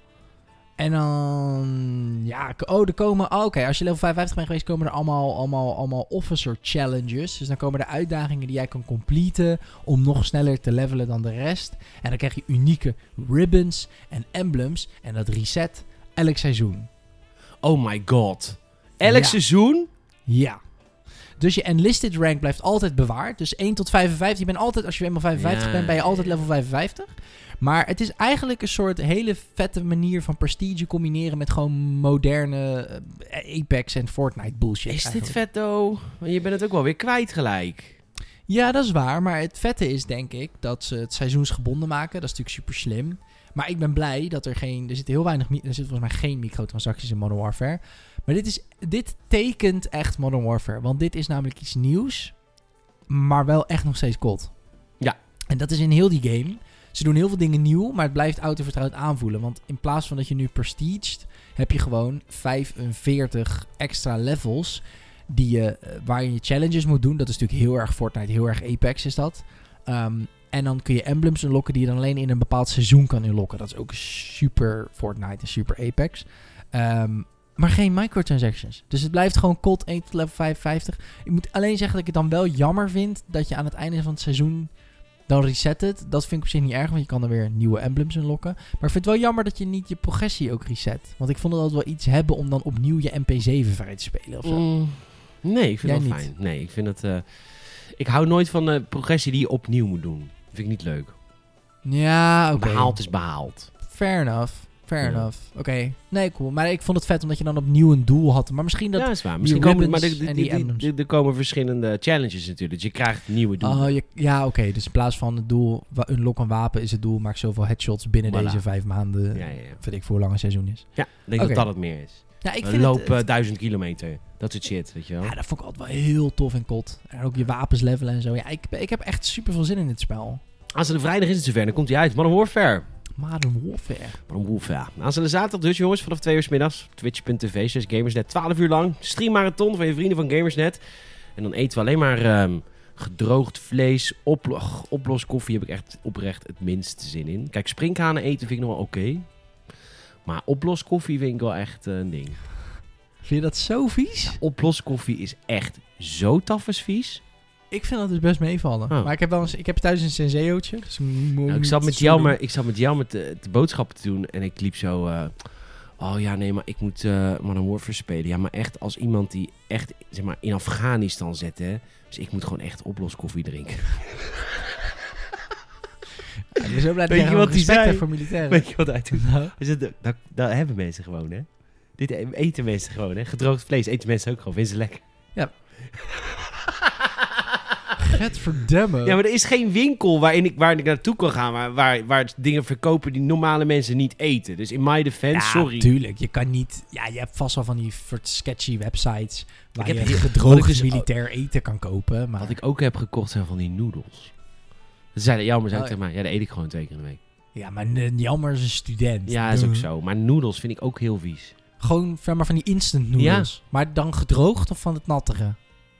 [SPEAKER 2] En dan, ja, oh, er komen, oh, oké, als je level 55 bent geweest, komen er allemaal, allemaal, allemaal officer challenges. Dus dan komen er uitdagingen die jij kan completen om nog sneller te levelen dan de rest. En dan krijg je unieke ribbons en emblems en dat reset elk seizoen.
[SPEAKER 1] Oh my god. Elk
[SPEAKER 2] Ja.
[SPEAKER 1] seizoen?
[SPEAKER 2] Ja. Dus je enlisted rank blijft altijd bewaard. Dus 1 tot 55. Je bent altijd, als je eenmaal 55
[SPEAKER 1] Ja,
[SPEAKER 2] bent, ben je altijd level 55. Maar het is eigenlijk een soort hele vette manier van prestige combineren met gewoon moderne eh, Apex en Fortnite bullshit.
[SPEAKER 1] Is dit vet, though? Je bent het ook wel weer kwijt gelijk.
[SPEAKER 2] Ja, dat is waar. Maar het vette is denk ik dat ze het seizoensgebonden maken. Dat is natuurlijk super slim. Maar ik ben blij dat er geen... Er zitten heel weinig... Er zitten volgens mij geen microtransacties in Modern Warfare. Maar dit, is, dit tekent echt Modern Warfare. Want dit is namelijk iets nieuws. Maar wel echt nog steeds kot.
[SPEAKER 1] Ja.
[SPEAKER 2] En dat is in heel die game. Ze doen heel veel dingen nieuw. Maar het blijft autovertrouwd aanvoelen. Want in plaats van dat je nu prestiged... Heb je gewoon 45 extra levels die je, eh, waarin je challenges moet doen. Dat is natuurlijk heel erg Fortnite, heel erg Apex is dat. Ehm, en dan kun je emblems unlocken die je dan alleen in een bepaald seizoen kan unlocken. Dat is ook super Fortnite en super Apex. Ehm, maar geen microtransactions. Dus het blijft gewoon cold 1 tot level 55. Ik moet alleen zeggen dat ik het dan wel jammer vind dat je aan het einde van het seizoen dan reset het. Dat vind ik op zich niet erg, want je kan er weer nieuwe emblems in lokken. Maar ik vind het wel jammer dat je niet je progressie ook reset. Want ik vond het altijd wel iets hebben om dan opnieuw je MP7 vrij te spelen of zo.
[SPEAKER 1] Mm, nee, ik vind
[SPEAKER 2] niet?
[SPEAKER 1] fijn. Nee, ik vind het... eh, ik hou nooit van de progressie die je opnieuw moet doen. vind ik niet leuk.
[SPEAKER 2] Ja, oké.
[SPEAKER 1] Behaald is behaald.
[SPEAKER 2] Fair enough. Fair
[SPEAKER 1] Ja.
[SPEAKER 2] enough. Oké. Nee, cool. Maar ik vond het vet omdat je dan opnieuw een doel had. Maar misschien dat...
[SPEAKER 1] ja, is waar. Misschien komen, maar er-
[SPEAKER 2] en
[SPEAKER 1] komen verschillende challenges natuurlijk. Dus je krijgt nieuwe doelen.
[SPEAKER 2] Oh, je, ja, oké. Dus in plaats van het doel, een wapen is het doel, maak zoveel headshots binnen
[SPEAKER 1] Voilà.
[SPEAKER 2] deze vijf maanden.
[SPEAKER 1] ja, ja, ja.
[SPEAKER 2] Weet ik voor hoe lang een seizoen is.
[SPEAKER 1] ja, ik denk dat dat het meer is.
[SPEAKER 2] Ja, ik vind
[SPEAKER 1] loop
[SPEAKER 2] het, het-
[SPEAKER 1] duizend kilometer. Dat soort shit, weet je wel.
[SPEAKER 2] ja, dat vond ik altijd wel heel tof en kot. En ook je wapens levelen en zo. Ja, ik, ik heb echt super veel zin in dit spel.
[SPEAKER 1] Aanstaande vrijdag is het zover. Dan komt hij uit. Modern Warfare.
[SPEAKER 2] Modern Warfare.
[SPEAKER 1] Modern Warfare. Aanstaande zaterdag dus jongens. Vanaf 2 uur 's middags. Twitch.tv. 6 Gamersnet. 12 uur lang. Streammarathon van je vrienden van Gamersnet. En dan eten we alleen maar ehm, gedroogd vlees. Oplo oploskoffie heb ik echt oprecht het minste zin in. Kijk, sprinkhanen eten vind ik nog wel oké. Maar oploskoffie vind ik wel echt eh, een ding.
[SPEAKER 2] Vind je dat zo vies?
[SPEAKER 1] Oploskoffie is echt zo tafels vies.
[SPEAKER 2] Ik vind dat dus best meevallen.
[SPEAKER 1] Oh.
[SPEAKER 2] Maar ik heb, wel eens, ik heb thuis een senseootje. Dus
[SPEAKER 1] Nou, ik, zat met jou maar, ik zat met jou met de, de boodschappen te doen en ik liep zo... eh, oh ja, nee, maar ik moet eh Modern Warfare spelen. Ja, maar echt als iemand die echt zeg maar, in Afghanistan zit, hè. Dus ik moet gewoon echt oploskoffie drinken.
[SPEAKER 2] Ja, ik ben zo blij dat je
[SPEAKER 1] wat
[SPEAKER 2] respect hebt voor militairen.
[SPEAKER 1] Weet je wat hij doet?
[SPEAKER 2] Nou,
[SPEAKER 1] dat, dat hebben mensen gewoon, hè. Dit e- eten mensen gewoon, hè. Gedroogd vlees eten mensen ook gewoon. Vinden ze lekker.
[SPEAKER 2] Gadverdamme.
[SPEAKER 1] Ja, maar er is geen winkel waarin ik, waar ik naartoe kan gaan... Waar, waar, waar dingen verkopen die normale mensen niet eten. Dus in my defense,
[SPEAKER 2] Ja,
[SPEAKER 1] sorry.
[SPEAKER 2] tuurlijk. Je kan niet... Ja, je hebt vast wel van die sketchy websites... waar
[SPEAKER 1] Ik
[SPEAKER 2] je
[SPEAKER 1] heb
[SPEAKER 2] gedroogd
[SPEAKER 1] dus-
[SPEAKER 2] militair eten kan kopen. Maar
[SPEAKER 1] Wat ik ook heb gekocht zijn van die noedels. Ze zeiden, ja, maar zei ik
[SPEAKER 2] Oh,
[SPEAKER 1] tegen mij, ja, dat eet ik gewoon twee keer in de week.
[SPEAKER 2] Ja, maar jammer is een student.
[SPEAKER 1] Ja, is ook zo. Maar noedels vind ik ook heel vies.
[SPEAKER 2] Gewoon maar van die instant noodles. Maar dan gedroogd of van het nattige?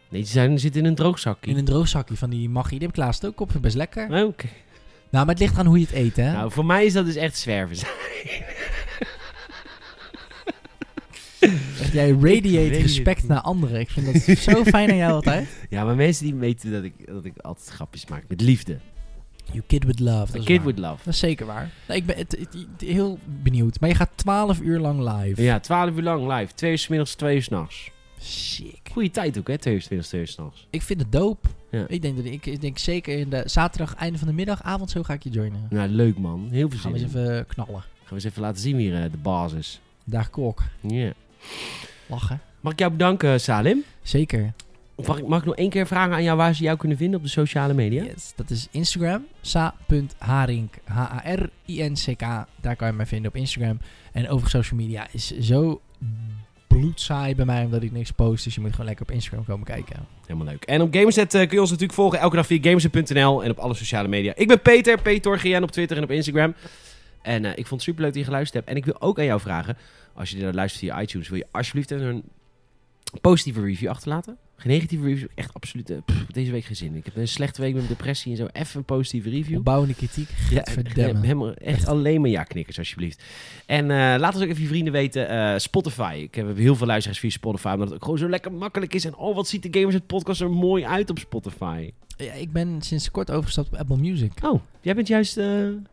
[SPEAKER 1] Nee, ze zijn, zitten in een droogzakje.
[SPEAKER 2] In een droogzakje van die magie. Die heb ik laatst ook op. Best lekker.
[SPEAKER 1] Oh, Oké.
[SPEAKER 2] Nou, maar het ligt aan hoe je het eet, hè?
[SPEAKER 1] Nou, voor mij is dat dus echt zwerven.
[SPEAKER 2] Echt, jij radiate respect naar anderen. Ik vind dat zo fijn aan jou altijd.
[SPEAKER 1] ja, maar mensen die weten dat ik, dat ik altijd grapjes maak. Met liefde.
[SPEAKER 2] You kid with love. Dat
[SPEAKER 1] A kid
[SPEAKER 2] waar.
[SPEAKER 1] with love.
[SPEAKER 2] Dat is zeker waar. Nou, ik ben het, het- het- heel benieuwd. Maar je gaat 12 uur lang live.
[SPEAKER 1] Ja, 12 uur lang live. Twee uur 's middags, twee uur 's nachts. Goeie tijd ook, hè? Twee uur 's middags, twee uur 's nachts.
[SPEAKER 2] Ik vind het dope.
[SPEAKER 1] Ja.
[SPEAKER 2] Ik, denk dat ik, ik denk zeker in de zaterdag, einde van de middag, avond zo ga ik je joinen.
[SPEAKER 1] Nou, leuk man. Heel veel
[SPEAKER 2] Gaan
[SPEAKER 1] zin
[SPEAKER 2] we eens even knallen.
[SPEAKER 1] Gaan we eens even laten zien wie hier eh, de basis.
[SPEAKER 2] Dag kok.
[SPEAKER 1] Ja.
[SPEAKER 2] Lachen.
[SPEAKER 1] Mag ik jou bedanken, Salim?
[SPEAKER 2] Zeker.
[SPEAKER 1] Mag ik, mag ik nog één keer vragen aan jou waar ze jou kunnen vinden op de sociale media?
[SPEAKER 2] Yes, dat is Instagram. sa.harink. H-A-R-I-N-C-K. Daar kan je mij vinden op Instagram. En over social media is zo bloedsaai bij mij omdat ik niks post. Dus je moet gewoon lekker op Instagram komen kijken.
[SPEAKER 1] Helemaal leuk. En op Gamerset eh, kun je ons natuurlijk volgen elke dag via gamerset.nl en op alle sociale media. Ik ben Peter, Peter op Twitter en op Instagram. En eh, ik vond het superleuk dat je geluisterd hebt. En ik wil ook aan jou vragen, als je dit nou luistert via iTunes, wil je alsjeblieft een positieve review achterlaten? Geen negatieve review, echt absoluut. pff, deze week geen zin. Ik heb een slechte week met depressie en zo. Even een positieve review.
[SPEAKER 2] Opbouwende kritiek.
[SPEAKER 1] Ja,
[SPEAKER 2] Gadverdamme.
[SPEAKER 1] helemaal, echt alleen maar ja-knikkers, alsjeblieft. En eh, laat ons ook even je vrienden weten. eh, Spotify. Ik heb heel veel luisteraars via Spotify, omdat het ook gewoon zo lekker makkelijk is. En oh, wat ziet de Gamers het podcast er mooi uit op Spotify.
[SPEAKER 2] Ja, ik ben sinds kort overgestapt op Apple Music.
[SPEAKER 1] Oh, jij bent juist eh,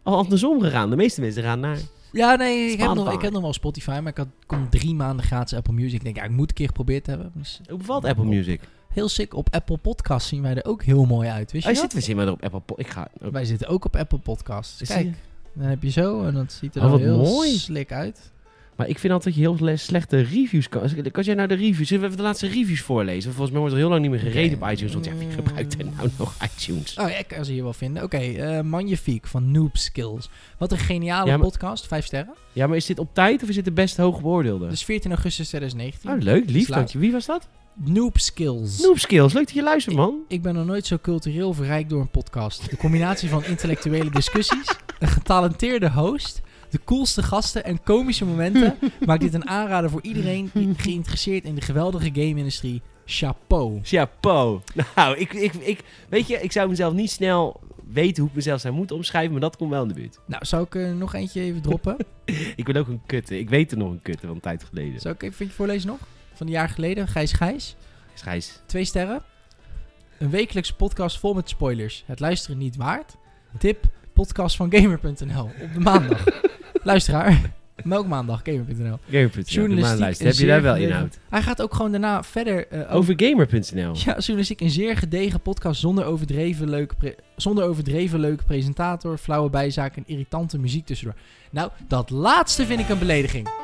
[SPEAKER 1] al andersom gegaan. De meeste mensen gaan naar...
[SPEAKER 2] Ja, nee, ik heb, nog, ik heb nog wel Spotify, maar ik had, kon drie maanden gratis Apple Music. Ik denk, ja, ik moet een keer geprobeerd hebben. Dus
[SPEAKER 1] Hoe bevalt Apple Music?
[SPEAKER 2] heel sick. Op Apple Podcasts zien wij er ook heel mooi uit. Wist je
[SPEAKER 1] Oh,
[SPEAKER 2] dat?
[SPEAKER 1] zitten we zien maar op Apple Ik ga...
[SPEAKER 2] Wij zitten ook op Apple Podcasts.
[SPEAKER 1] Zie
[SPEAKER 2] Kijk,
[SPEAKER 1] je?
[SPEAKER 2] dan heb je zo en dat ziet er
[SPEAKER 1] Oh,
[SPEAKER 2] heel
[SPEAKER 1] mooi.
[SPEAKER 2] slik uit.
[SPEAKER 1] Maar ik vind altijd heel le- slechte reviews kan. Kan jij nou de reviews... Zullen we even de laatste reviews voorlezen? Volgens mij wordt er heel lang niet meer gereden op iTunes. Want ja, wie gebruikt er nou nog iTunes?
[SPEAKER 2] Oh ja, ik kan ze hier wel vinden. Oké, eh Magnifiek van Noob Skills. Wat een geniale
[SPEAKER 1] Ja, maar-
[SPEAKER 2] podcast. Vijf sterren.
[SPEAKER 1] Ja, maar is dit op tijd of is dit de best hoog beoordeelde?
[SPEAKER 2] Dus 14 augustus 2019.
[SPEAKER 1] Oh, leuk. Lief. Dank je. Wie was dat?
[SPEAKER 2] Noob Skills.
[SPEAKER 1] Noob Skills. Leuk dat je luistert, man.
[SPEAKER 2] Ik ben nog nooit zo cultureel verrijkt door een podcast. De combinatie van intellectuele discussies, een getalenteerde host, de coolste gasten en komische momenten maakt dit een aanrader voor iedereen die geïnteresseerd in de geweldige game-industrie. Chapeau.
[SPEAKER 1] Chapeau. Nou, ik, ik, ik, weet je, ik zou mezelf niet snel weten hoe ik mezelf zou moeten omschrijven, maar dat komt wel in de buurt.
[SPEAKER 2] Nou, zou ik er nog eentje even droppen?
[SPEAKER 1] Ik ben ook een kutte. Ik weet er nog een kutte van een tijd geleden.
[SPEAKER 2] Zou ik even eentje voorlezen nog? Van een jaar geleden, Gijs Gijs.
[SPEAKER 1] Schijs.
[SPEAKER 2] Twee sterren. Een wekelijkse podcast vol met spoilers. Het luisteren niet waard. Tip, podcast van gamer.nl op de maandag. Luisteraar, melkmaandag, gamer.nl.
[SPEAKER 1] Gamer.nl. Heb je daar wel inhoud?
[SPEAKER 2] Hij gaat ook gewoon daarna verder eh, over...
[SPEAKER 1] Gamer.nl.
[SPEAKER 2] Ja, journalistiek een zeer gedegen podcast zonder overdreven leuke, zonder overdreven leuke presentator, flauwe bijzaken en irritante muziek tussendoor. Nou, dat laatste vind ik een belediging.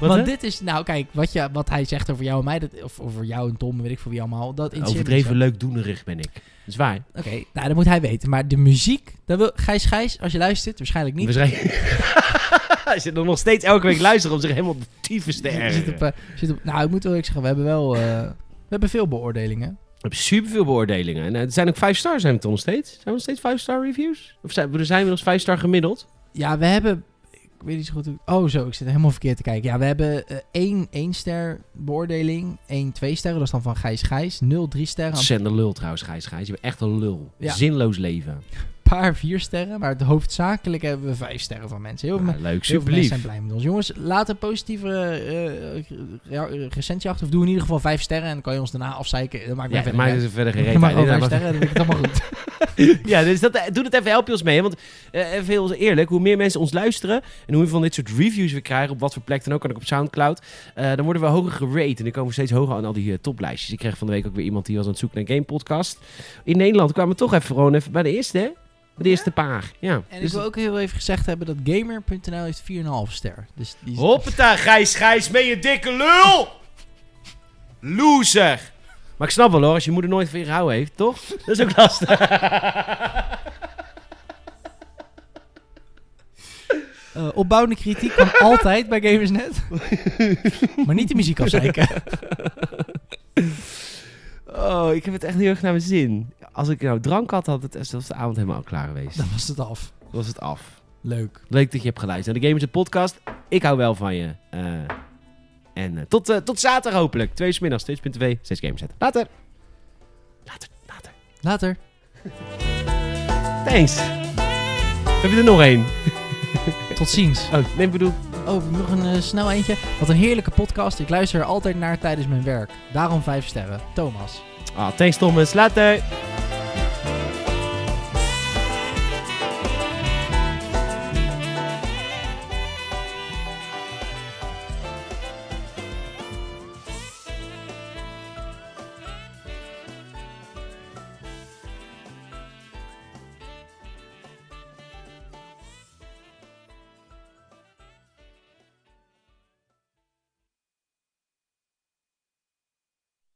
[SPEAKER 1] Wat,
[SPEAKER 2] Want
[SPEAKER 1] hè?
[SPEAKER 2] dit is, nou kijk, wat, je, wat hij zegt over jou en mij, dat, of over jou en Tom, weet ik voor wie allemaal, dat
[SPEAKER 1] Overdreven
[SPEAKER 2] zo.
[SPEAKER 1] leukdoenerig ben ik. Dat is waar.
[SPEAKER 2] Oké, nou, dat moet hij weten. Maar de muziek, dat wil, Gijs Gijs, als je luistert, waarschijnlijk niet.
[SPEAKER 1] Waarschijnlijk- Hij zit er nog steeds elke week luisteren om zich helemaal de tyfus te
[SPEAKER 2] zit op, eh, zit op, nou, ik moet wel eerlijk zeggen, we hebben wel, eh, we hebben veel beoordelingen.
[SPEAKER 1] We hebben superveel beoordelingen. En eh, het zijn ook 5 star, zijn we toch nog steeds? Zijn we nog steeds 5 star reviews? Of zijn, zijn we nog 5 star gemiddeld?
[SPEAKER 2] Ja, we hebben. Ik weet niet zo goed. hoe- Oh, zo. Ik zit helemaal verkeerd te kijken. Ja, we hebben eh, één 1 ster beoordeling. één 2 sterren. Dat is dan van Gijs Gijs. 0 3 sterren.
[SPEAKER 1] Zender lul trouwens, Gijs Gijs. Je bent echt een lul.
[SPEAKER 2] Ja.
[SPEAKER 1] Zinloos leven.
[SPEAKER 2] Paar 4 sterren. Maar het hoofdzakelijk hebben we 5 sterren van mensen. Heel
[SPEAKER 1] Nou, leuk,
[SPEAKER 2] heel veel mensen zijn blij met ons. Jongens, laat een positieve ja, recensie achter. Of doe in ieder geval 5 sterren. En dan kan je ons daarna afzeiken. Dat maakt
[SPEAKER 1] Ja,
[SPEAKER 2] verder
[SPEAKER 1] er verder geen
[SPEAKER 2] uit.
[SPEAKER 1] reet
[SPEAKER 2] Maar
[SPEAKER 1] uit.
[SPEAKER 2] gewoon
[SPEAKER 1] Nee,
[SPEAKER 2] 5
[SPEAKER 1] maar-
[SPEAKER 2] sterren. Dan vind ik het allemaal goed.
[SPEAKER 1] Ja, dus dat, eh, doe het even, help je ons mee. Want eh, even heel eerlijk, hoe meer mensen ons luisteren... en hoe we van dit soort reviews we krijgen... op wat voor plek dan ook, kan ik op Soundcloud... dan worden we hoger gerate. En dan komen we steeds hoger aan al die toplijstjes. Ik kreeg van de week ook weer iemand die was aan het zoeken naar een game podcast. In Nederland kwamen we toch even gewoon even bij de eerste, hè? De eerste paar. Ja.
[SPEAKER 2] En
[SPEAKER 1] Dus
[SPEAKER 2] ik wil ook heel even gezegd hebben dat Gamer.nl heeft 4,5 ster. Dus die
[SPEAKER 1] Hoppata, Gijs, Gijs, met je dikke lul! Loser! Maar ik snap wel hoor, als je moeder nooit van je gehouden heeft, toch? Dat is ook lastig.
[SPEAKER 2] Eh, opbouwende kritiek kan altijd bij Gamersnet. maar niet de muziek afzeiken.
[SPEAKER 1] Oh, ik heb het echt heel erg naar mijn zin. Als ik nou drank had, had het was de avond helemaal klaar geweest.
[SPEAKER 2] Dan was het af.
[SPEAKER 1] Dan was het af.
[SPEAKER 2] Leuk.
[SPEAKER 1] Leuk dat je hebt geluisterd naar de Gamers Podcast. Ik hou wel van je. Eh, en eh, tot, eh, tot zaterdag hopelijk. Twee uur middags, 2.2, 6 Gamers. Later. Later, later.
[SPEAKER 2] Later.
[SPEAKER 1] Thanks. Heb je er nog één?
[SPEAKER 2] Tot ziens.
[SPEAKER 1] Oh, nee, ik bedoel...
[SPEAKER 2] Oh, nog een eh, snel eentje. Wat een heerlijke podcast. Ik luister er altijd naar tijdens mijn werk. Daarom 5 sterren. Thomas.
[SPEAKER 1] Ah, thanks Thomas. Later.